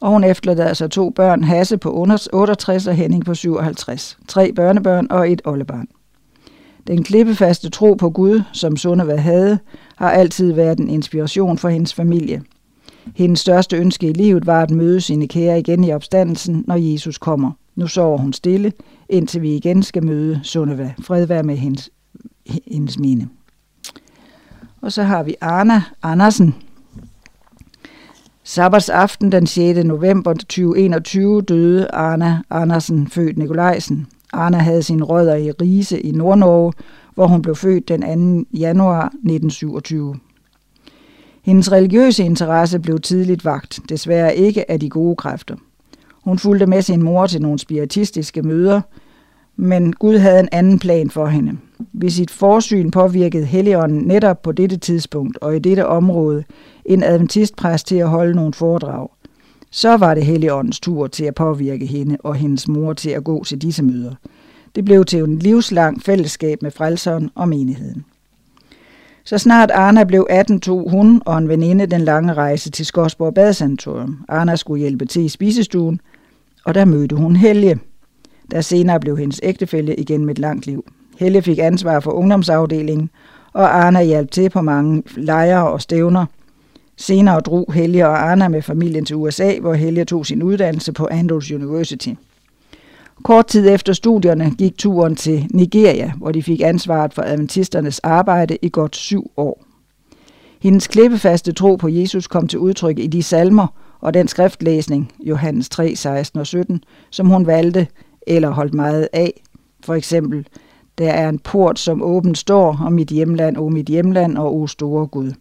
Og hun efterlader sig to børn, Hasse på 68 og Henning på 57. Tre børnebørn og et oldebarn. Den klippefaste tro på Gud, som Sundevær havde, har altid været en inspiration for hendes familie. Hendes største ønske i livet var at møde sine kære igen i opstandelsen, når Jesus kommer. Nu sover hun stille, indtil vi igen skal møde Sundeva. Fred være med hendes, hendes mine. Og så har vi Arna Andersen. Sabbats aften den 6. november 2021 døde Arna Andersen, født Nikolajsen. Arna havde sine rødder i Rise i Nordnorge, hvor hun blev født den 2. januar 1927. Hendes religiøse interesse blev tidligt vagt, desværre ikke af de gode kræfter. Hun fulgte med sin mor til nogle spiritistiske møder, men Gud havde en anden plan for hende. Ved sit forsyn påvirkede Helligånden netop på dette tidspunkt og i dette område en adventistpræst til at holde nogle foredrag. Så var det Helligåndens tur til at påvirke hende og hendes mor til at gå til disse møder. Det blev til en livslang fællesskab med frelseren og menigheden. Så snart Arna blev 18, tog hun og en veninde den lange rejse til Skodsborg Badesanatorium. Arna skulle hjælpe til i spisestuen, og der mødte hun Helge, der senere blev hendes ægtefælle igen med et langt liv. Helle fik ansvar for ungdomsafdelingen, og Arna hjalp til på mange lejre og stævner. Senere drog Helge og Arna med familien til USA, hvor Helge tog sin uddannelse på Andrews University. Kort tid efter studierne gik turen til Nigeria, hvor de fik ansvaret for adventisternes arbejde i godt syv år. Hendes klippefaste tro på Jesus kom til udtryk i de salmer og den skriftlæsning, Johannes 3, 16 og 17, som hun valgte eller holdt meget af. For eksempel, der er en port, som åben står, og mit hjemland, o mit hjemland, og o store Gud.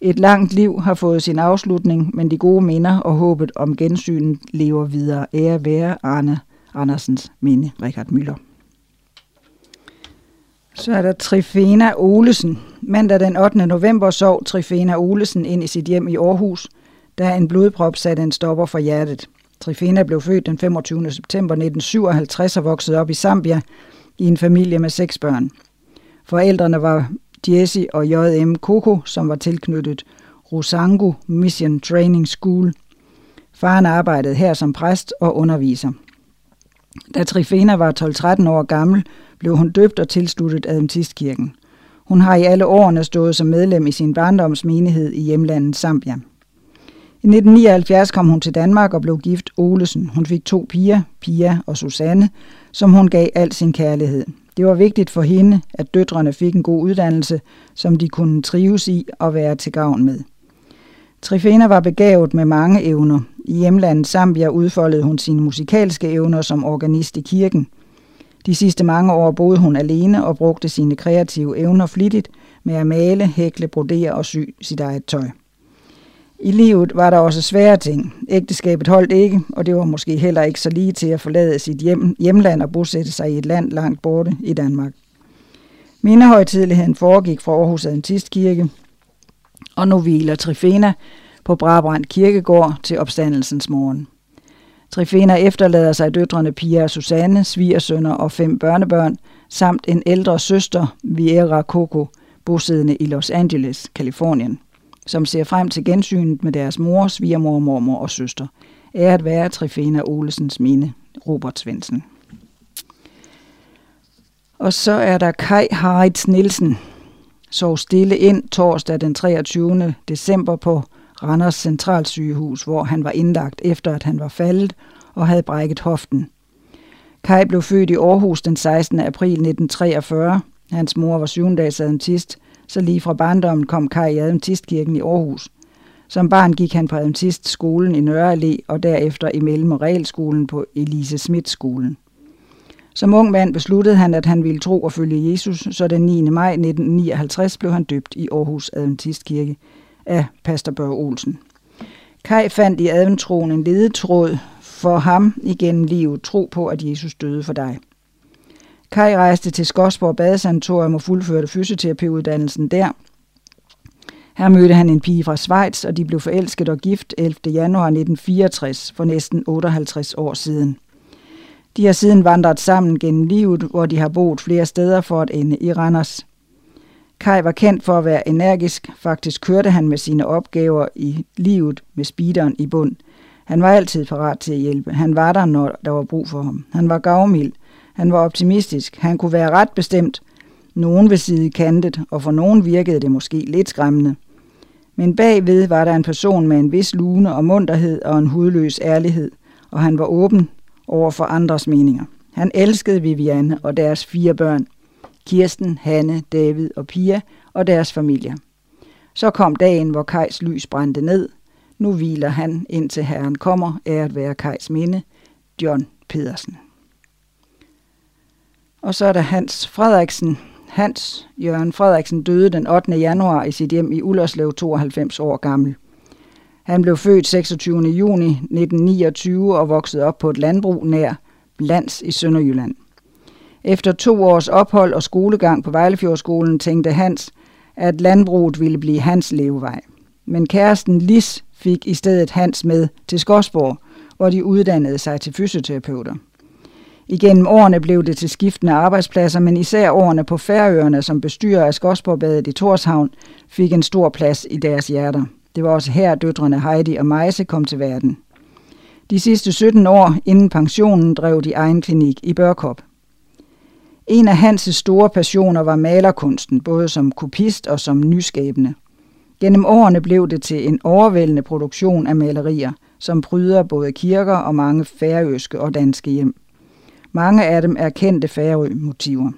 Et langt liv har fået sin afslutning, men de gode minder og håbet om gensynet lever videre. Ære være Arne Andersens minde, Richard Møller. Så er der Trifena Olesen. Mandag den 8. november sov Trifena Olesen ind i sit hjem i Aarhus, da en blodprop satte en stopper for hjertet. Trifena blev født den 25. september 1957 og voksede op i Zambia i en familie med seks børn. Forældrene var Jesse og J.M. Koko, som var tilknyttet Rosango Mission Training School. Faren arbejdede her som præst og underviser. Da Trifena var 12-13 år gammel, blev hun døbt og tilsluttet Adventistkirken. Hun har i alle årene stået som medlem i sin barndomsmenighed i hjemlandet Zambia. I 1979 kom hun til Danmark og blev gift Olesen. Hun fik to piger, Pia og Susanne, som hun gav al sin kærlighed. Det var vigtigt for hende, at døtrene fik en god uddannelse, som de kunne trives i og være til gavn med. Trifena var begavet med mange evner. I hjemlandet Zambia udfoldede hun sine musikalske evner som organist i kirken. De sidste mange år boede hun alene og brugte sine kreative evner flittigt med at male, hækle, brodere og sy sit eget tøj. I livet var der også svære ting. Ægteskabet holdt ikke, og det var måske heller ikke så lige til at forlade sit hjem, hjemland og bosætte sig i et land langt borte i Danmark. Mindehøjtidligheden foregik fra Aarhus Adventistkirke, og nu hviler Trifena på Brabrand Kirkegård til opstandelsens morgen. Trifena efterlader sig døtrene Pia og Susanne, svigersønner og fem børnebørn, samt en ældre søster, Viera Coco, bosiddende i Los Angeles, Kalifornien som ser frem til gensynet med deres mor, svigermor, mormor og søster. Er at være Trifena Olesens minde, Robert Svendsen. Og så er der Kai Harits Nielsen, sov stille ind torsdag den 23. december på Randers Centralsygehus, hvor han var indlagt efter, at han var faldet og havde brækket hoften. Kai blev født i Aarhus den 16. april 1943. Hans mor var syvendags adventist, så lige fra barndommen kom Kai i Adventistkirken i Aarhus. Som barn gik han på Adventistskolen i Nørre Allé og derefter i Mellem- og Realskolen på Elise Schmidt skolen. Som ung mand besluttede han, at han ville tro og følge Jesus, så den 9. maj 1959 blev han døbt i Aarhus Adventistkirke af Pastor Børge Olsen. Kai fandt i adventroen en ledetråd for ham igennem livet tro på, at Jesus døde for dig. Kai rejste til Skodsborg Badesanatorium og fuldførte fysioterapeuddannelsen der. Her mødte han en pige fra Schweiz, og de blev forelsket og gift 11. januar 1964 for næsten 58 år siden. De har siden vandret sammen gennem livet, hvor de har boet flere steder for at ende i Randers. Kai var kendt for at være energisk. Faktisk kørte han med sine opgaver i livet med speederen i bund. Han var altid parat til at hjælpe. Han var der, når der var brug for ham. Han var gavmild. Han var optimistisk. Han kunne være ret bestemt. Nogen ved side kantet, og for nogen virkede det måske lidt skræmmende. Men bagved var der en person med en vis lune og munterhed og en hudløs ærlighed, og han var åben over for andres meninger. Han elskede Viviane og deres fire børn. Kirsten, Hanne, David og Pia og deres familier. Så kom dagen, hvor Kajs lys brændte ned. Nu hviler han, indtil Herren kommer, er at være Kajs minde. John Pedersen. Og så er der Hans Frederiksen. Hans Jørgen Frederiksen døde den 8. januar i sit hjem i Ullerslev, 92 år gammel. Han blev født 26. juni 1929 og voksede op på et landbrug nær Lands i Sønderjylland. Efter to års ophold og skolegang på Vejlefjordskolen tænkte Hans, at landbruget ville blive hans levevej. Men kæresten Lis fik i stedet Hans med til Skosborg, hvor de uddannede sig til fysioterapeuter. Igennem årene blev det til skiftende arbejdspladser, men især årene på Færøerne som bestyrer af Skodsborgbadet i Torshavn fik en stor plads i deres hjerter. Det var også her døtrene Heidi og Meise kom til verden. De sidste 17 år inden pensionen drev de egen klinik i Børkop. En af hans store passioner var malerkunsten, både som kopist og som nyskabende. Gennem årene blev det til en overvældende produktion af malerier, som pryder både kirker og mange færøske og danske hjem. Mange af dem er kendte færø-motiver.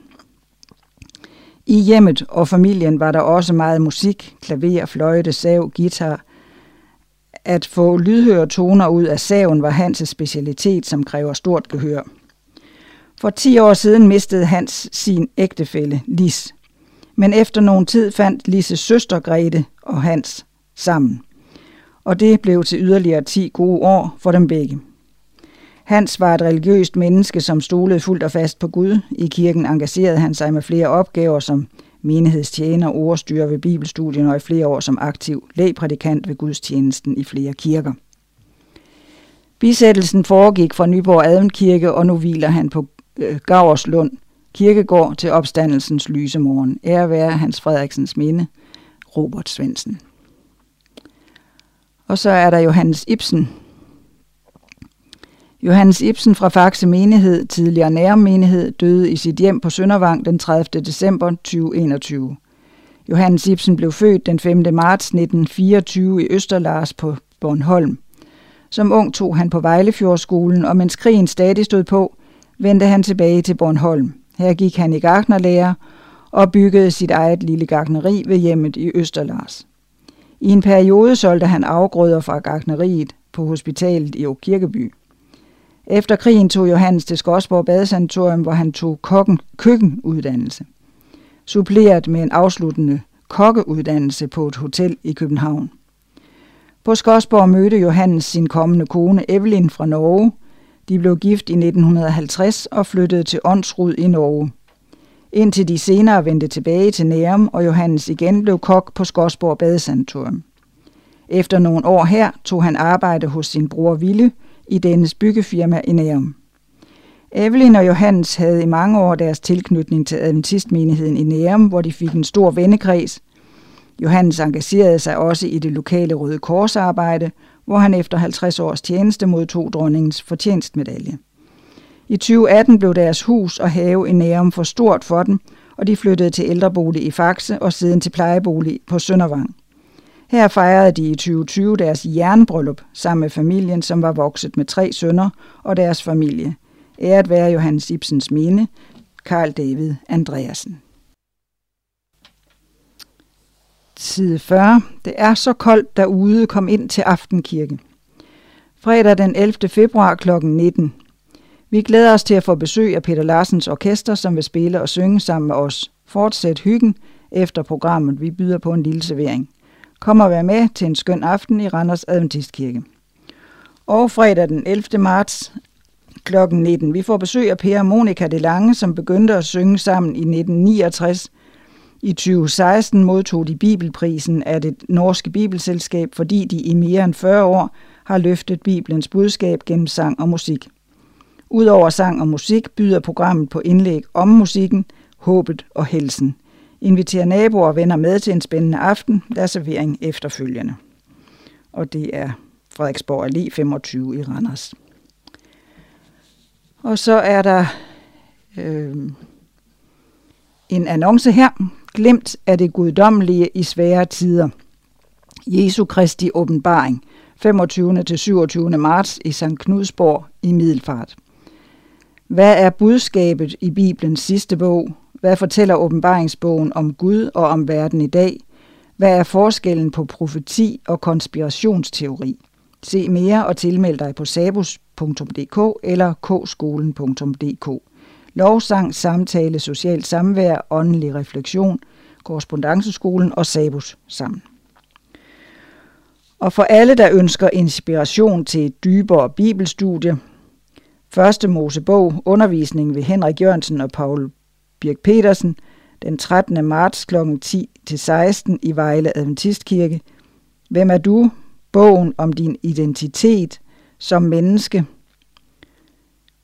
I hjemmet og familien var der også meget musik, klaver, fløjte, sav, guitar. At få lydhøre toner ud af saven var Hans specialitet, som kræver stort gehør. For 10 år siden mistede Hans sin ægtefælle, Lis. Men efter nogen tid fandt Lises søster Grete og Hans sammen. Og det blev til yderligere 10 gode år for dem begge. Hans var et religiøst menneske, som stolede fuldt og fast på Gud. I kirken engagerede han sig med flere opgaver som menighedstjener, ordstyrer ved bibelstudien og i flere år som aktiv lægprædikant ved gudstjenesten i flere kirker. Bisættelsen foregik fra Nyborg Adventkirke, og nu hviler han på øh, Gaverslund Kirkegård til opstandelsens lysemorgen. Ære være Hans Frederiksens minde, Robert Svensen. Og så er der Johannes Ibsen, Johannes Ibsen fra Faxe Menighed, tidligere nærmenighed, døde i sit hjem på Søndervang den 30. december 2021. Johannes Ibsen blev født den 5. marts 1924 i Østerlars på Bornholm. Som ung tog han på Vejlefjordskolen, og mens krigen stadig stod på, vendte han tilbage til Bornholm. Her gik han i gartnerlærer og byggede sit eget lille gartneri ved hjemmet i Østerlars. I en periode solgte han afgrøder fra gartneriet på hospitalet i Åkirkeby. Efter krigen tog Johannes til Skodsborg Badesanatorium, hvor han tog kokken, køkkenuddannelse, suppleret med en afsluttende kokkeuddannelse på et hotel i København. På Skodsborg mødte Johannes sin kommende kone Evelyn fra Norge. De blev gift i 1950 og flyttede til Åndsrud i Norge. Indtil de senere vendte tilbage til Nærum, og Johannes igen blev kok på Skodsborg Badesanatorium. Efter nogle år her tog han arbejde hos sin bror Ville, i dennes byggefirma i Nærum. Evelyn og Johannes havde i mange år deres tilknytning til adventistmenigheden i Nærum, hvor de fik en stor vennekreds. Johannes engagerede sig også i det lokale Røde Korsarbejde, hvor han efter 50 års tjeneste modtog dronningens fortjenstmedalje. I 2018 blev deres hus og have i Nærum for stort for dem, og de flyttede til ældrebolig i Faxe og siden til plejebolig på Søndervang. Her fejrede de i 2020 deres jernbryllup sammen med familien, som var vokset med tre sønner og deres familie. Æret være Johannes Ibsens minde, Karl David Andreasen. Side 40. Det er så koldt derude, kom ind til Aftenkirke. Fredag den 11. februar kl. 19. Vi glæder os til at få besøg af Peter Larsens orkester, som vil spille og synge sammen med os. Fortsæt hyggen efter programmet. Vi byder på en lille servering. Kom og vær med til en skøn aften i Randers Adventistkirke. Og fredag den 11. marts kl. 19. Vi får besøg af Per og Monika de Lange, som begyndte at synge sammen i 1969. I 2016 modtog de Bibelprisen af det norske bibelselskab, fordi de i mere end 40 år har løftet Bibelens budskab gennem sang og musik. Udover sang og musik byder programmet på indlæg om musikken, håbet og helsen. Inviterer naboer og venner med til en spændende aften, der er servering efterfølgende. Og det er Frederiksborg Allé 25 i Randers. Og så er der øh, en annonce her. Glemt er det guddommelige i svære tider. Jesu Kristi åbenbaring. 25. til 27. marts i St. Knudsborg i Middelfart. Hvad er budskabet i Bibelens sidste bog? Hvad fortæller åbenbaringsbogen om Gud og om verden i dag? Hvad er forskellen på profeti og konspirationsteori? Se mere og tilmeld dig på sabus.dk eller kskolen.dk. Lovsang, samtale, social samvær, åndelig refleksion, korrespondanceskolen og Sabus sammen. Og for alle, der ønsker inspiration til et dybere bibelstudie, Første Mosebog, undervisning ved Henrik Jørgensen og Paul Birk Petersen, den 13. marts kl. 10-16 i Vejle Adventistkirke. Hvem er du? Bogen om din identitet som menneske.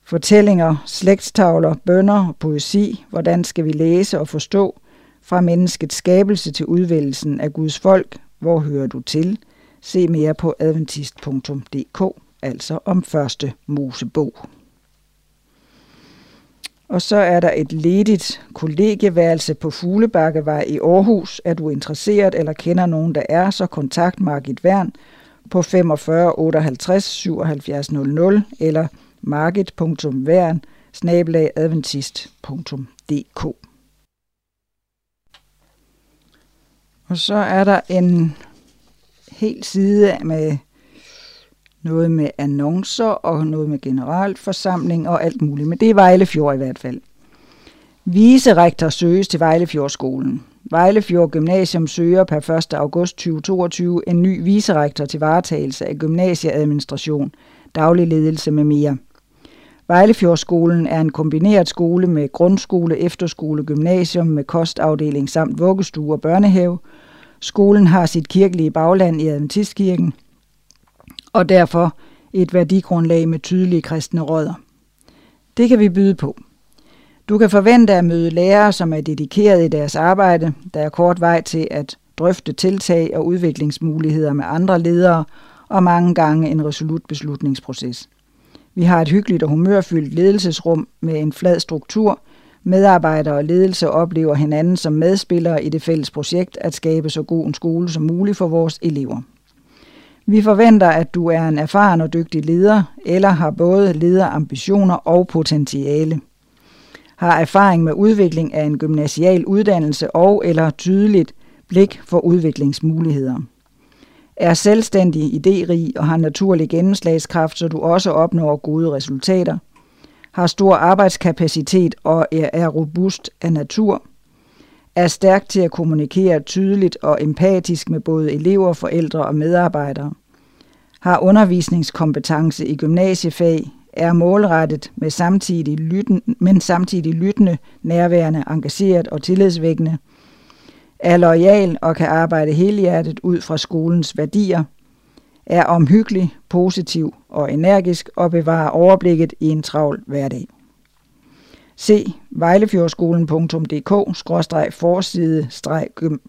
Fortællinger, slægtstavler, bønder, poesi. Hvordan skal vi læse og forstå? Fra menneskets skabelse til udvælgelsen af Guds folk. Hvor hører du til? Se mere på adventist.dk, altså om første Mosebog. Og så er der et ledigt kollegieværelse på Fuglebakkevej i Aarhus. Er du interesseret eller kender nogen, der er, så kontakt Margit Værn på 45 58 77 00 eller margit.værn snabelagadventist.dk Og så er der en hel side med noget med annoncer og noget med generalforsamling og alt muligt. Men det er Vejlefjord i hvert fald. Viserektor søges til Vejlefjordskolen. Vejlefjord Gymnasium søger per 1. august 2022 en ny viserektor til varetagelse af gymnasieadministration, daglig ledelse med mere. Vejlefjordskolen er en kombineret skole med grundskole, efterskole, gymnasium med kostafdeling samt vuggestue og børnehave. Skolen har sit kirkelige bagland i Adventistkirken, og derfor et værdigrundlag med tydelige kristne rødder. Det kan vi byde på. Du kan forvente at møde lærere, som er dedikeret i deres arbejde. Der er kort vej til at drøfte tiltag og udviklingsmuligheder med andre ledere, og mange gange en resolut beslutningsproces. Vi har et hyggeligt og humørfyldt ledelsesrum med en flad struktur. Medarbejdere og ledelse oplever hinanden som medspillere i det fælles projekt at skabe så god en skole som muligt for vores elever. Vi forventer, at du er en erfaren og dygtig leder, eller har både lederambitioner og potentiale. Har erfaring med udvikling af en gymnasial uddannelse og eller tydeligt blik for udviklingsmuligheder. Er selvstændig, idérig og har naturlig gennemslagskraft, så du også opnår gode resultater. Har stor arbejdskapacitet og er robust af natur. Er stærk til at kommunikere tydeligt og empatisk med både elever, forældre og medarbejdere. Har undervisningskompetence i gymnasiefag, er målrettet med samtidig lytten, men samtidig lyttende, nærværende, engageret og tillidsvækkende, er lojal og kan arbejde helhjertet ud fra skolens værdier, er omhyggelig, positiv og energisk og bevarer overblikket i en travl hverdag. Se vejlefjordskolen.dk-forside-gym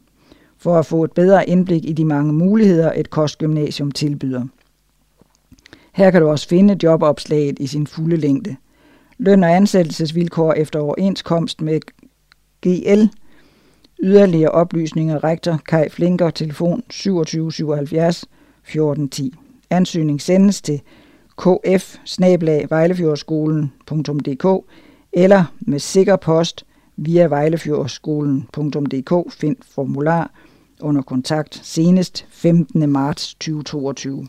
for at få et bedre indblik i de mange muligheder, et kostgymnasium tilbyder. Her kan du også finde jobopslaget i sin fulde længde. Løn- og ansættelsesvilkår efter overenskomst med GL. Yderligere oplysninger rektor Kai Flinker, telefon 27 77 14 10. Ansøgning sendes til kf eller med sikker post via vejlefjordskolen.dk. Find formular under kontakt senest 15. marts 2022.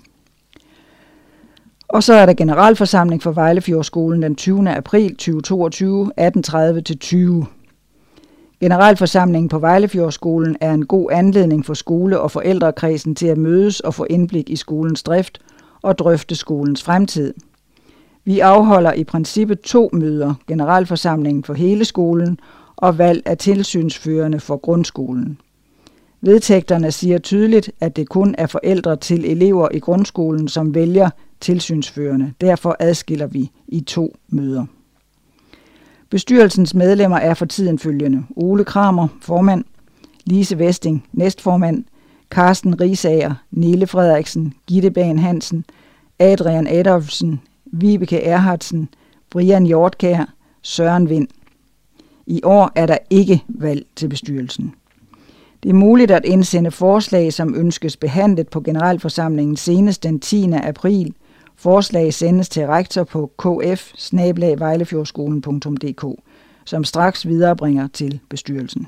Og så er der generalforsamling for Vejlefjordskolen den 20. april 2022, 18.30 til 20. Generalforsamlingen på Vejlefjordskolen er en god anledning for skole- og forældrekredsen til at mødes og få indblik i skolens drift og drøfte skolens fremtid. Vi afholder i princippet to møder, generalforsamlingen for hele skolen og valg af tilsynsførende for grundskolen. Vedtægterne siger tydeligt, at det kun er forældre til elever i grundskolen, som vælger tilsynsførende. Derfor adskiller vi i to møder. Bestyrelsens medlemmer er for tiden følgende. Ole Kramer, formand. Lise Vesting, næstformand. Carsten Risager, Nille Frederiksen, Gitte Bagen Hansen, Adrian Adolfsen, Vibeke Erhardsen, Brian Hjortkær, Søren Vind. I år er der ikke valg til bestyrelsen. Det er muligt at indsende forslag, som ønskes behandlet på generalforsamlingen senest den 10. april. Forslag sendes til rektor på kf som straks viderebringer til bestyrelsen.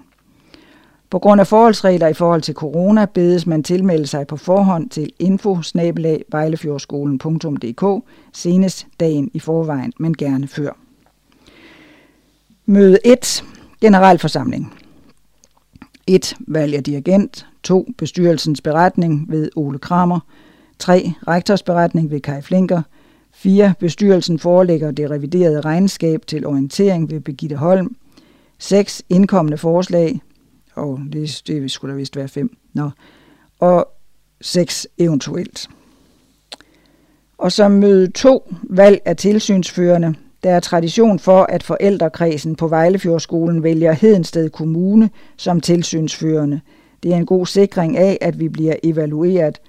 På grund af forholdsregler i forhold til corona bedes man tilmelde sig på forhånd til info senest dagen i forvejen, men gerne før. Møde 1. Generalforsamling. 1. Valg af dirigent. 2. Bestyrelsens beretning ved Ole Kramer. 3. Rektors beretning ved Kai Flinker. 4. Bestyrelsen forelægger det reviderede regnskab til orientering ved Begitte Holm. 6. Indkommende forslag. Og det, det skulle der vist være 5. Nå. Og 6 eventuelt. Og så møde to, Valg af tilsynsførende. Der er tradition for, at forældrekredsen på Vejlefjordskolen vælger Hedensted Kommune som tilsynsførende. Det er en god sikring af, at vi bliver evalueret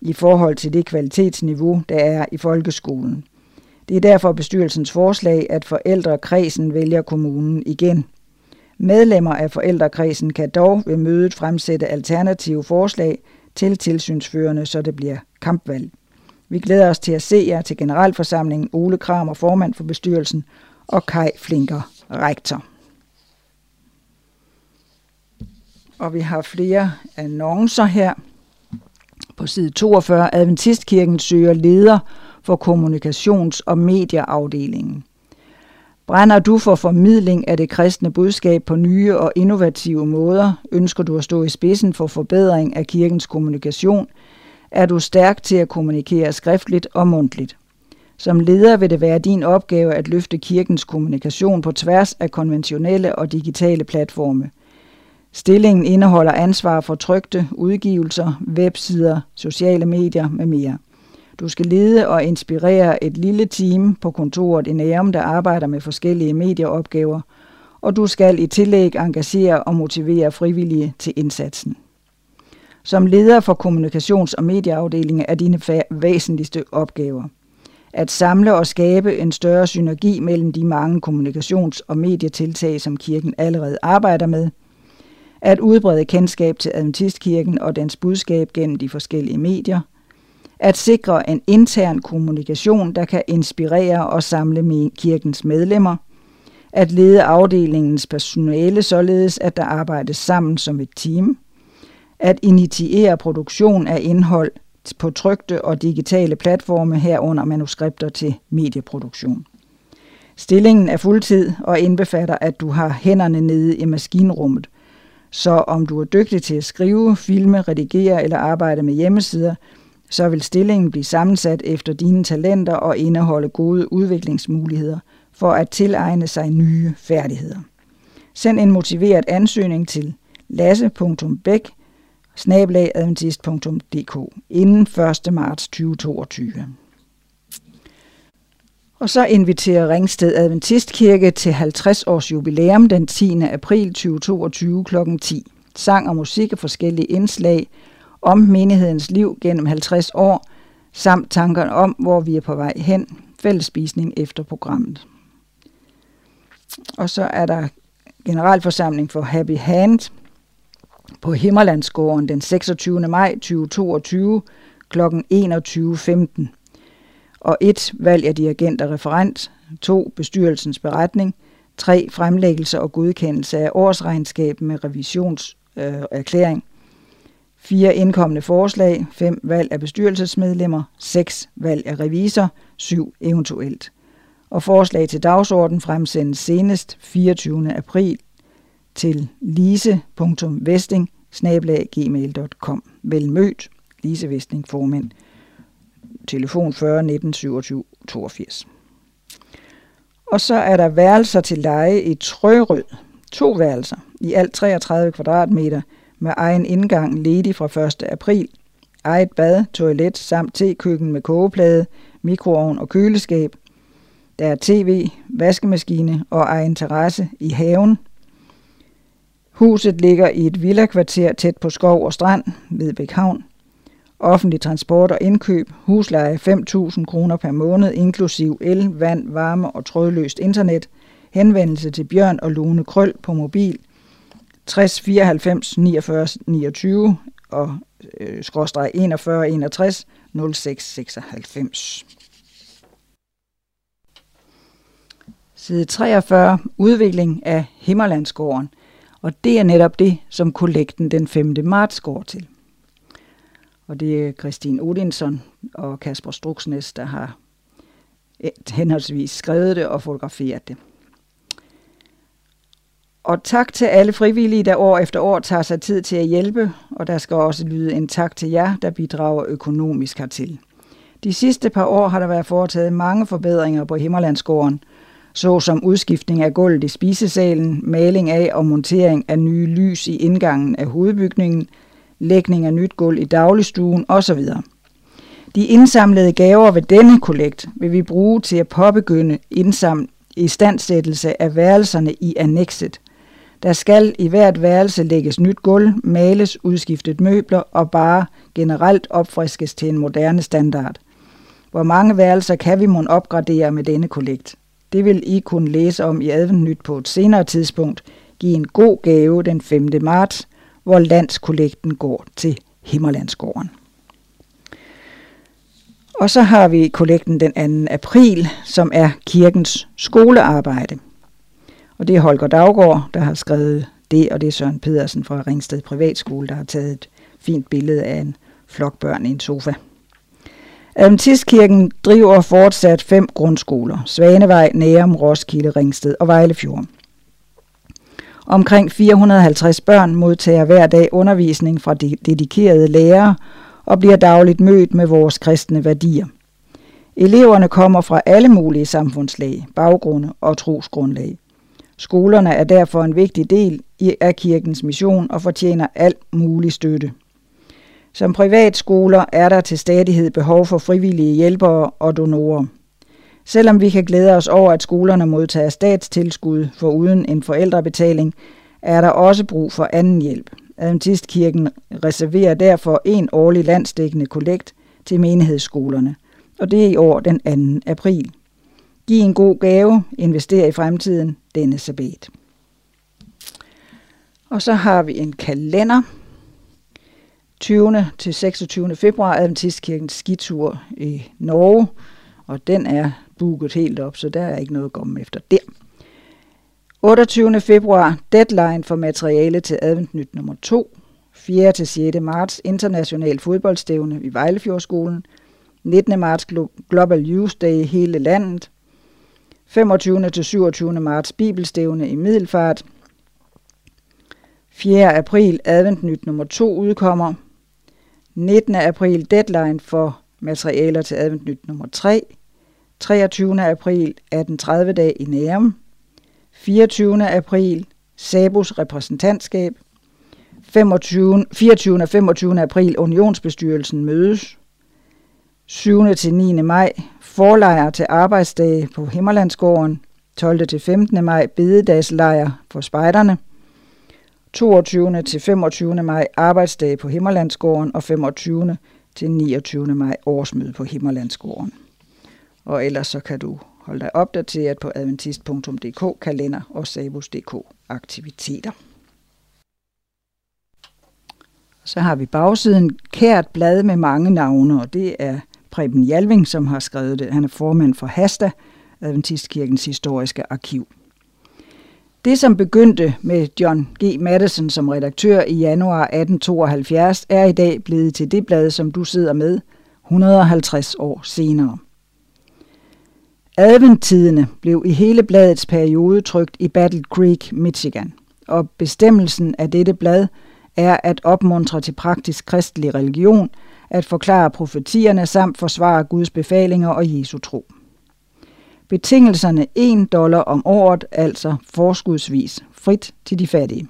i forhold til det kvalitetsniveau, der er i folkeskolen. Det er derfor bestyrelsens forslag, at forældrekredsen vælger kommunen igen. Medlemmer af forældrekredsen kan dog ved mødet fremsætte alternative forslag til tilsynsførende, så det bliver kampvalg. Vi glæder os til at se jer til generalforsamlingen Ole Kramer, formand for bestyrelsen, og Kai Flinker, rektor. Og vi har flere annoncer her. På side 42, Adventistkirken søger leder for kommunikations- og medieafdelingen. Brænder du for formidling af det kristne budskab på nye og innovative måder? Ønsker du at stå i spidsen for forbedring af kirkens kommunikation – er du stærk til at kommunikere skriftligt og mundtligt. Som leder vil det være din opgave at løfte kirkens kommunikation på tværs af konventionelle og digitale platforme. Stillingen indeholder ansvar for trygte udgivelser, websider, sociale medier med mere. Du skal lede og inspirere et lille team på kontoret i Nærum, der arbejder med forskellige medieopgaver, og du skal i tillæg engagere og motivere frivillige til indsatsen. Som leder for kommunikations- og medieafdelingen er dine væsentligste opgaver. At samle og skabe en større synergi mellem de mange kommunikations- og medietiltag, som kirken allerede arbejder med, at udbrede kendskab til Adventistkirken og dens budskab gennem de forskellige medier, at sikre en intern kommunikation, der kan inspirere og samle kirkens medlemmer, at lede afdelingens personale således, at der arbejdes sammen som et team – at initiere produktion af indhold på trygte og digitale platforme herunder manuskripter til medieproduktion. Stillingen er fuldtid og indbefatter, at du har hænderne nede i maskinrummet. Så om du er dygtig til at skrive, filme, redigere eller arbejde med hjemmesider, så vil stillingen blive sammensat efter dine talenter og indeholde gode udviklingsmuligheder for at tilegne sig nye færdigheder. Send en motiveret ansøgning til lasse.bæk snabelagadventist.dk inden 1. marts 2022. Og så inviterer Ringsted Adventistkirke til 50 års jubilæum den 10. april 2022 kl. 10. Sang og musik og forskellige indslag om menighedens liv gennem 50 år, samt tanker om, hvor vi er på vej hen, fællesspisning efter programmet. Og så er der generalforsamling for Happy Hand på Himmerlandsgården den 26. maj 2022 kl. 21.15. Og 1. Valg af dirigent og referent. 2. Bestyrelsens beretning. 3. Fremlæggelse og godkendelse af årsregnskab med revisionserklæring. Øh, 4. Indkommende forslag. 5. Valg af bestyrelsesmedlemmer. 6. Valg af revisor. 7. Eventuelt. Og forslag til dagsorden fremsendes senest 24. april til lise.vesting Vel mødt, Lise Vestning, formand. Telefon 40 19 27 82. Og så er der værelser til leje i Trørød. To værelser i alt 33 kvadratmeter med egen indgang ledig fra 1. april, eget bad, toilet samt tekøkken med kogeplade, mikroovn og køleskab. Der er tv, vaskemaskine og egen terrasse i haven. Huset ligger i et villakvarter tæt på skov og strand ved Bækhavn. Offentlig transport og indkøb, husleje 5.000 kroner per måned, inklusiv el, vand, varme og trådløst internet. Henvendelse til Bjørn og Lone Krøl på mobil 60 94 49 29 og øh, skråstreg 41 61 06 96. Side 43. Udvikling af Himmerlandsgården. Og det er netop det, som kollekten den 5. marts går til. Og det er Christine Odinson og Kasper Struksnes, der har eh, henholdsvis skrevet det og fotograferet det. Og tak til alle frivillige, der år efter år tager sig tid til at hjælpe, og der skal også lyde en tak til jer, der bidrager økonomisk hertil. De sidste par år har der været foretaget mange forbedringer på Himmerlandsgården, såsom udskiftning af gulvet i spisesalen, maling af og montering af nye lys i indgangen af hovedbygningen, lægning af nyt gulv i dagligstuen osv. De indsamlede gaver ved denne kollekt vil vi bruge til at påbegynde indsam i standsættelse af værelserne i annekset – der skal i hvert værelse lægges nyt gulv, males, udskiftet møbler og bare generelt opfriskes til en moderne standard. Hvor mange værelser kan vi mon opgradere med denne kollekt? Det vil I kunne læse om i Adventnyt på et senere tidspunkt. Giv en god gave den 5. marts, hvor landskollekten går til Himmerlandsgården. Og så har vi kollekten den 2. april, som er kirkens skolearbejde. Og det er Holger Daggaard, der har skrevet det, og det er Søren Pedersen fra Ringsted Privatskole, der har taget et fint billede af en flok børn i en sofa. Adventistkirken driver fortsat fem grundskoler. Svanevej, Nærum, Roskilde, Ringsted og Vejlefjord. Omkring 450 børn modtager hver dag undervisning fra dedikerede lærere og bliver dagligt mødt med vores kristne værdier. Eleverne kommer fra alle mulige samfundslag, baggrunde og trosgrundlag. Skolerne er derfor en vigtig del af kirkens mission og fortjener alt mulig støtte. Som privatskoler er der til stadighed behov for frivillige hjælpere og donorer. Selvom vi kan glæde os over, at skolerne modtager statstilskud for uden en forældrebetaling, er der også brug for anden hjælp. Adventistkirken reserverer derfor en årlig landsdækkende kollekt til menighedsskolerne, og det er i år den 2. april. Giv en god gave, invester i fremtiden, denne sabbat. Og så har vi en kalender. 20. til 26. februar Adventistkirkens skitur i Norge, og den er booket helt op, så der er ikke noget at komme efter der. 28. februar deadline for materiale til Adventnyt nummer 2. 4. til 6. marts international fodboldstævne i Vejlefjordskolen. 19. marts Global Youth Day i hele landet. 25. til 27. marts Bibelstævne i Middelfart. 4. april Adventnyt nummer 2 udkommer. 19. april deadline for materialer til Adventnyt nummer 3. 23. april 1830 dag i Nærum. 24. april Sabus repræsentantskab. 25, 24. og 25. april Unionsbestyrelsen mødes. 7. til 9. maj forlejr til arbejdsdage på Himmerlandsgården, 12. til 15. maj bededagslejr for spejderne, 22. til 25. maj arbejdsdag på Himmerlandsgården og 25. til 29. maj årsmøde på Himmerlandsgården. Og ellers så kan du holde dig opdateret på adventist.dk, kalender og sabus.dk aktiviteter. Så har vi bagsiden kært blad med mange navne, og det er Preben Jalving, som har skrevet det. Han er formand for HASTA, Adventistkirkens historiske arkiv. Det, som begyndte med John G. Madison som redaktør i januar 1872, er i dag blevet til det blad, som du sidder med 150 år senere. Adventtidene blev i hele bladets periode trygt i Battle Creek, Michigan, og bestemmelsen af dette blad er at opmuntre til praktisk kristelig religion – at forklare profetierne samt forsvare Guds befalinger og Jesu tro. Betingelserne 1 dollar om året, altså forskudsvis, frit til de fattige.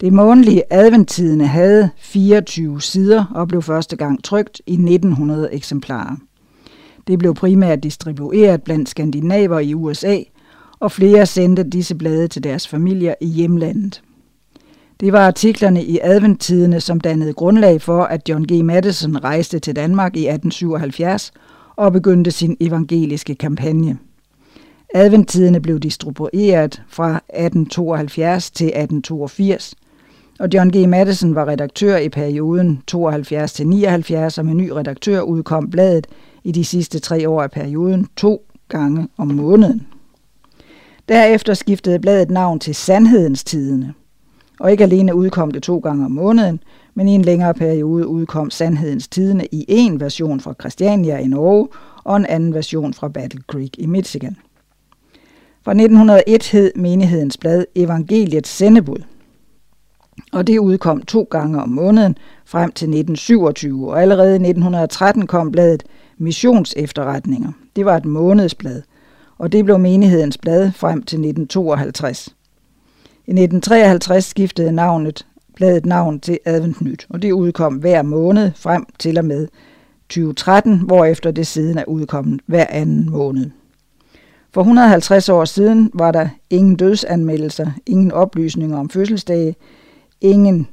Det månedlige adventtidene havde 24 sider og blev første gang trykt i 1900 eksemplarer. Det blev primært distribueret blandt skandinaver i USA, og flere sendte disse blade til deres familier i hjemlandet. Det var artiklerne i adventtidene, som dannede grundlag for, at John G. Madison rejste til Danmark i 1877 og begyndte sin evangeliske kampagne. Adventtidene blev distribueret fra 1872 til 1882, og John G. Madison var redaktør i perioden 72 til 79, og med ny redaktør udkom bladet i de sidste tre år af perioden to gange om måneden. Derefter skiftede bladet navn til Sandhedens Tidene, og ikke alene udkom det to gange om måneden, men i en længere periode udkom Sandhedens Tidene i en version fra Christiania i Norge og en anden version fra Battle Creek i Michigan. Fra 1901 hed menighedens blad Evangeliets Sendebud, og det udkom to gange om måneden frem til 1927, og allerede i 1913 kom bladet Missionsefterretninger. Det var et månedsblad, og det blev menighedens blad frem til 1952. I 1953 skiftede navnet, bladet navn til Adventnyt, og det udkom hver måned frem til og med 2013, hvorefter det siden er udkommet hver anden måned. For 150 år siden var der ingen dødsanmeldelser, ingen oplysninger om fødselsdage, ingen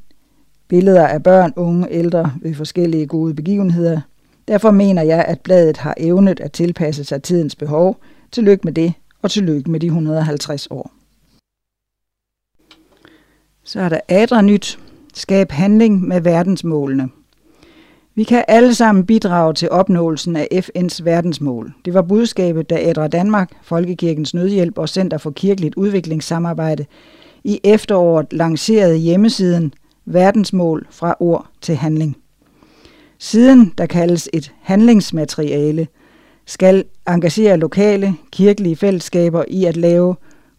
billeder af børn, unge, ældre ved forskellige gode begivenheder. Derfor mener jeg, at bladet har evnet at tilpasse sig tidens behov. Tillykke med det, og tillykke med de 150 år. Så er der Adra Nyt. Skab handling med verdensmålene. Vi kan alle sammen bidrage til opnåelsen af FN's verdensmål. Det var budskabet, da Adra Danmark, Folkekirkens Nødhjælp og Center for Kirkeligt Udviklingssamarbejde i efteråret lancerede hjemmesiden Verdensmål fra ord til handling. Siden, der kaldes et handlingsmateriale, skal engagere lokale kirkelige fællesskaber i at lave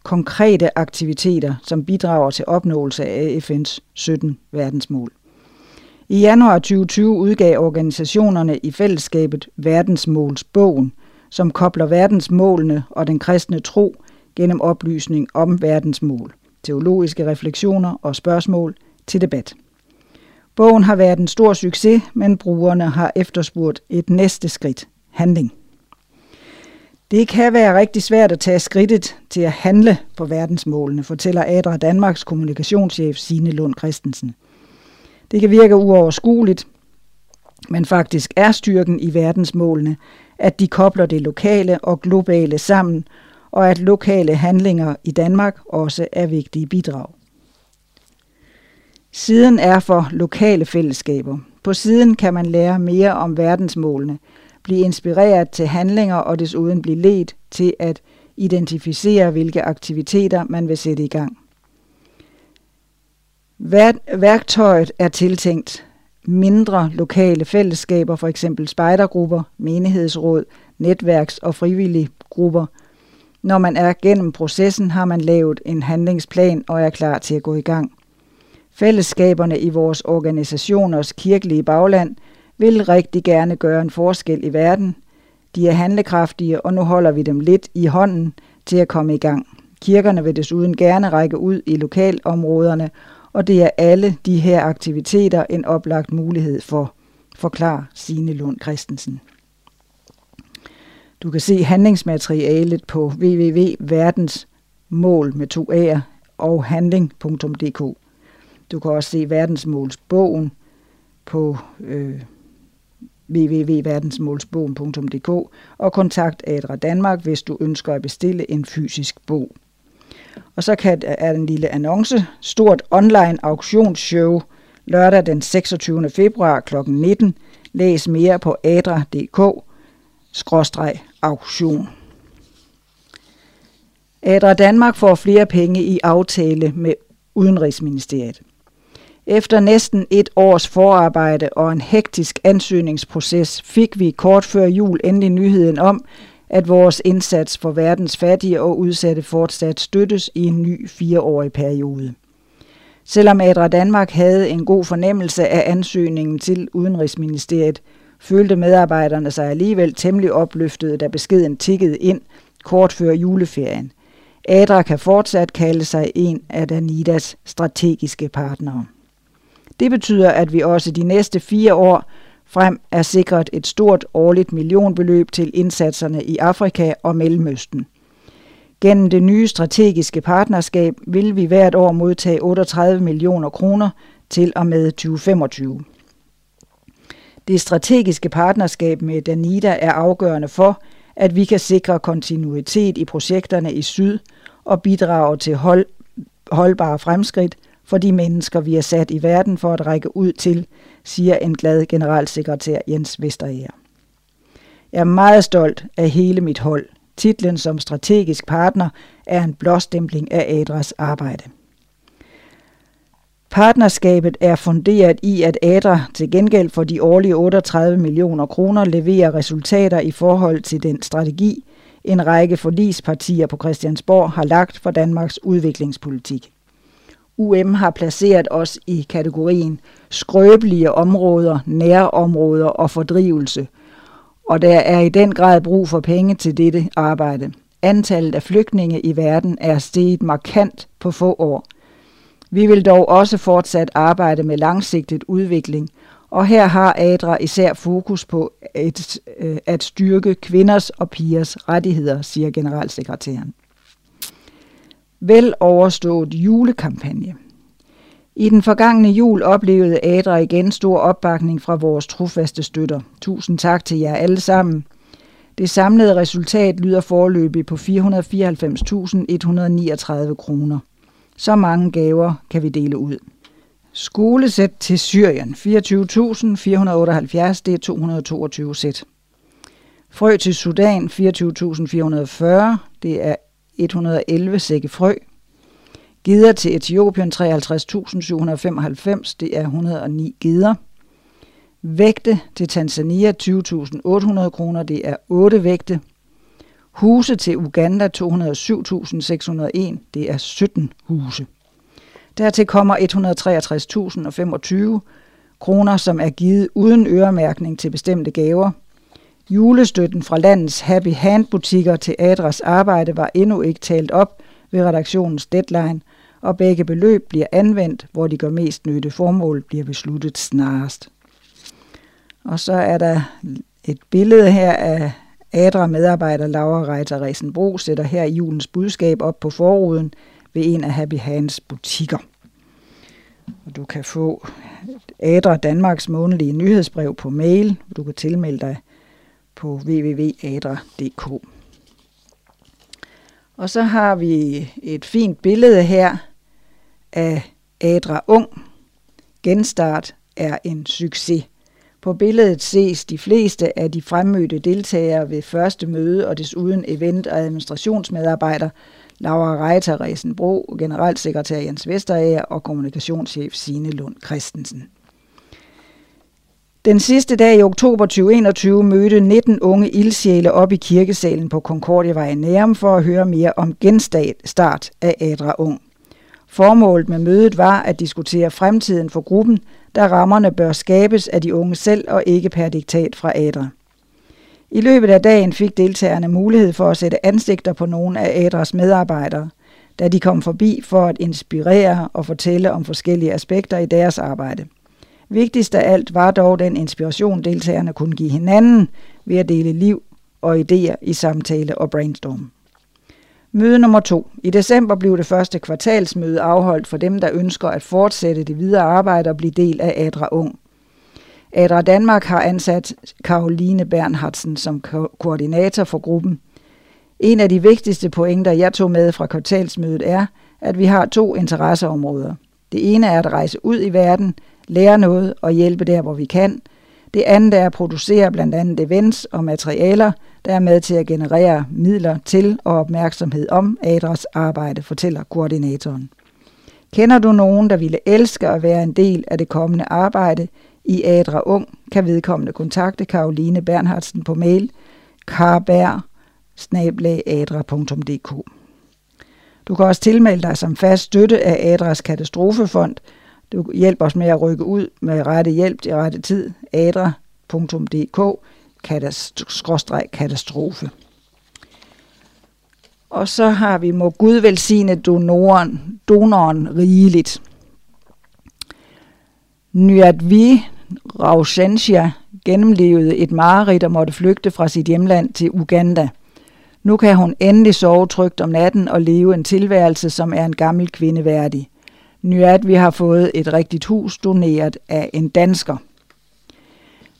konkrete aktiviteter, som bidrager til opnåelse af FN's 17 verdensmål. I januar 2020 udgav organisationerne i fællesskabet Verdensmålsbogen, som kobler verdensmålene og den kristne tro gennem oplysning om verdensmål, teologiske refleksioner og spørgsmål til debat. Bogen har været en stor succes, men brugerne har efterspurgt et næste skridt, handling. Det kan være rigtig svært at tage skridtet til at handle på verdensmålene, fortæller Adra Danmarks kommunikationschef Signe Lund Christensen. Det kan virke uoverskueligt, men faktisk er styrken i verdensmålene, at de kobler det lokale og globale sammen, og at lokale handlinger i Danmark også er vigtige bidrag. Siden er for lokale fællesskaber. På siden kan man lære mere om verdensmålene, blive inspireret til handlinger og desuden blive ledt til at identificere, hvilke aktiviteter man vil sætte i gang. Værktøjet er tiltænkt mindre lokale fællesskaber, for eksempel spejdergrupper, menighedsråd, netværks- og frivillige grupper. Når man er gennem processen, har man lavet en handlingsplan og er klar til at gå i gang. Fællesskaberne i vores organisationers kirkelige bagland vil rigtig gerne gøre en forskel i verden. De er handlekraftige, og nu holder vi dem lidt i hånden til at komme i gang. Kirkerne vil desuden gerne række ud i lokalområderne og det er alle de her aktiviteter en oplagt mulighed for, forklarer Signe Lund Christensen. Du kan se handlingsmaterialet på www.verdensmål med to A'er og handling.dk. Du kan også se verdensmålsbogen på øh, www.verdensmålsbogen.dk og kontakt Adra Danmark, hvis du ønsker at bestille en fysisk bog. Og så kan, er en lille annonce, stort online auktionsshow lørdag den 26. februar kl. 19. Læs mere på adra.dk-auktion. Adra Danmark får flere penge i aftale med Udenrigsministeriet. Efter næsten et års forarbejde og en hektisk ansøgningsproces fik vi kort før jul endelig nyheden om, at vores indsats for verdens fattige og udsatte fortsat støttes i en ny fireårig periode. Selvom Adra Danmark havde en god fornemmelse af ansøgningen til Udenrigsministeriet, følte medarbejderne sig alligevel temmelig opløftede, da beskeden tikkede ind kort før juleferien. ADRA kan fortsat kalde sig en af Danidas strategiske partnere. Det betyder, at vi også de næste fire år frem er sikret et stort årligt millionbeløb til indsatserne i Afrika og Mellemøsten. Gennem det nye strategiske partnerskab vil vi hvert år modtage 38 millioner kroner til og med 2025. Det strategiske partnerskab med Danida er afgørende for, at vi kan sikre kontinuitet i projekterne i syd og bidrage til hold, holdbare fremskridt for de mennesker, vi er sat i verden for at række ud til, siger en glad generalsekretær Jens Vesterager. Jeg er meget stolt af hele mit hold. Titlen som strategisk partner er en blåstempling af Adras arbejde. Partnerskabet er funderet i, at ADRA til gengæld for de årlige 38 millioner kroner leverer resultater i forhold til den strategi, en række forlispartier på Christiansborg har lagt for Danmarks udviklingspolitik. UM har placeret os i kategorien skrøbelige områder, nærområder og fordrivelse, og der er i den grad brug for penge til dette arbejde. Antallet af flygtninge i verden er steget markant på få år – vi vil dog også fortsat arbejde med langsigtet udvikling, og her har ADRA især fokus på et, øh, at styrke kvinders og pigers rettigheder, siger generalsekretæren. Vel overstået julekampagne. I den forgangne jul oplevede Adra igen stor opbakning fra vores trofaste støtter. Tusind tak til jer alle sammen. Det samlede resultat lyder forløbig på 494.139 kroner. Så mange gaver kan vi dele ud. Skolesæt til Syrien, 24.478, det er 222 sæt. Frø til Sudan, 24.440, det er 111 sække frø. Gider til Etiopien, 53.795, det er 109 gider. Vægte til Tanzania, 20.800 kroner, det er 8 vægte. Huse til Uganda 207.601, det er 17 huse. Dertil kommer 163.025 kroner, som er givet uden øremærkning til bestemte gaver. Julestøtten fra landets Happy Hand butikker til Adras arbejde var endnu ikke talt op ved redaktionens deadline, og begge beløb bliver anvendt, hvor de gør mest nytte. Formål bliver besluttet snarest. Og så er der et billede her af Adra medarbejder Laura Reiter Resenbro sætter her julens budskab op på forruden ved en af Happy Hands butikker. Og du kan få Adra Danmarks månedlige nyhedsbrev på mail. Du kan tilmelde dig på www.adra.dk. Og så har vi et fint billede her af Adra Ung. Genstart er en succes. På billedet ses de fleste af de fremmødte deltagere ved første møde og desuden event- og administrationsmedarbejder Laura Reiter Resenbro, generalsekretær Jens Vesterager og kommunikationschef Signe Lund Christensen. Den sidste dag i oktober 2021 mødte 19 unge ildsjæle op i kirkesalen på Concordievej i Nærum for at høre mere om genstart af Adra Ung. Formålet med mødet var at diskutere fremtiden for gruppen, da rammerne bør skabes af de unge selv og ikke per diktat fra Adra. I løbet af dagen fik deltagerne mulighed for at sætte ansigter på nogle af Adras medarbejdere, da de kom forbi for at inspirere og fortælle om forskellige aspekter i deres arbejde. Vigtigst af alt var dog den inspiration, deltagerne kunne give hinanden ved at dele liv og idéer i samtale og brainstorm. Møde nummer to. I december blev det første kvartalsmøde afholdt for dem, der ønsker at fortsætte det videre arbejde og blive del af Adra Ung. Adra Danmark har ansat Karoline Bernhardsen som ko- koordinator for gruppen. En af de vigtigste pointer, jeg tog med fra kvartalsmødet er, at vi har to interesseområder. Det ene er at rejse ud i verden, lære noget og hjælpe der, hvor vi kan. Det andet er at producere blandt andet events og materialer, der er med til at generere midler til og opmærksomhed om ADRAs arbejde, fortæller koordinatoren. Kender du nogen, der ville elske at være en del af det kommende arbejde i ADRA Ung, kan vedkommende kontakte Karoline Bernhardsen på mail karbær Du kan også tilmelde dig som fast støtte af Adras Katastrofefond. Du hjælper os med at rykke ud med rette hjælp til rette tid. adra.dk katastrofe. Og så har vi, må Gud velsigne donoren, donoren rigeligt. Nyatvi Rausensia gennemlevede et mareridt og måtte flygte fra sit hjemland til Uganda. Nu kan hun endelig sove trygt om natten og leve en tilværelse, som er en gammel kvinde værdig. Nyatvi har fået et rigtigt hus doneret af en dansker.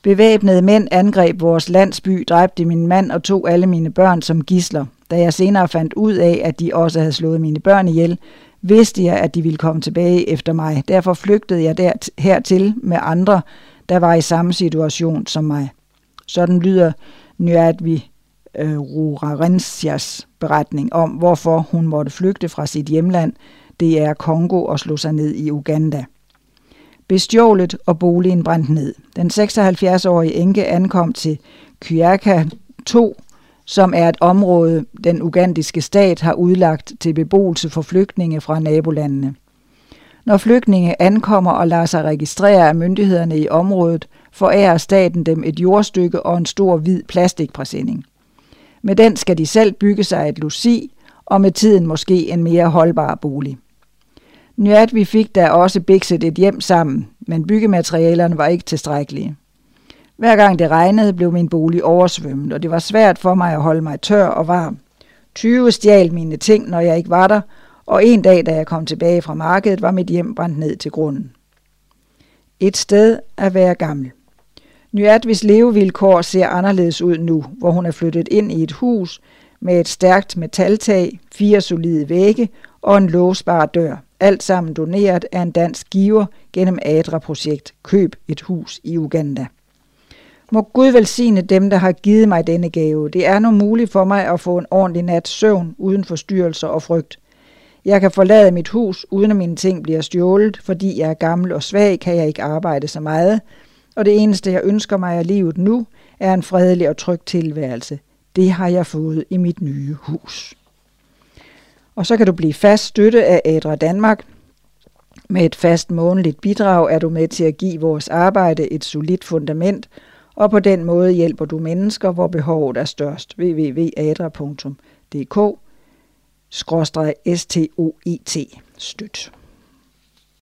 Bevæbnede mænd angreb vores landsby, dræbte min mand og tog alle mine børn som gisler. Da jeg senere fandt ud af, at de også havde slået mine børn ihjel, vidste jeg, at de ville komme tilbage efter mig. Derfor flygtede jeg der hertil med andre, der var i samme situation som mig. Sådan lyder Nyadvi øh, Rurarensias beretning om, hvorfor hun måtte flygte fra sit hjemland, det Kongo, og slog sig ned i Uganda bestjålet og boligen brændt ned. Den 76-årige enke ankom til Kyaka 2, som er et område, den ugandiske stat har udlagt til beboelse for flygtninge fra nabolandene. Når flygtninge ankommer og lader sig registrere af myndighederne i området, forærer staten dem et jordstykke og en stor hvid plastikpræsending. Med den skal de selv bygge sig et luci, og med tiden måske en mere holdbar bolig. Nyat vi fik da også bikset et hjem sammen, men byggematerialerne var ikke tilstrækkelige. Hver gang det regnede, blev min bolig oversvømmet, og det var svært for mig at holde mig tør og varm. 20 stjal mine ting, når jeg ikke var der, og en dag, da jeg kom tilbage fra markedet, var mit hjem brændt ned til grunden. Et sted at være gammel. Nyatvis levevilkår ser anderledes ud nu, hvor hun er flyttet ind i et hus med et stærkt metaltag, fire solide vægge og en låsbar dør alt sammen doneret af en dansk giver gennem ADRA-projekt Køb et hus i Uganda. Må Gud velsigne dem, der har givet mig denne gave. Det er nu muligt for mig at få en ordentlig nat søvn uden forstyrrelser og frygt. Jeg kan forlade mit hus, uden at mine ting bliver stjålet, fordi jeg er gammel og svag, kan jeg ikke arbejde så meget, og det eneste, jeg ønsker mig af livet nu, er en fredelig og tryg tilværelse. Det har jeg fået i mit nye hus. Og så kan du blive fast støtte af Adra Danmark. Med et fast månedligt bidrag er du med til at give vores arbejde et solidt fundament, og på den måde hjælper du mennesker, hvor behovet er størst. www.adra.dk STOET støt.